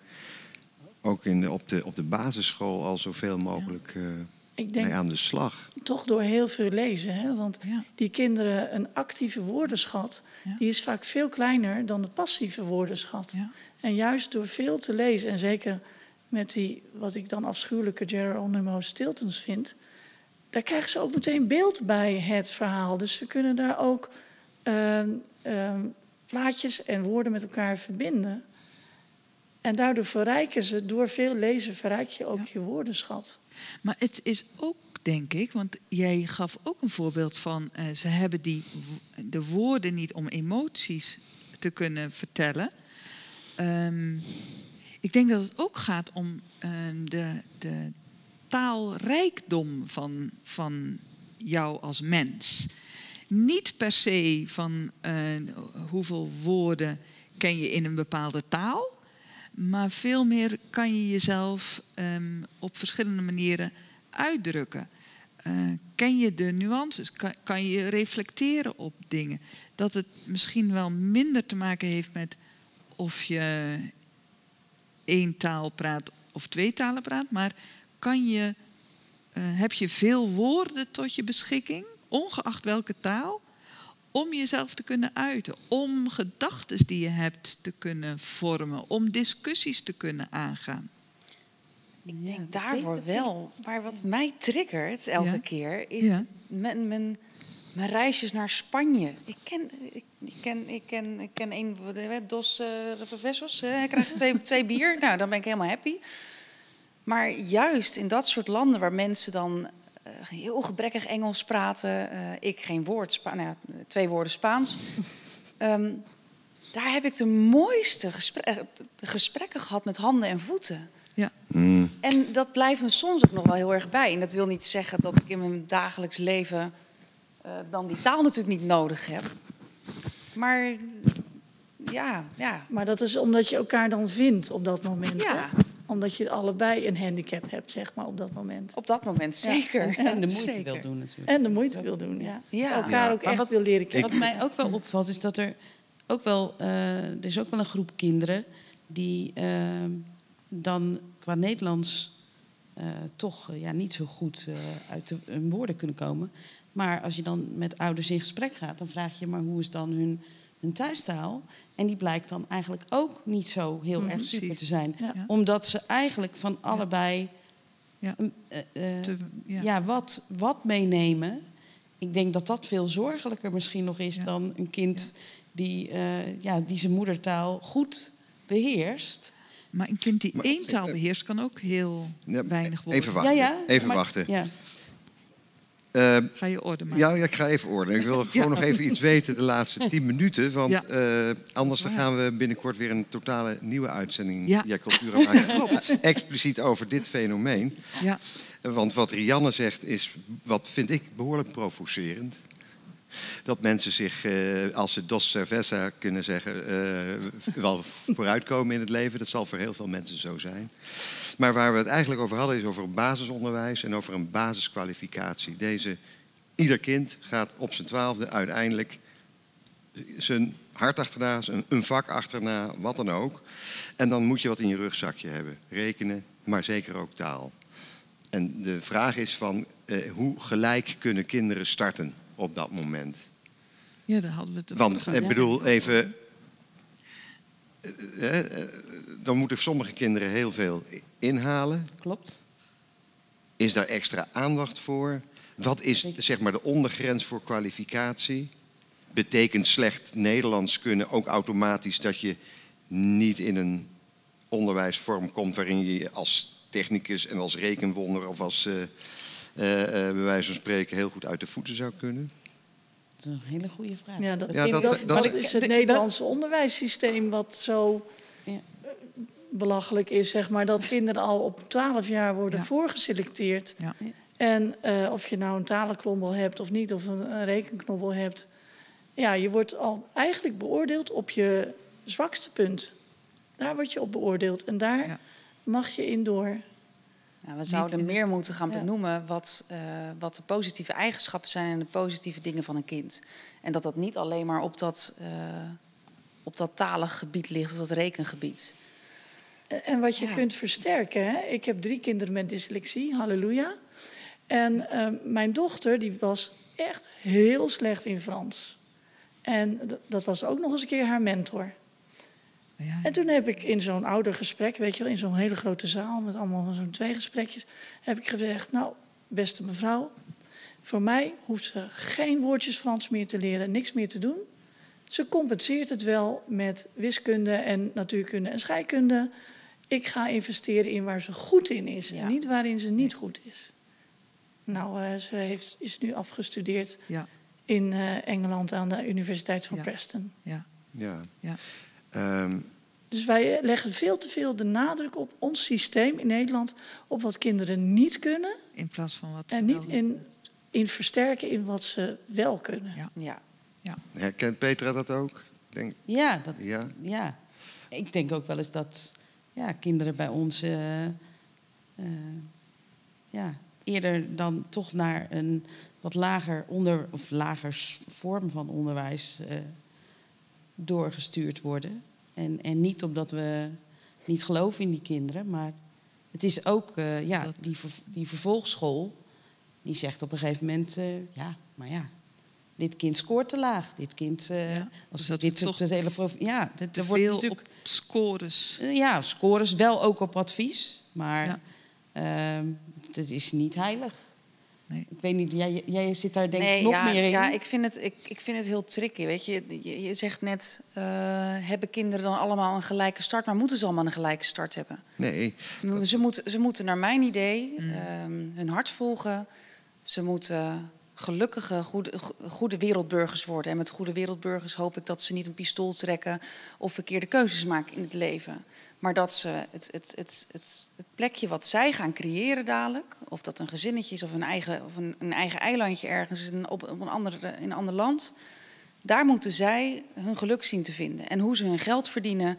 ook in de, op, de, op de basisschool al zoveel mogelijk... Uh, ik denk aan de slag. Toch door heel veel lezen. Hè? Want ja. die kinderen, een actieve woordenschat, ja. die is vaak veel kleiner dan de passieve woordenschat. Ja. En juist door veel te lezen, en zeker met die, wat ik dan afschuwelijke Geronimo Stiltons vind, daar krijgen ze ook meteen beeld bij het verhaal. Dus ze kunnen daar ook uh, uh, plaatjes en woorden met elkaar verbinden. En daardoor verrijken ze, door veel lezen verrijk je ook je woordenschat. Maar het is ook, denk ik, want jij gaf ook een voorbeeld van... Uh, ze hebben die, de woorden niet om emoties te kunnen vertellen. Um, ik denk dat het ook gaat om uh, de, de taalrijkdom van, van jou als mens. Niet per se van uh, hoeveel woorden ken je in een bepaalde taal, maar veel meer kan je jezelf um, op verschillende manieren uitdrukken. Uh, ken je de nuances? Kan, je reflecteren op dingen? Dat het misschien wel minder te maken heeft met of je één taal praat of twee talen praat, maar kan je, uh, heb je veel woorden tot je beschikking, ongeacht welke taal, om jezelf te kunnen uiten, om gedachten die je hebt te kunnen vormen, om discussies te kunnen aangaan. Ik denk daarvoor wel. Maar wat mij triggert elke keer is mijn, mijn, mijn, reisjes naar Spanje. Ik ken, ik, ik ken, ik ken, ik ken een, dos uh, professors. Uh, ik krijg twee, twee bier. Nou, dan ben ik helemaal happy. Maar juist in dat soort landen waar mensen dan heel gebrekkig Engels praten, uh, ik geen woord, Spa nou, twee woorden Spaans. um, daar heb ik de mooiste eh, gesprekken gehad met handen en voeten. Ja. Mm. En dat blijft me soms ook nog wel heel erg bij. En dat wil niet zeggen dat ik in mijn dagelijks leven uh, dan die taal natuurlijk niet nodig heb. Maar ja, ja. Maar dat is omdat je elkaar dan vindt op dat moment. Ja. Hè? Omdat je allebei een handicap hebt, zeg maar, op dat moment. Op dat moment, zeker. Ja. En de moeite zeker. wil doen natuurlijk. En de moeite wil doen, ja. ja. Elkaar ook echt wat, wil leren kennen. Wat mij ook wel opvalt, is dat er ook wel... Uh, er is ook wel een groep kinderen die uh, dan qua Nederlands... Uh, toch ja, niet zo goed uit de, hun woorden kunnen komen. Maar als je dan met ouders in gesprek gaat, dan vraag je maar hoe is dan hun hun thuistaal. En die blijkt dan eigenlijk ook niet zo heel erg super te zijn. Omdat ze eigenlijk van allebei ja. Uh, uh, te, ja. wat, wat meenemen. Ik denk dat dat veel zorgelijker misschien nog is dan een kind die, uh, ja, die zijn moedertaal goed beheerst. Maar een kind die maar, één taal beheerst kan ook heel weinig worden. Even wachten. Even maar, wachten. Uh, ga je orde maken? Ja, ik ga even orde. Ik wil gewoon nog even iets weten de laatste tien minuten. Want ja. uh, anders dan gaan we binnenkort weer een totale nieuwe uitzending ja. Cultura maken. expliciet over dit fenomeen. Ja. Want wat Rianne zegt is, wat vind ik behoorlijk provocerend. Dat mensen zich, uh, als ze dos cerveza kunnen zeggen, wel vooruitkomen in het leven. Dat zal voor heel veel mensen zo zijn. Maar waar we het eigenlijk over hadden is over basisonderwijs en over een basiskwalificatie. Deze, ieder kind gaat op zijn twaalfde uiteindelijk zijn hart achterna, zijn, een vak achterna, wat dan ook. En dan moet je wat in je rugzakje hebben. Rekenen, maar zeker ook taal. En de vraag is van eh, hoe gelijk kunnen kinderen starten op dat moment? Ja, daar hadden we het over. Want ik bedoel, even eh, eh, dan moeten sommige kinderen heel veel inhalen. Klopt. Is daar extra aandacht voor? Wat is zeg maar de ondergrens voor kwalificatie? Betekent slecht Nederlands kunnen ook automatisch dat je niet in een onderwijsvorm komt waarin je als technicus en als rekenwonder of als uh, bij wijze van spreken heel goed uit de voeten zou kunnen? Dat is een hele goede vraag. Ja, dat, ja, dat, dat, dat is het Nederlandse onderwijssysteem wat zo ja. belachelijk is, zeg maar. Dat kinderen al op 12 jaar worden ja. voorgeselecteerd. Ja. En uh, of je nou een talenknobbel hebt of niet, of een, een rekenknobbel hebt. Ja, je wordt al eigenlijk beoordeeld op je zwakste punt. Daar word je op beoordeeld. En daar mag je in door. Nou, we zouden meer moeten gaan benoemen wat, uh, wat de positieve eigenschappen zijn en de positieve dingen van een kind. En dat dat niet alleen maar op dat, uh, op dat talig gebied ligt of dat rekengebied. En wat je ja. kunt versterken. Hè? Ik heb drie kinderen met dyslexie, halleluja. En uh, mijn dochter die was echt heel slecht in Frans. En dat was ook nog eens een keer haar mentor. Ja, En toen heb ik in zo'n ouder gesprek, weet je wel, in zo'n hele grote zaal met allemaal zo'n twee gesprekjes, heb ik gezegd: Nou, beste mevrouw, voor mij hoeft ze geen woordjes Frans meer te leren, niks meer te doen. Ze compenseert het wel met wiskunde en natuurkunde en scheikunde. Ik ga investeren in waar ze goed in is en niet waarin ze niet goed is. Nou, uh, ze heeft, is nu afgestudeerd ja. in uh, Engeland aan de Universiteit van Preston. Ja. ja. Um, dus wij leggen veel te veel de nadruk op ons systeem in Nederland, op wat kinderen niet kunnen. In plaats van wat. En niet in, in versterken in wat ze wel kunnen. Ja. ja. ja. Herkent Petra dat ook? Denk... Ja, dat, ja. ja. Ik denk ook wel eens dat ja, kinderen bij ons uh, uh, ja, eerder dan toch naar een wat lager onder of lager vorm van onderwijs uh, doorgestuurd worden. En, en niet omdat we niet geloven in die kinderen, maar het is ook uh, ja, die, die vervolgschool. Die zegt op een gegeven moment, uh, ja, maar ja, dit kind scoort te laag. Dit kind, uh, ja, als dus dit toch het hele ja, er wordt natuurlijk scores. ja, scores wel ook op advies, maar ja. Ehm, het is niet heilig. Nee. Ik weet niet, jij, jij zit daar denk ik nog meer in. Ja, ik vind, het, ik, ik vind het heel tricky. Weet je, je, je zegt net, uh, hebben kinderen dan allemaal een gelijke start? Maar moeten ze allemaal een gelijke start hebben? Nee. Ze, moeten, ze moeten naar mijn idee mm. Ehm, hun hart volgen. Ze moeten gelukkige, goede, goede wereldburgers worden. En met goede wereldburgers hoop ik dat ze niet een pistool trekken... of verkeerde keuzes maken in het leven. Maar dat ze het, het, het, het, plekje wat zij gaan creëren dadelijk, of dat een gezinnetje is of een eigen, of een, een eigen eilandje ergens in, op, een, ander, in een ander land, daar moeten zij hun geluk zien te vinden. En hoe ze hun geld verdienen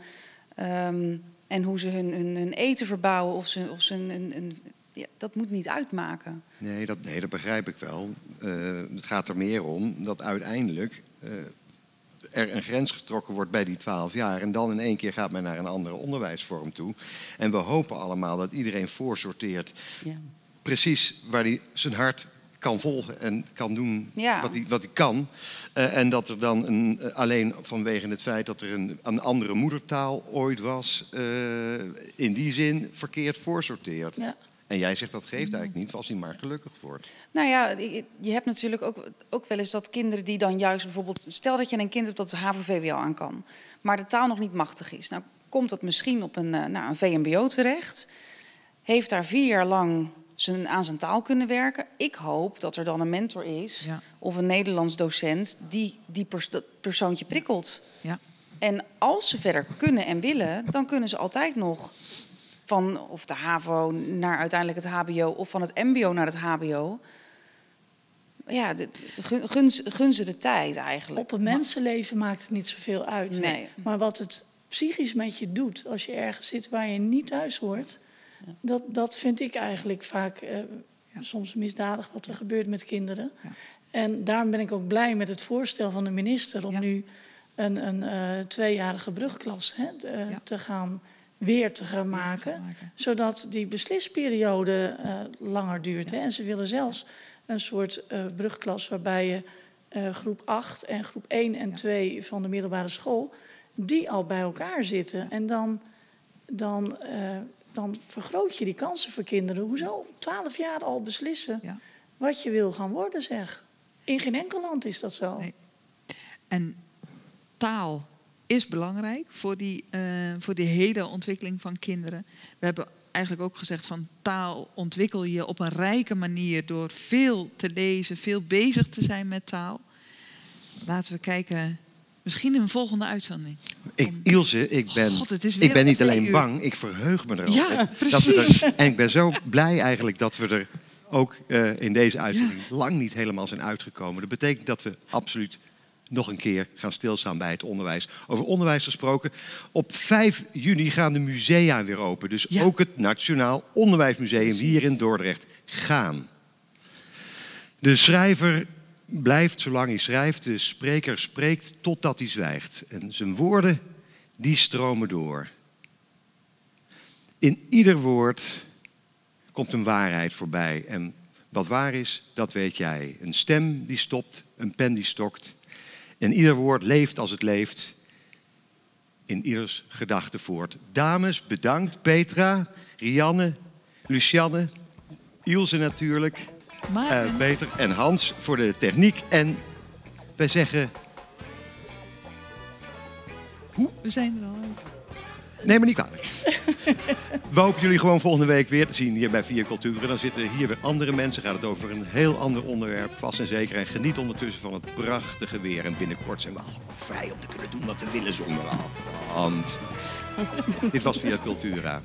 um, en hoe ze hun, eten verbouwen, of ze, of ze een, ja, dat moet niet uitmaken. Nee, dat, nee, dat begrijp ik wel. Uh, het gaat er meer om dat uiteindelijk uh, er een grens getrokken wordt bij die 12 jaar. En dan in één keer gaat men naar een andere onderwijsvorm toe. En we hopen allemaal dat iedereen voorsorteert. Ja. Precies waar hij zijn hart kan volgen en kan doen wat, hij, wat hij kan. Uh, en dat er dan een, uh, alleen vanwege het feit dat er een, een andere moedertaal ooit was, uh, in die zin verkeerd voorsorteert. Ja. En jij zegt dat geeft eigenlijk niet als hij maar gelukkig wordt. Nou ja, je hebt natuurlijk ook, ook wel eens dat kinderen die dan juist bijvoorbeeld... Stel dat je een kind hebt dat de HAVO-VWO aan kan, maar de taal nog niet machtig is. Nou komt dat misschien op een, eh, nou, een VMBO terecht. Heeft daar vier jaar lang zijn, aan zijn taal kunnen werken. Ik hoop dat er dan een mentor is of een Nederlands docent die die pers persoontje prikkelt. Ja. En als ze verder kunnen en willen, dan kunnen ze altijd nog van of de HAVO naar uiteindelijk het HBO of van het MBO naar het HBO. Ja, de, gun, ze de tijd eigenlijk. Op een mensenleven maakt het niet zoveel uit. Nee. Maar wat het psychisch met je doet als je ergens zit waar je niet thuis hoort, dat, dat vind ik eigenlijk vaak eh, soms misdadig wat er gebeurt met kinderen. Ja. En daarom ben ik ook blij met het voorstel van de minister om nu een, een uh, tweejarige brugklas hè, uh, te gaan weer te gaan maken. Zodat die beslisperiode uh, langer duurt. Hè. En ze willen zelfs een soort uh, brugklas waarbij je uh, groep 8 en groep 1 en 2 van de middelbare school, die al bij elkaar zitten. En dan, dan, dan vergroot je die kansen voor kinderen. Hoezo 12 jaar al beslissen wat je wil gaan worden, zeg. In geen enkel land is dat zo. Nee. En taal is belangrijk voor die, uh, voor die hele ontwikkeling van kinderen. We hebben eigenlijk ook gezegd van taal ontwikkel je op een rijke manier door veel te lezen, veel bezig te zijn met taal. Laten we kijken, misschien in een volgende uitzending. Ik, Ilse, ik ben, ik ben niet alleen bang, ik verheug me erop. Ja, precies. en ik ben zo blij eigenlijk dat we er ook uh, in deze uitzending lang niet helemaal zijn uitgekomen. Dat betekent dat we absoluut nog een keer gaan stilstaan bij het onderwijs. Over onderwijs gesproken. Op 5 juni gaan de musea weer open. Dus ook het Nationaal Onderwijsmuseum hier in Dordrecht gaan. De schrijver blijft zolang hij schrijft. De spreker spreekt totdat hij zwijgt. En zijn woorden, die stromen door. In ieder woord komt een waarheid voorbij. En wat waar is, dat weet jij. Een stem die stopt, een pen die stokt. En ieder woord leeft als het leeft in ieders gedachte voort. Dames, bedankt. Petra, Rianne, Lucianne, Ilse natuurlijk, uh, Peter en Hans voor de techniek. En wij zeggen We zijn er al uit. Nee, maar niet kwalijk. We hopen jullie gewoon volgende week weer te zien hier bij Vier Culturen. Dan zitten hier weer andere mensen. Gaat het over een heel ander onderwerp, vast en zeker. En geniet ondertussen van het prachtige weer. En binnenkort zijn we allemaal vrij om te kunnen doen wat we willen zonder afstand. Dit was Via Cultura.